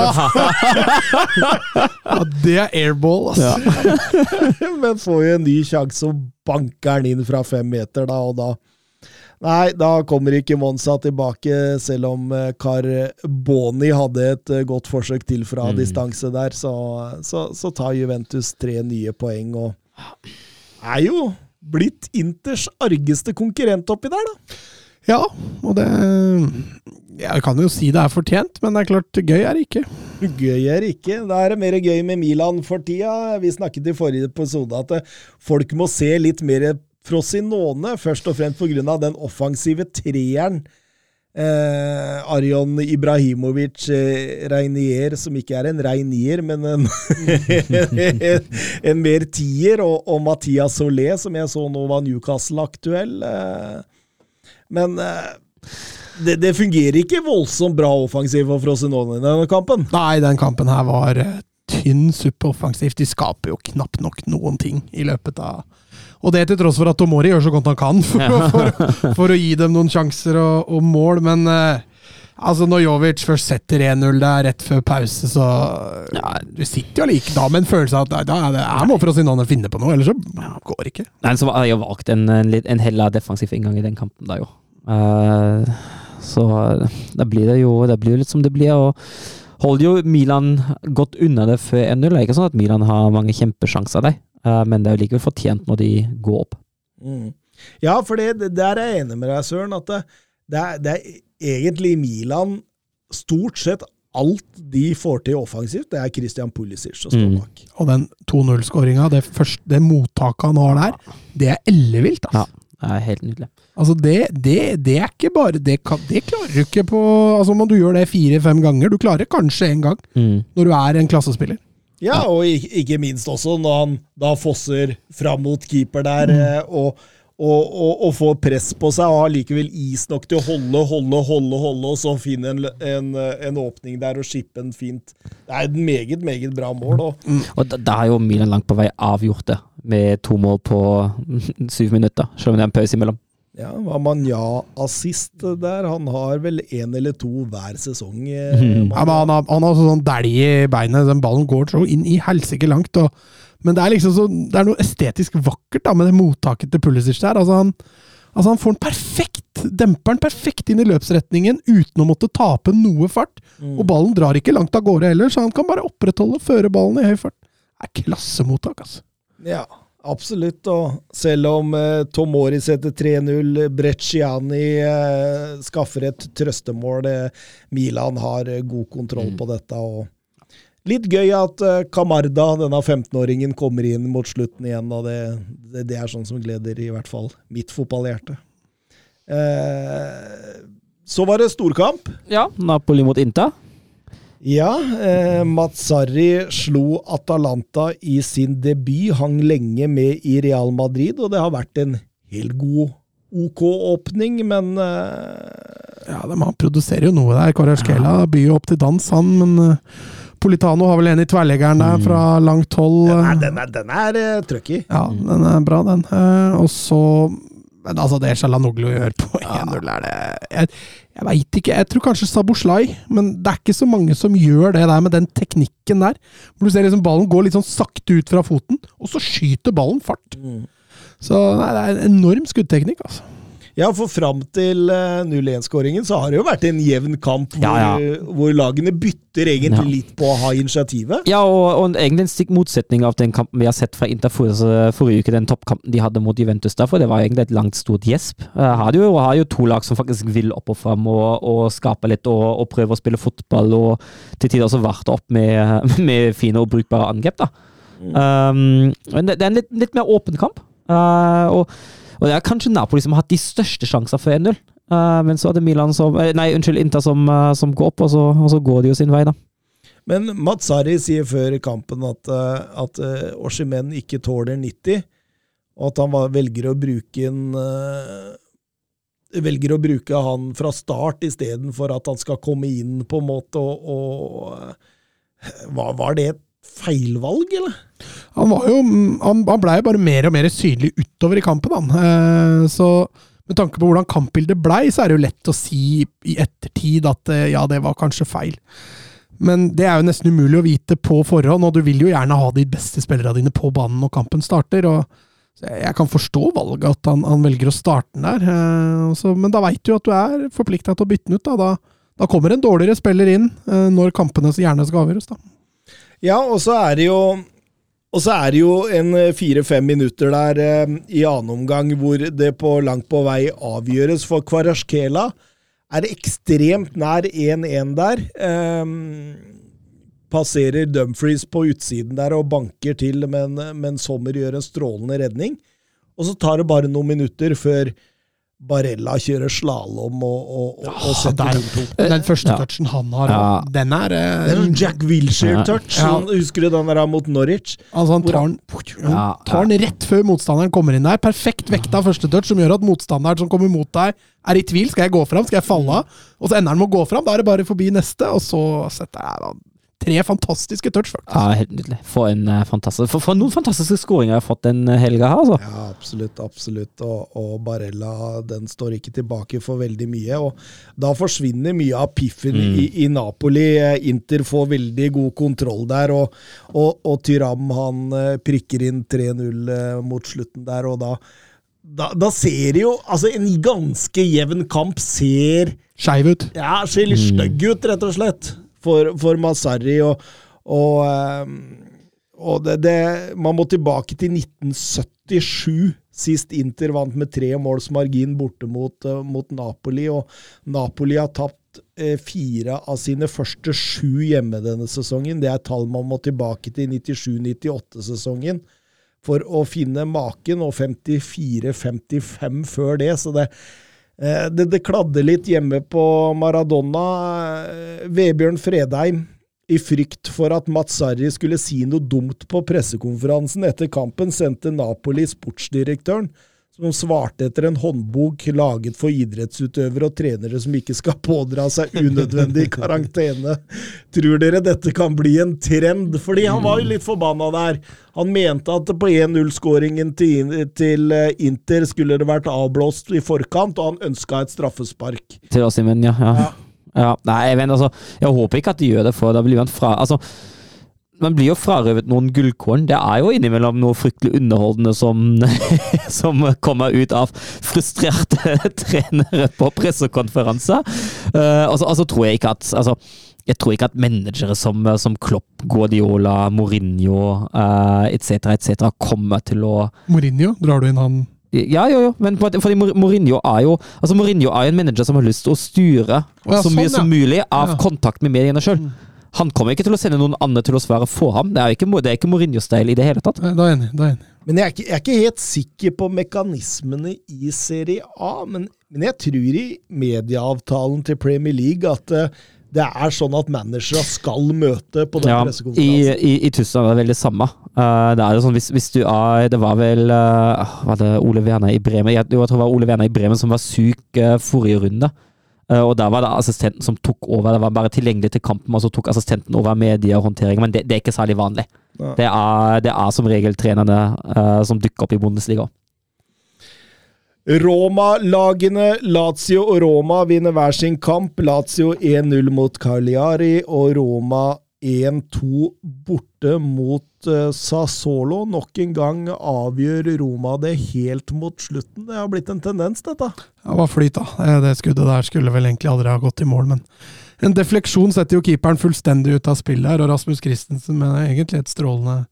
Ja, <laughs> det er airball, altså. <laughs> Men får jo en ny sjanse og banker den inn fra fem meter, da, og da Nei, da kommer ikke Monza tilbake, selv om eh, Carboni hadde et eh, godt forsøk til fra Mm. distanse der. Så, så, så tar Juventus tre nye poeng, og er jo blitt Inters argeste konkurrent oppi der, da. Ja, og det Jeg kan jo si det er fortjent, men det er klart, gøy er det ikke. Gøy er det ikke. Da er det mer gøy med Milan for tida. Vi snakket i forrige episode at eh, folk må se litt mer Frosinone, først og fremst pga. den offensive treeren. Eh, Arjon Ibrahimovic eh, Reinier, som ikke er en Reinier, men en, <laughs> en mer tier, og, og Mathias Solé, som jeg så nå var Newcastle-aktuell. Eh, men eh, det, det fungerer ikke voldsomt bra offensivt for Frosinone i denne kampen. Nei, den kampen her var eh, tynn suppe offensivt. De skaper jo knapt nok noen ting i løpet av Og det til tross for at Tomori gjør så godt han kan for, å- <laughs> for, for å gi dem noen sjanser og, og mål, men eh, Altså, når Jovic først setter 1-0 der rett før pause, så Ja. Du sitter jo like da med en følelse av at da er det her må å finne på noe, ellers så går det ikke. Nei, så har jeg valgt en, en, litt- en heller defensiv inngang i den kampen da, jo. Uh, så da blir det jo det blir litt som det blir. og Holder jo Milan godt unna det før 1-0. Det er ikke sånn at Milan har mange kjempesjanser der, eh, men det er jo likevel fortjent når de går opp. Mm. Ja, for det, der er jeg enig med deg, Søren. At det, det, er, det er egentlig Milan Stort sett alt de får til offensivt, det er Christian Pulisic som står Mm. Og den 2-0-skåringa, det, første- det mottaket han har der, det er ellevilt, altså. Ja. Det er helt nydelig. Altså det, det, det er ikke bare det, kan, det klarer du ikke på Altså Om du gjør det fire-fem ganger, du klarer kanskje én gang Mm. når du er en klassespiller. Ja, og ikke, minst også når han da fosser fram mot keeper der mm. og, og, og, og får press på seg og har likevel is nok til å holde, holde, holde, holde, og så finne en, en, en åpning der og skippe en fint. Det er et meget, meget bra mål. Mm. Og da, da har jo Milan langt på vei avgjort det, med to mål på <laughs> syv minutter, selv om det er en pause imellom. Ja, Wamanya-assist der. Han har vel én eller to hver sesong. Mm. Ja, men han, har, han har sånn dælj i beinet. Den ballen går så inn i helsike langt. Og, men det er liksom så, det er noe estetisk vakkert da med det mottaket til Pulisic der. Altså han, altså han får den perfekt, demper den perfekt inn i løpsretningen uten å måtte tape noe fart. Og ballen drar ikke langt av gårde heller, så han kan bare opprettholde og føre ballen i høy fart. Det er klassemottak, altså. Ja, absolutt. Og selv om eh, Tomori setter 3-0, Brecciani eh, skaffer et trøstemål, eh, Milan har eh, god kontroll på dette. og Litt gøy at eh, Camarda, denne 15-åringen, kommer inn mot slutten igjen. og det, det, det er sånn som gleder i hvert fall mitt fotballhjerte. Eh, så var det storkamp. Ja, Napoli mot Inter. Ja, eh, Mazzarri slo Atalanta i sin debut, hang lenge med i Real Madrid, og det har vært en helt god OK-åpning, men eh, Ja, de, Han produserer jo noe der. Kvaratskhelia byr jo opp til dans, han. Men uh, Politano har vel en i tverrleggeren der fra langt hold. den er, eh. den er, den er eh, trøkk i. Ja, den er bra, den. Eh, og så Men altså, det Shalanoglu gjør på 1-0, er det Jeg, jeg veit ikke. Jeg tror kanskje Saboslai, men det er ikke så mange som gjør det der med den teknikken der. Hvor du ser liksom ballen går litt sånn sakte ut fra foten, og så skyter ballen fart. Så nei, det er en enorm skuddteknikk, altså. Ja, for fram til eh, 0-1-skåringen så har det jo vært en jevn kamp hvor, Ja, ja. hvor lagene bytter egentlig Ja. litt på å ha initiativet. Ja, og, og egentlig en stikk motsetning av den kampen vi har sett fra Inter forrige, forrige uke, den toppkampen de hadde mot Juventus der, for det var egentlig et langt, stort gjesp. Jeg har jo, har jo to lag som faktisk vil opp og fram og, og skape litt og, og prøve å spille fotball, og til tider også varte opp med, <laughs> med fine og brukbare angrep, da. Um, men det, det er en litt, litt mer åpen kamp. Uh, og, og det er kanskje Napoli som har hatt de største sjansene for 1-0. Uh, men så er det Milan som eh, Nei, unnskyld, Inta som, uh, som går opp, og så, og så går de jo sin vei, da. Men Mazzari sier før kampen at, uh, at Oshimen ikke tåler 90, og at han var, velger å bruke en Velger å bruke han fra start istedenfor at han skal komme inn, på en måte, og, og var, var det et feilvalg, eller? Han var jo Han, han blei bare mer og mer synlig utover i kampen, han. Eh, så med tanke på hvordan kampbildet blei, så er det jo lett å si i ettertid at eh, ja, det var kanskje feil. Men det er jo nesten umulig å vite på forhånd, og du vil jo gjerne ha de beste spillerne dine på banen når kampen starter. og jeg kan forstå valget, at han, han velger å starte den der. eh, så, men da veit du at du er forplikta til å bytte den ut. Da, da, da kommer en dårligere spiller inn eh, når kampene gjerne skal avgjøres. da. Ja, og så er det jo og så er det jo en fire-fem minutter der eh, i annen omgang hvor det på langt på vei avgjøres, for Kvarasjkela er ekstremt nær 1-1 der. Eh, passerer Dumfries på utsiden der og banker til, men, men Sommer gjør en strålende redning. Og så tar det bare noen minutter før Barella kjører slalåm og, og, og, og setter der, 0-2. den første Ja. touchen han har, Ja. den er eh, Det er sånn Jack Wilshere-touch. Ja. Husker du den der mot Norwich? Altså Han tar den, han tar den rett før motstanderen kommer inn der. Perfekt vekta første touch, som gjør at motstanderen som kommer mot deg, er i tvil. Skal jeg gå fram? Skal jeg falle av? Og så ender han med å gå fram. Da er det bare forbi neste, og så setter jeg da tre fantastiske touch, faktisk. Ja, helt nydelig. For, en, uh, fantastisk, for, for noen fantastiske skåringer jeg har fått den helga her, altså. Ja, absolutt. absolutt. Og, og, Barella den står ikke tilbake for veldig mye. og Da forsvinner mye av piffen mm. i, i, Napoli. Inter får veldig god kontroll der, og, og, og Tyram han prikker inn 3-0 mot slutten der, og da da, da, ser det jo Altså, en ganske jevn kamp ser Skeiv ut. Ja, ser litt mm. stygg ut, rett og slett, for, for Masari. Og, og, ehm, og det, det, Man må tilbake til 1977, sist Inter vant med tre måls margin borte mot, uh, mot Napoli. Og Napoli har tapt uh, fire av sine første sju hjemme denne sesongen. Det er tall man må tilbake til 97-98-sesongen for å finne maken, og 54-55 før det. Så det, eh, det, det kladde litt hjemme på Maradona. Eh, Vebjørn Fredheim, i frykt for at Mazzarri skulle si noe dumt på pressekonferansen etter kampen, sendte Napoli sportsdirektøren som svarte etter en håndbok laget for idrettsutøvere og trenere som ikke skal pådra seg unødvendig karantene. Tror dere dette kan bli en trend? Fordi han var jo litt forbanna der. Han mente at på 1-0-skåringen til, eh, Inter skulle det vært avblåst i forkant, og han ønska et straffespark. Til Ossimen, ja. ja. ja. ja. Nei, jeg, vet, altså, jeg håper ikke at de gjør det, for da blir han fra Altså man blir jo frarøvet noen gullkorn. Det er jo innimellom noe fryktelig underholdende som, <laughs> som kommer ut av frustrerte <laughs> trenere på pressekonferanser. Uh, og så tror jeg ikke at altså, jeg tror ikke at managere som, som Klopp, Guardiola, Mourinho uh, etc. Et kommer til å Mourinho? Drar du inn han ja, jo, jo, men fordi Mourinho er jo altså Mourinho er jo en manager som har lyst til å styre ja, så mye sånn, ja. som mulig av ja. kontakt med mediene sjøl. Mm. Han kommer ikke til å sende noen andre til å svare for ham. Det er ikke, det ikke Mourinho-style i det hele tatt. Da er jeg enig. Da er jeg enig. Men jeg er, ikke, jeg er, ikke, helt sikker på mekanismene i Serie A. Men, men jeg tror i medieavtalen til Premier League at uh, det er sånn at managere skal møte på den ja, pressekonferansen. I, i, I Tyskland er det veldig samme. Uh, det er jo sånn, hvis, hvis, du er Det var vel uh, Var det Ole Werner i Bremen? Jeg, jeg tror det var Ole Werner i Bremen som var syk forrige runde. Eh, og der var det assistenten som tok over. Det var bare tilgjengelig til kampen, og så tok assistenten over mediehåndteringen. Men det, det, er ikke særlig vanlig. Det er, det er, som regel trenerne uh, som dukker opp i Bundesliga. Roma-lagene Lazio og Roma vinner hver sin kamp. Lazio 1-0 mot Cagliari og Roma 1-2 borte mot uh, Sassolo. Nok en gang avgjør Roma det helt mot slutten. Det har blitt en tendens, dette. Ja, var flyt, da. Eh, det skuddet der skulle vel egentlig aldri ha gått i mål, men en defleksjon setter jo keeperen fullstendig ut av spillet her, og Rasmus Christensen med egentlig et strålende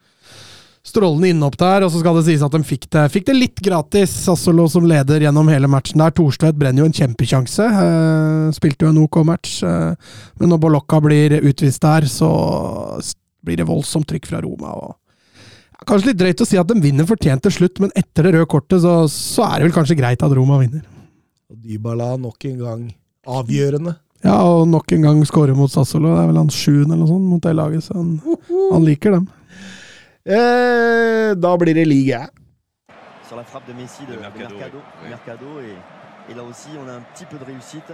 strålende innhopp der, og så skal det sies at de fikk det, fikk det litt gratis. Sassolo som leder gjennom hele matchen der. Thorstvedt brenner jo en kjempekjanse. Eh, spilte jo en OK match, eh, men når Bolocca blir utvist der, så blir det voldsomt trykk fra Roma. og Kanskje litt drøyt å si at de vinner fortjent til slutt, men etter det røde kortet så, så er det vel kanskje greit at Roma vinner. Og Dybala nok en gang avgjørende. Ja, og nok en gang skårer mot Sassolo. Det er vel hans sjuende eller noe sånt mot det laget, så han, han liker dem. Eh, da blir det liga. Sur la frappe de Messi de, de Mercado, Mercado, oui. Mercado et, et, là aussi on a un petit peu de réussite.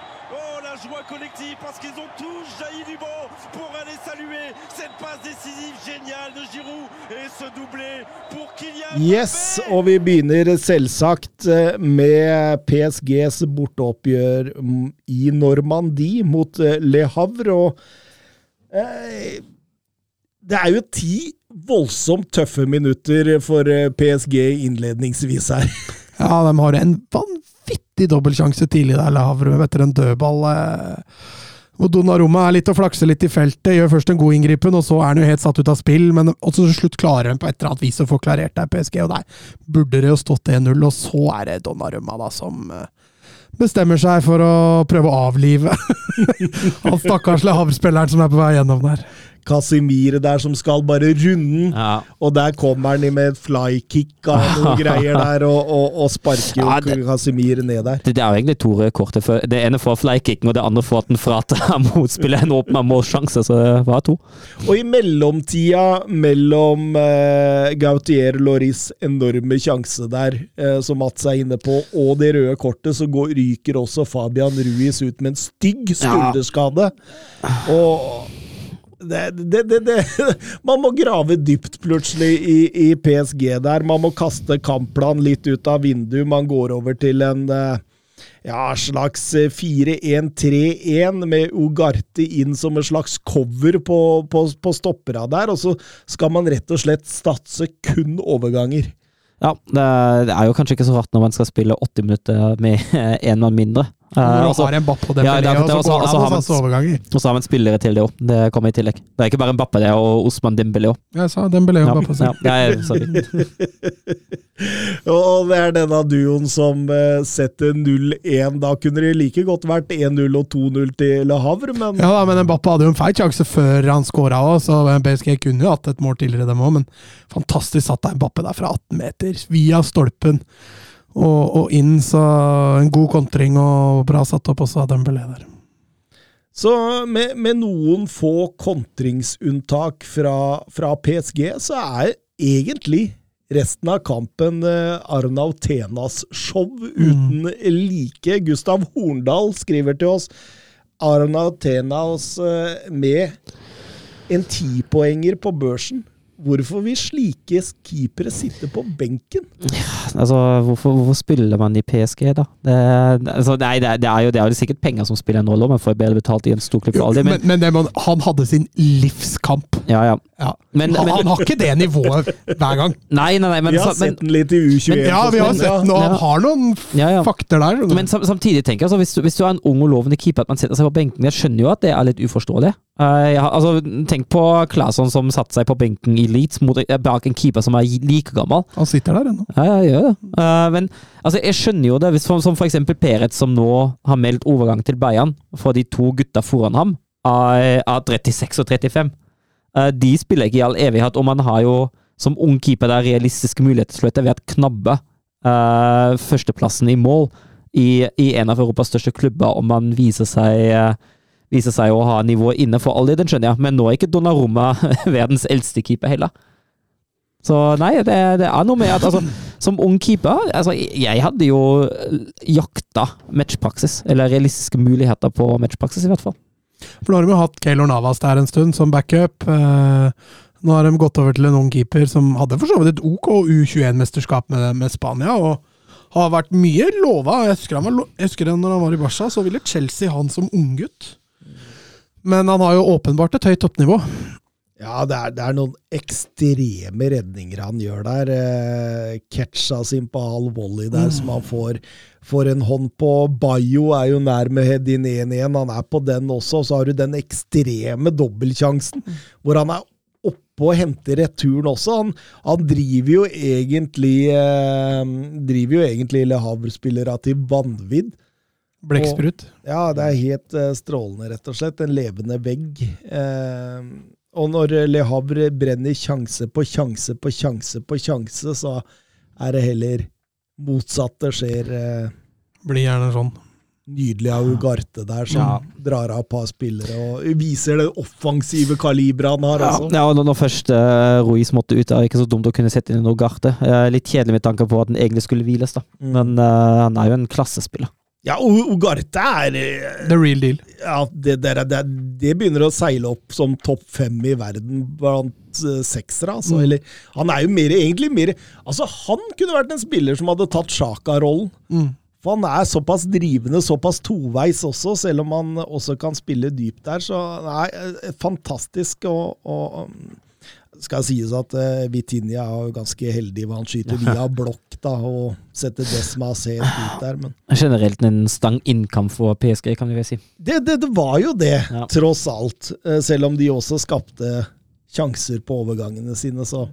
Oh, la joie collective parce qu'ils ont tous jailli du banc pour aller saluer cette passe décisive géniale de Giroud et ce doublé pour Kylian Yes, og vi begynner selvsagt eh, med PSGs borteoppgjør mm, i Normandie mot eh, Le Havre. og eh, Det er jo ti voldsomt tøffe minutter for eh, PSG innledningsvis her. Ja, de har en vanvittig vanvittig dobbeltsjanse tidlig der, Lavrum, etter en dødball. Og hvor Donnarumma er litt og flakser litt i feltet, gjør først en god inngripen, og så er han jo helt satt ut av spill, men også til slutt klarer han på et eller annet vis å få klarert der PSG, og der burde det jo stått 1-0, og så er det Donnarumma da som eh, bestemmer seg for å prøve å avlive <laughs> han stakkarslige havspilleren som er på vei gjennom der. Casimir der som skal bare runde den. Ja. Og der kommer han med et flykick av noen <laughs> greier der, og, og, og sparker jo Ja, det- Casimir ned der. Det, det er jo egentlig to røde kort. Det ene får flykicken, og det andre får at den fratar <laughs> motspilleren en åpen målsjanse. Så det var to. Og i mellomtida mellom eh, Gautier Loris enorme sjanse der, eh, som Mats er inne på, og det røde kortet, så går, ryker også Fabian Ruiz ut med en stygg skulderskade. Og det, det, det, <laughs> Man må grave dypt plutselig i, i PSG der. Man må kaste kampplan litt ut av vinduet. Man går over til en eh, ja, slags 4-1-3-1 med Ugarte inn som en slags cover på, på, på stoppera der, og så skal man rett og slett statse kun overganger. Ja, det er jo kanskje ikke så rart når man skal spille 80 minutter med <laughs> én mann mindre. Og så- har en og Ja, er og så har har man spillere til det òg. Det kommer i tillegg. Det er ikke bare en Bappe det er og Osman Dembélé òg. Jeg sa Dembélé og Ja, Bappe. ja, jeg- sorry. <laughs> Og det er denne duoen som eh, setter 0-1. Da kunne det like godt vært 1-0 og 2-0 til Le Havre, men Ja da, men bappe hadde jo en feil sjanse før han skåra òg, så PSG kunne jo hatt et mål tidligere, dem òg. Men fantastisk satt der bappe der fra 18 meter, via stolpen og, og inn. Så en god kontring og bra satt opp også av Dembélé der. Så med, med noen få kontringsunntak fra, fra PSG, så er egentlig resten av kampen eh, Arnaud Tenas show uten like. Gustav Horndal skriver til oss Arnav Tenas eh, med en tipoenger på børsen. Hvorfor vil slike keepere sitte på benken? Altså, hvorfor, hvorfor spiller man i PSG, da? Det, altså, nei, det, er- det, er jo, det er jo sikkert penger som spiller en rolle, man får bedre betalt i en storklubb for Aldri, men men men det må, han hadde sin livskamp. ja, ja. Ja. Men, han, men, han har ikke det nivået hver gang. nei, nei, nei, men, Vi har sett den litt i U21. Ja, vi har sett den, og han har noen Ja, ja. fakter der. Men sam samtidig tenker jeg, altså, hvis, du, hvis du er en ung og lovende keeper, at man setter seg på benken Jeg skjønner jo at det er litt uforståelig. Uh, jeg altså, tenk på Claesson som satte seg på benken i Leeds mot, eh, bak en keeper som er like gammel. Han sitter der ennå. Ja, jeg gjør det. Eh, men altså, jeg skjønner jo det, hvis, som, som for eksempel Perez, som nå har meldt overgang til Bayern for de to gutta foran ham, av, av 36 og 35. Uh, de spiller ikke i all evighet, og man har jo som ung keeper der realistiske muligheter til å ved å knabbe uh, førsteplassen i mål i, i en av Europas største klubber, om man viser seg eh, viser seg å ha nivået inne for all det, den skjønner jeg, men nå er ikke Donnarumma <laughs> verdens eldste keeper heller. Så nei, det, det er noe med at altså, som ung keeper altså, Jeg hadde jo jakta matchpraksis, eller realistiske muligheter på matchpraksis, i hvert fall. For nå har de jo hatt Keylor Navas der en stund, som backup. Eh, nå har de gått over til en ung keeper som hadde for så vidt et OK U21-mesterskap med, med Spania, og har vært mye lova. Jeg husker, han var, jeg husker når han var i Barca, så ville Chelsea ha han som unggutt. Men han har jo åpenbart et høyt toppnivå. Ja, det er, det er noen ekstreme redninger han gjør der. Eh, catcha sin på halv volley der, som han får, får en hånd på. Bayo er jo nær med head in 1-1, han er på den også. Og så har du den ekstreme dobbeltsjansen, hvor han er oppe og henter returen også. Han, han driver jo egentlig eh, driver jo egentlig Le Havre-spillerne til vanvidd. Blekksprut. Ja, det er helt uh, strålende, rett og slett. En levende vegg. Uh, og når Le Havre brenner sjanse på sjanse på sjanse på sjanse, så er det heller motsatt det skjer. Uh, Blir gjerne sånn. nydelig av Ugarte der, som Ja. drar av et par spillere og viser det offensive kaliberet han har. Ja, Altså. ja, og når- først uh, Ruiz måtte ut, er det ikke så dumt å kunne sette inn Ugarte garte. Eh, litt kjedelig med tanke på at den egentlig skulle hviles, da. Mm. Men han er jo en klassespiller. Ja, og Ugarte er eh, The real deal. ja, det, det, det, det begynner å seile opp som topp fem i verden blant uh, seksere. Altså. Mm. Eller, han er jo mer, egentlig mer Altså, han kunne vært en spiller som hadde tatt Sjaka-rollen. Mm. For han er såpass drivende, såpass toveis også, selv om han også kan spille dypt der. Så nei, eh, fantastisk. Og, og skal sies at uh, Vitinha er jo ganske heldig hva han skyter via <laughs> blokk da, og setter Desmas helt ut der. Men Generelt en stang innkamp for PSG, kan vi vel si. det, det, det var jo det, Ja. tross alt. Eh, Selv om de også skapte sjanser på overgangene sine, så,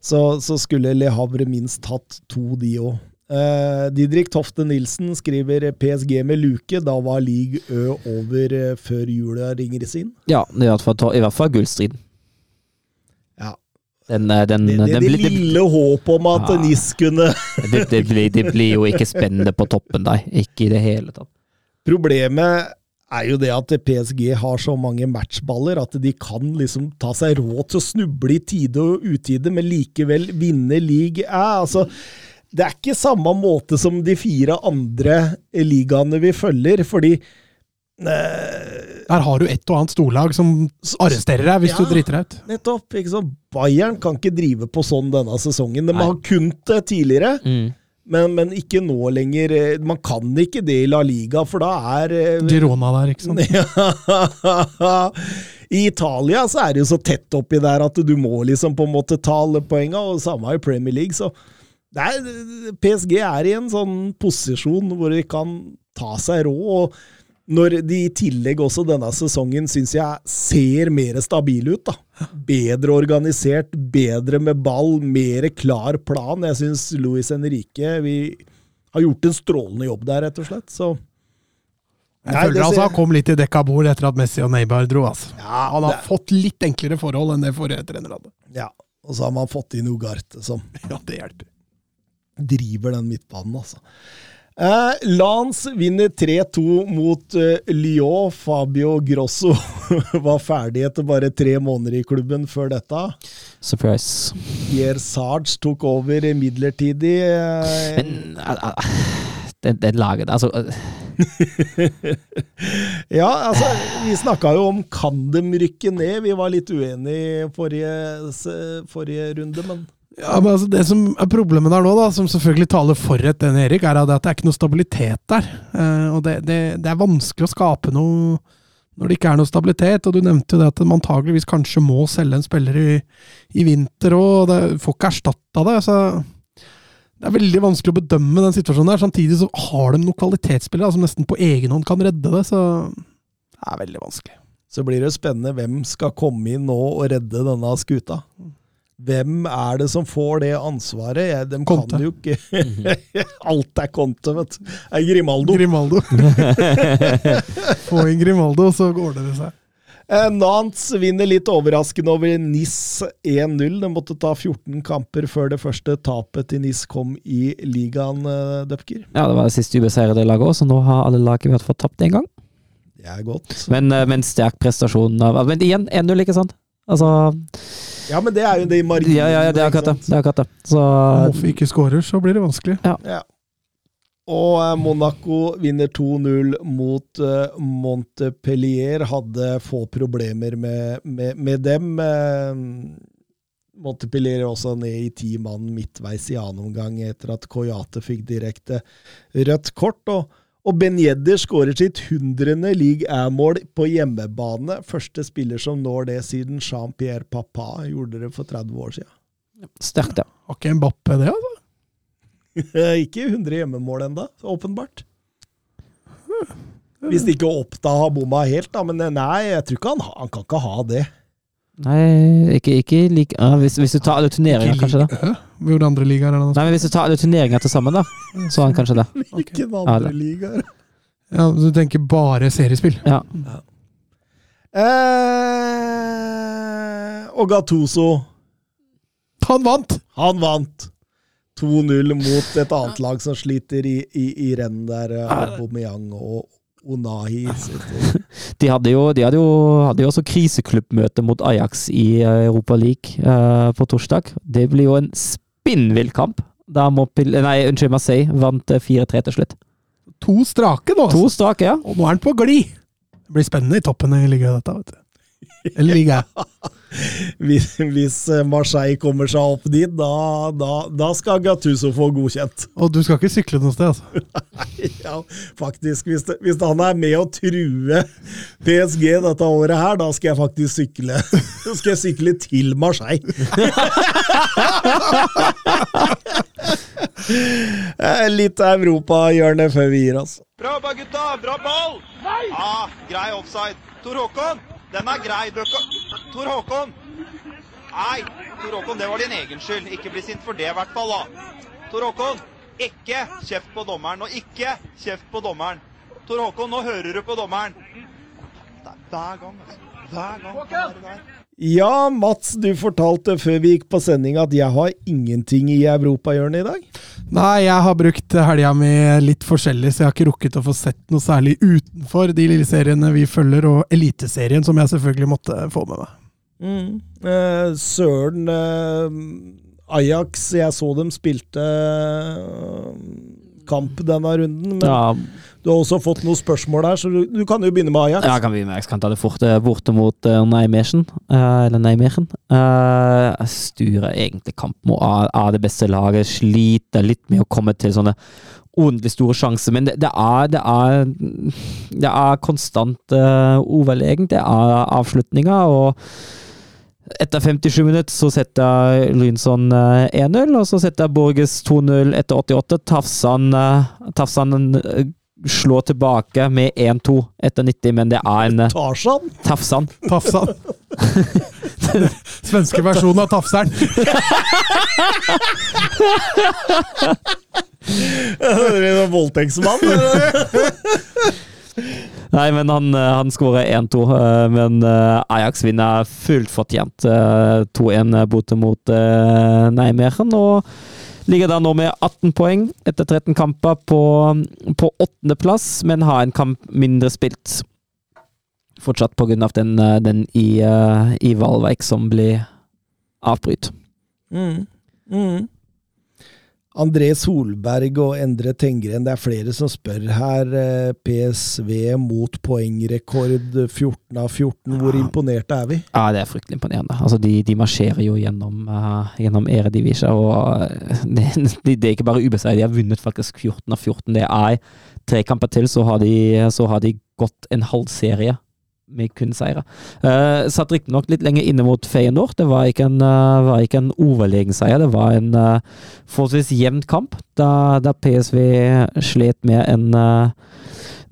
så, så skulle Le Havre minst hatt to, de òg. Uh, Didrik Tofte Nilsen skriver PSG med luke. Da var league Ø over uh, før jula ringer inn. Ja, i hvert fall, i hvert fall gullstriden. Den, eh, den, Det, det, det lille håpet om at Ja. NIS kunne <laughs> det, det, blir, det blir jo ikke spennende på toppen der. Ikke i det hele tatt. Problemet er jo det at PSG har så mange matchballer at de kan liksom ta seg råd til å snuble i tide og utide, men likevel vinne league Ja, Altså, det er ikke samme måte som de fire andre ligaene vi følger, fordi Der har du et og annet storlag som arresterer deg hvis Ja. du driter deg ut. Nettopp. ikke sant? Bayern kan ikke drive på sånn denne sesongen. De Nei. har kunnet det tidligere, Mm. men, men ikke nå lenger. Eh, Man kan ikke det i La Liga, for da er eh, Girona der, ikke sant. <laughs> Ja. I Italia så er det jo så tett oppi der at du må liksom på en måte ta alle poenga, og samme i Premier League. Så det er, PSG er i en sånn posisjon hvor de kan ta seg råd. og når de i tillegg også denne sesongen syns jeg ser mer stabile ut. da. Bedre organisert, bedre med ball, mer klar plan. Jeg syns Luis Henrique vi har gjort en strålende jobb der, rett og slett. Så Jeg føler han altså han kom litt i dekka bord etter at Messi og Neymar dro. Altså. Ja, Han har det- fått litt enklere forhold enn det forrige trener hadde. Ja, og så har man fått inn Ugarte, som Ja, det hjelper. driver den midtbanen, altså. Eh, Lans vinner 3-2 mot eh, Lyon. Fabio Grosso <laughs> var ferdig etter bare tre måneder i klubben før dette. Surprise. Pierre Sarge tok over midlertidig. eh, Men uh, uh, det, det laget Altså uh. <laughs> ja, altså, vi snakka jo om kan de rykke ned? Vi var litt uenige i forrige, forrige runde, men Ja, men altså Det som er problemet der nå, da, som selvfølgelig taler for et den Erik, er at det er ikke noe stabilitet der. Eh, og det, det, det er vanskelig å skape noe når det ikke er noe stabilitet. Og du nevnte jo det at man antageligvis kanskje må selge en spiller i, i vinter òg, får ikke erstatta det. så det er veldig vanskelig å bedømme den situasjonen der. Samtidig så har de noen kvalitetsspillere som nesten på egen hånd kan redde det, så det er veldig vanskelig. så blir det spennende hvem skal komme inn nå og redde denne skuta. Hvem er det som får det ansvaret? Jeg, de Conte. kan jo ikke <laughs> Alt er Conte, vet du. Det er Grimaldo. Grimaldo. <laughs> Få inn Grimaldo, så går det seg. Eh, Nantes vinner litt overraskende over NIS 1-0. De måtte ta 14 kamper før det første tapet til NIS kom i ligaen, eh, Døpker. Ja, det var det siste ubeseirede laget òg, så nå har alle lag i hvert fall tapt én gang. Det er godt. Men, eh, men sterk prestasjon av Men igjen, 1-0, ikke sant? Altså Ja, men det er jo det i marginen. Ja, ja, ja, det er akkurat det. Det er akkurat det. Så Om vi ikke skårer, så blir det vanskelig. Ja. Og eh, Monaco vinner 2-0 mot eh, Montpellier. Hadde få problemer med, med, med dem. Eh, Montpellier er også ned i ti mann midtveis i annen omgang etter at Coyate fikk direkte rødt kort. Og, og Ben Yedder skårer sitt hundrende league A-mål på hjemmebane. Første spiller som når det siden Jean-Pierre Papa gjorde det for 30 år siden. sterkt, ja. Har ikke Mbappé det, altså? <laughs> Ikke 100 hjemmemål enda, åpenbart. Hvis ikke Oppda har bomma helt, da. Men nei, jeg tror ikke han, han kan ikke ha det. Nei, ikke, ikke like ah, hvis, hvis du tar alle turneringer, kanskje, da. Vi Hvor andre ligaer er det? Nei, men Hvis du tar alle turneringer til sammen, da, så han kanskje det. Hvilken <laughs> okay. andre ligaer? Ja, Du tenker bare seriespill? Ja. Eh, og Gattuso, Han vant! han vant. 2-0 mot et annet lag som sliter i, i, i renn der. eh, Aubameyang og Onahi. <laughs> De hadde jo, de hadde jo, hadde jo også kriseklubbmøte mot Ajax i eh, Europa League uh, på torsdag. Det blir jo en spinnvill kamp. Da Montpellier, nei, unnskyld, Marseille vant eh, 4-3 til slutt. To strake nå, To altså. strake, ja. Og nå er han på glid! Det blir spennende i toppen i ligaen, dette. vet du. <laughs> Eller ligaen. <laughs> Hvis, hvis eh, Marseille kommer seg opp dit, da, da, da skal Gattuso få godkjent. <laughs> Og du skal ikke sykle noe sted, altså. Ja, faktisk. Hvis, det, hvis han er med å true PSG dette året her, da skal jeg faktisk sykle. Da skal jeg sykle til Marseille. Eh, Litt europahjørne før vi gir oss. Bra jobba, gutta! Bra ball! Nei! Ah, grei offside. Tor Håkon, den er grei. Tor Håkon! Nei, Tor Håkon, det var din egen skyld. Ikke bli sint for det, i hvert fall. da. Tor Håkon, Ikke kjeft på dommeren, og ikke kjeft på dommeren. Tor Håkon, nå hører du på dommeren. Er hver gang, altså. Hver gang. Ja, Mats, du fortalte før vi gikk på sending at jeg har ingenting i europahjørnet i dag. Nei, jeg har brukt helga mi litt forskjellig, så jeg har ikke rukket å få sett noe særlig utenfor de lille seriene vi følger, og Eliteserien, som jeg selvfølgelig måtte få med meg. Eh, Søren eh, Ajax, jeg så dem spilte eh, kamp denne runden. Men Ja, du har også fått noen spørsmål der, så du, du kan jo begynne med Ajax. Ja, jeg kan begynne med, jeg kan ta det fort. eh, Borte mot uh, Nijmegen. Uh, eller Nijmegen. Uh, styrer egentlig kampen av, av det beste laget. Sliter litt med å komme til sånne ordentlig store sjanser. Men det, det er Det er, det er konstant uh, overlegen. Det er avslutninger. og etter 57 minutter så setter Lynson eh, 1-0, og så setter Borges 2-0 etter 88. Tafsan, eh, Tafsan slår tilbake med 1-2 etter 90, men det er en eh, Tarzan? Tafsan. Tafsan. Svenske versjonen av Tafseren. <laughs> Er det en voldtektsmann? Nei, men han, eh, han skårer 1-2. eh, Men Ajax vinner fullt fortjent eh, 2-1 borte mot eh, Og ligger da nå med 18 poeng etter 13 kamper på, på åttendeplass, men har en kamp mindre spilt. Fortsatt på grunn av den, eh, den i, eh, i Valveik som blir avbryt. Mm. Mm. André Solberg og Endre Tengren, det er flere som spør her. eh, PSV mot poengrekord 14 av 14. Hvor Ja. imponerte er vi? Ja, det er fryktelig imponerende. Altså, de, de marsjerer jo gjennom, uh, gjennom Eredivisie, og eh, <laughs> det, det, det er ikke bare ubeseiret, de har vunnet faktisk 14 av 14. Det er tre kamper til, så har de, så har de gått en halv serie med kun seire. Uh, satt riktignok litt lenger inne mot Feyenoord. Det var ikke en, uh, en overlegen seier, det var en uh, forholdsvis jevn kamp, da, da PSV slet med en uh,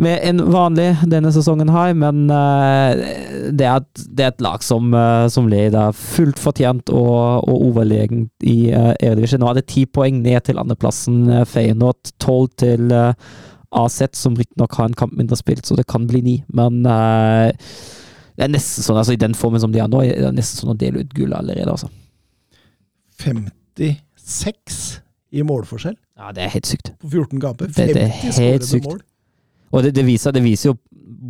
med en vanlig denne sesongen her, men det, er et, det er et lag som, som leder fullt fortjent og, og overlegen i uh, Eredivisjon. Nå er det ti poeng ned til andreplassen. Feyenoord tolv til uh, AZ, som riktignok har en kamp mindre spilt, så det kan bli ni. Men uh, det er nesten sånn, altså i den formen som de er nå, det er nesten sånn å dele ut gull allerede, altså. 56 i målforskjell Ja, det er helt sykt. på 14 kamper. Det- det helt skårede mål. Og det, det, viser, det viser jo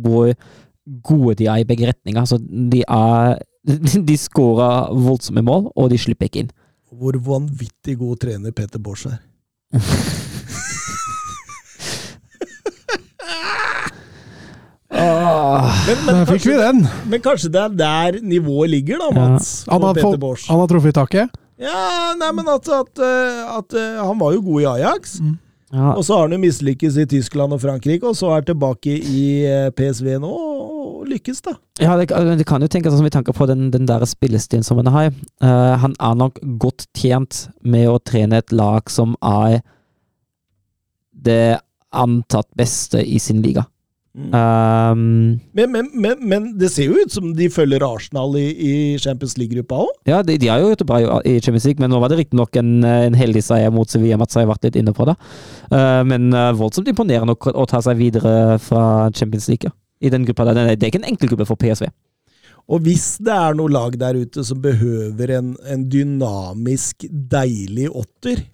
hvor gode de er i begge retninger. Altså, de er <laughs> De skårer voldsomme mål, og de slipper ikke inn. Hvor vanvittig god trener Peter Bors er. <laughs> Men, men, Der fikk vi den. men kanskje det er der nivået ligger, da, Mats. Han har, fått, han har truffet taket. Ja, nei, men at, at, eh, at eh, han var jo god i Ajax. Ja, Og så har han jo mislykkes i Tyskland og Frankrike, og så er tilbake i eh, PSV nå og lykkes, da. ja det, det kan jo tenkes som vi tanke på den, den der spillestilen som han har. Uh, han er nok godt tjent med å trene et lag som er det antatt beste i sin liga. Um, Men, men, men, men det ser jo ut som de følger Arsenal i, i Champions League-gruppa òg. Ja, de, de har jo gjort det bra i Champions League, men nå var det riktignok en, en heldig seier mot Sevilla. Mats har vært litt inne på det. Uh, men uh, voldsomt imponerende å, å ta seg videre fra Champions League. Ja. I den gruppa der. Det er- ikke en enkel gruppe for PSV. Og hvis det er noe lag der ute som behøver en, en dynamisk, deilig åtter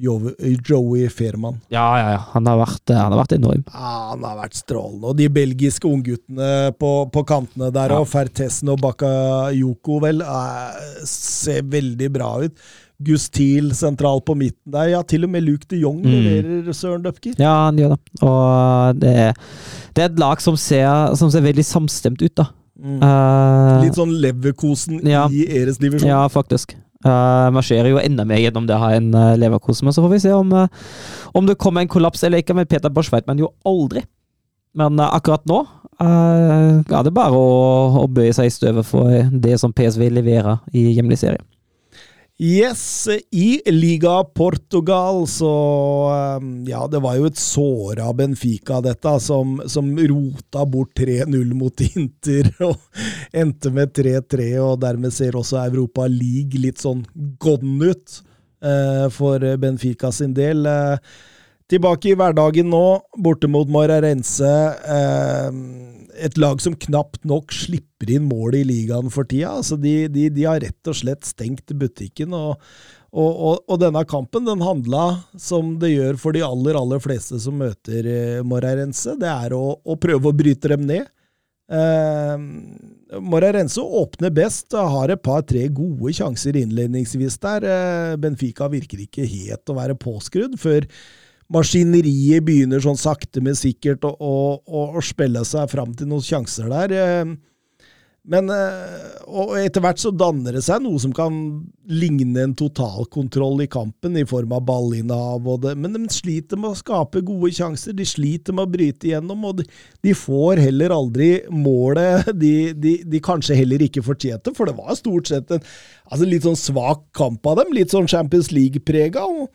Joey Fairman. Ja, ja, ja. Han har vært, eh, han har vært enorm. Ja, han har vært strålende. Og de belgiske ungguttene på, på kantene der, Ja. og Fertessen og Bakayoko, vel, er, ser veldig bra ut. Gustil sentral på midten der. Ja, til og med Luke de Jong Mm. leverer Søren Døpker. Ja, han gjør det. Og det, er- det er et lag som ser, som ser veldig samstemt ut, da. Mm. Uh, Litt sånn Leverkosen Ja. i Eres divisjon. Ja, faktisk. Uh, marsjerer jo enda mer gjennom det å ha en uh, Leverkosen, men så får vi se om, uh, om det kommer en kollaps eller ikke. Med Peter Bosch vet man jo aldri. Men uh, akkurat nå er det bare å, å bøye seg i støvet for det som PSV leverer i hjemlig serie. Yes, i Liga Portugal så um, Ja, det var jo et såra Benfica, dette, som, som rota bort 3-0 mot Inter <laughs> og endte med 3-3, og dermed ser også Europa League litt sånn gone ut. eh, for Benfica sin del. Eh, tilbake i hverdagen nå, borte mot Morarense. Eh, et lag som knapt nok slipper inn mål i ligaen for tida. Altså de, de, de har rett og slett stengt butikken. og og, og, og, denne kampen den handla, som det gjør for de aller aller fleste som møter eh, Morarense, det er å, å, prøve å bryte dem ned. Eh, Morarense åpner best, har et par-tre gode sjanser innledningsvis der. Eh, Benfica virker ikke helt å være påskrudd før maskineriet begynner sånn sakte, men sikkert å, å, å spille seg fram til noen sjanser der. Eh, men eh, og etter hvert så danner det seg noe som kan ligne en totalkontroll i kampen, i form av ballinnehav og det, men de sliter med å skape gode sjanser. De sliter med å bryte igjennom, og de, de får heller aldri målet de, de, de, kanskje heller ikke fortjente, for det var stort sett en altså litt sånn svak kamp av dem. Litt sånn Champions League-prega. og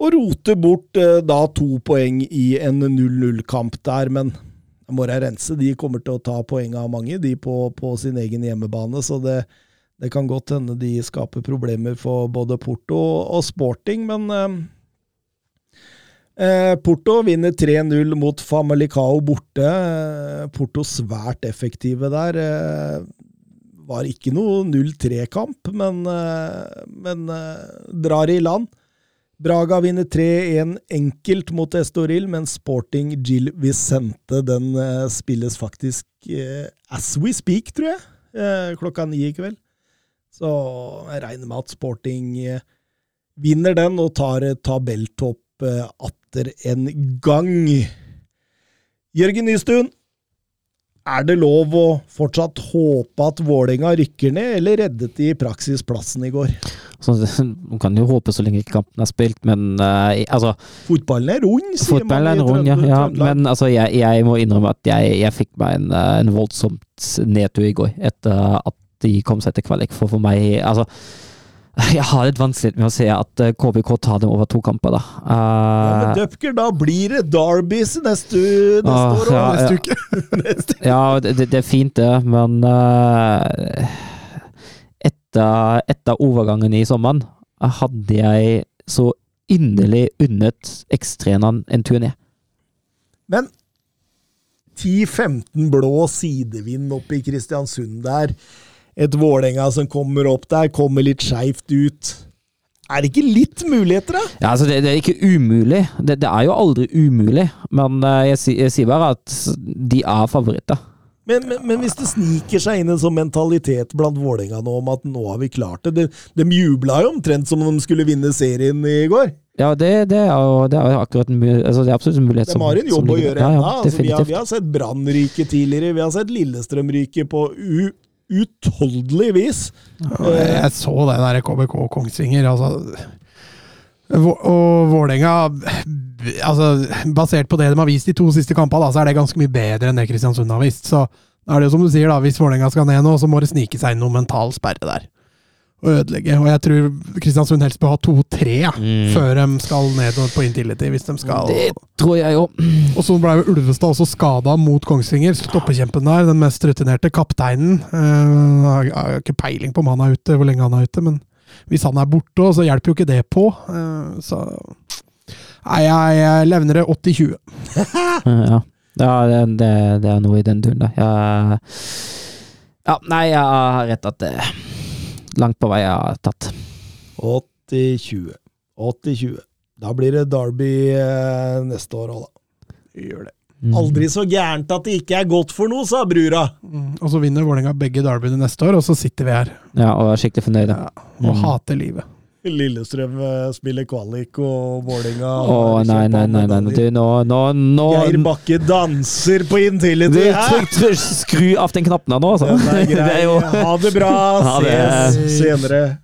og roter bort eh, da to poeng i en 0-0-kamp der, men Moreirense de kommer til å ta poeng av mange, de på, på sin egen hjemmebane. Så det, det, kan godt hende de skaper problemer for både Porto og Sporting, men eh, eh Porto vinner 3-0 mot Famalicao borte. Porto svært effektive der. Eh, var ikke noe 0-3-kamp, men, eh, men drar i land. Braga vinner 3-1 enkelt mot Estoril, men Sporting Gil Vicente den uh, spilles faktisk uh, as we speak, tror jeg, uh, klokka ni i kveld. Så jeg regner med at Sporting vinner den og tar tabelltopp atter en gang. Jørgen Nystuen, er det lov å fortsatt håpe at Vålerenga rykker ned, eller reddet de i praksis plassen i går? Så, man kan jo håpe så lenge kampen er spilt, men uh, altså Fotballen er rund, sier Fotballen er rund, ja, ja. Men altså, jeg, jeg, må innrømme at jeg, jeg fikk meg en, eh, en voldsomt nedtur i går, etter at de kom seg til kvalik. For for meg Altså <laughs> jeg har litt vanskelig med å se at KBK eh, tar dem over to kamper, da. Uh, ja, men Dupker, da blir det Derbys neste, neste uh, år og ja, neste uke. <laughs> neste. ja, det, det, er fint, det, men uh, etter, etter overgangen i sommeren hadde jeg så inderlig unnet ekstrenene en tur ned. Men 10-15 blå sidevind oppe i Kristiansund der et Vålerenga som kommer opp der, kommer litt skeivt ut. Er det ikke litt muligheter, da? Ja, altså det, det er ikke umulig. Det, det, er jo aldri umulig. Men uh, jeg, jeg, sier bare at de er favoritter. Men, men, men, hvis det sniker seg inn en sånn mentalitet blant Vålerenga nå om at nå har vi klart det De, de jubla jo omtrent som om de skulle vinne serien i går. Ja, det, det, er, jo, det er akkurat en, altså det er absolutt en mulighet. De har en jobb å gjøre ennå. Ja, ja, altså, vi, har, vi har sett Brann ryke tidligere, vi har sett Lillestrøm ryke på u utholdelig vis. Jeg så det der KBK Kongsvinger. altså og Vålerenga altså, Basert på det de har vist de to siste kampene, så er det ganske mye bedre enn det Kristiansund har vist. Så er det jo som du sier, da, hvis Vålerenga skal ned nå, så må det snike seg inn noen mental sperre der. Og ødelegge. Og jeg tror Kristiansund helst bør ha to-tre mm. før de skal ned på Intility. hvis de skal... Det tror jeg jo. Og så ble Ulvestad også skada mot Kongsvinger. Stoppekjempen der, den mest rutinerte. Kapteinen. Uh, har ikke peiling på om han er ute, hvor lenge han er ute, men hvis han er borte, så hjelper jo ikke det på. Uh, så Nei, jeg, jeg levner det 80-20. <laughs> ja. ja det, det, er noe i den duren, da. Jeg, ja, nei, jeg har rett at det langt på vei har tatt. 80-20. 80-20. Da blir det Derby eh, neste år òg, da. Vi gjør det. Mm. Aldri så gærent at det ikke er godt for noe, sa brura. Mm. Og så vinner Vålerenga begge derbyene neste år, og så sitter vi her. Ja, Og er skikkelig fornøyde. Ja, og mm. hater livet. Lillestrøm spiller kvalik, og Vålerenga Å, nei, nei, nei, nei. Du, nå, nå, nå Geir Bakke danser på Intility! Skru av den knappen her nå, altså. Ja, grei. <laughs> Ha det bra! Ses senere.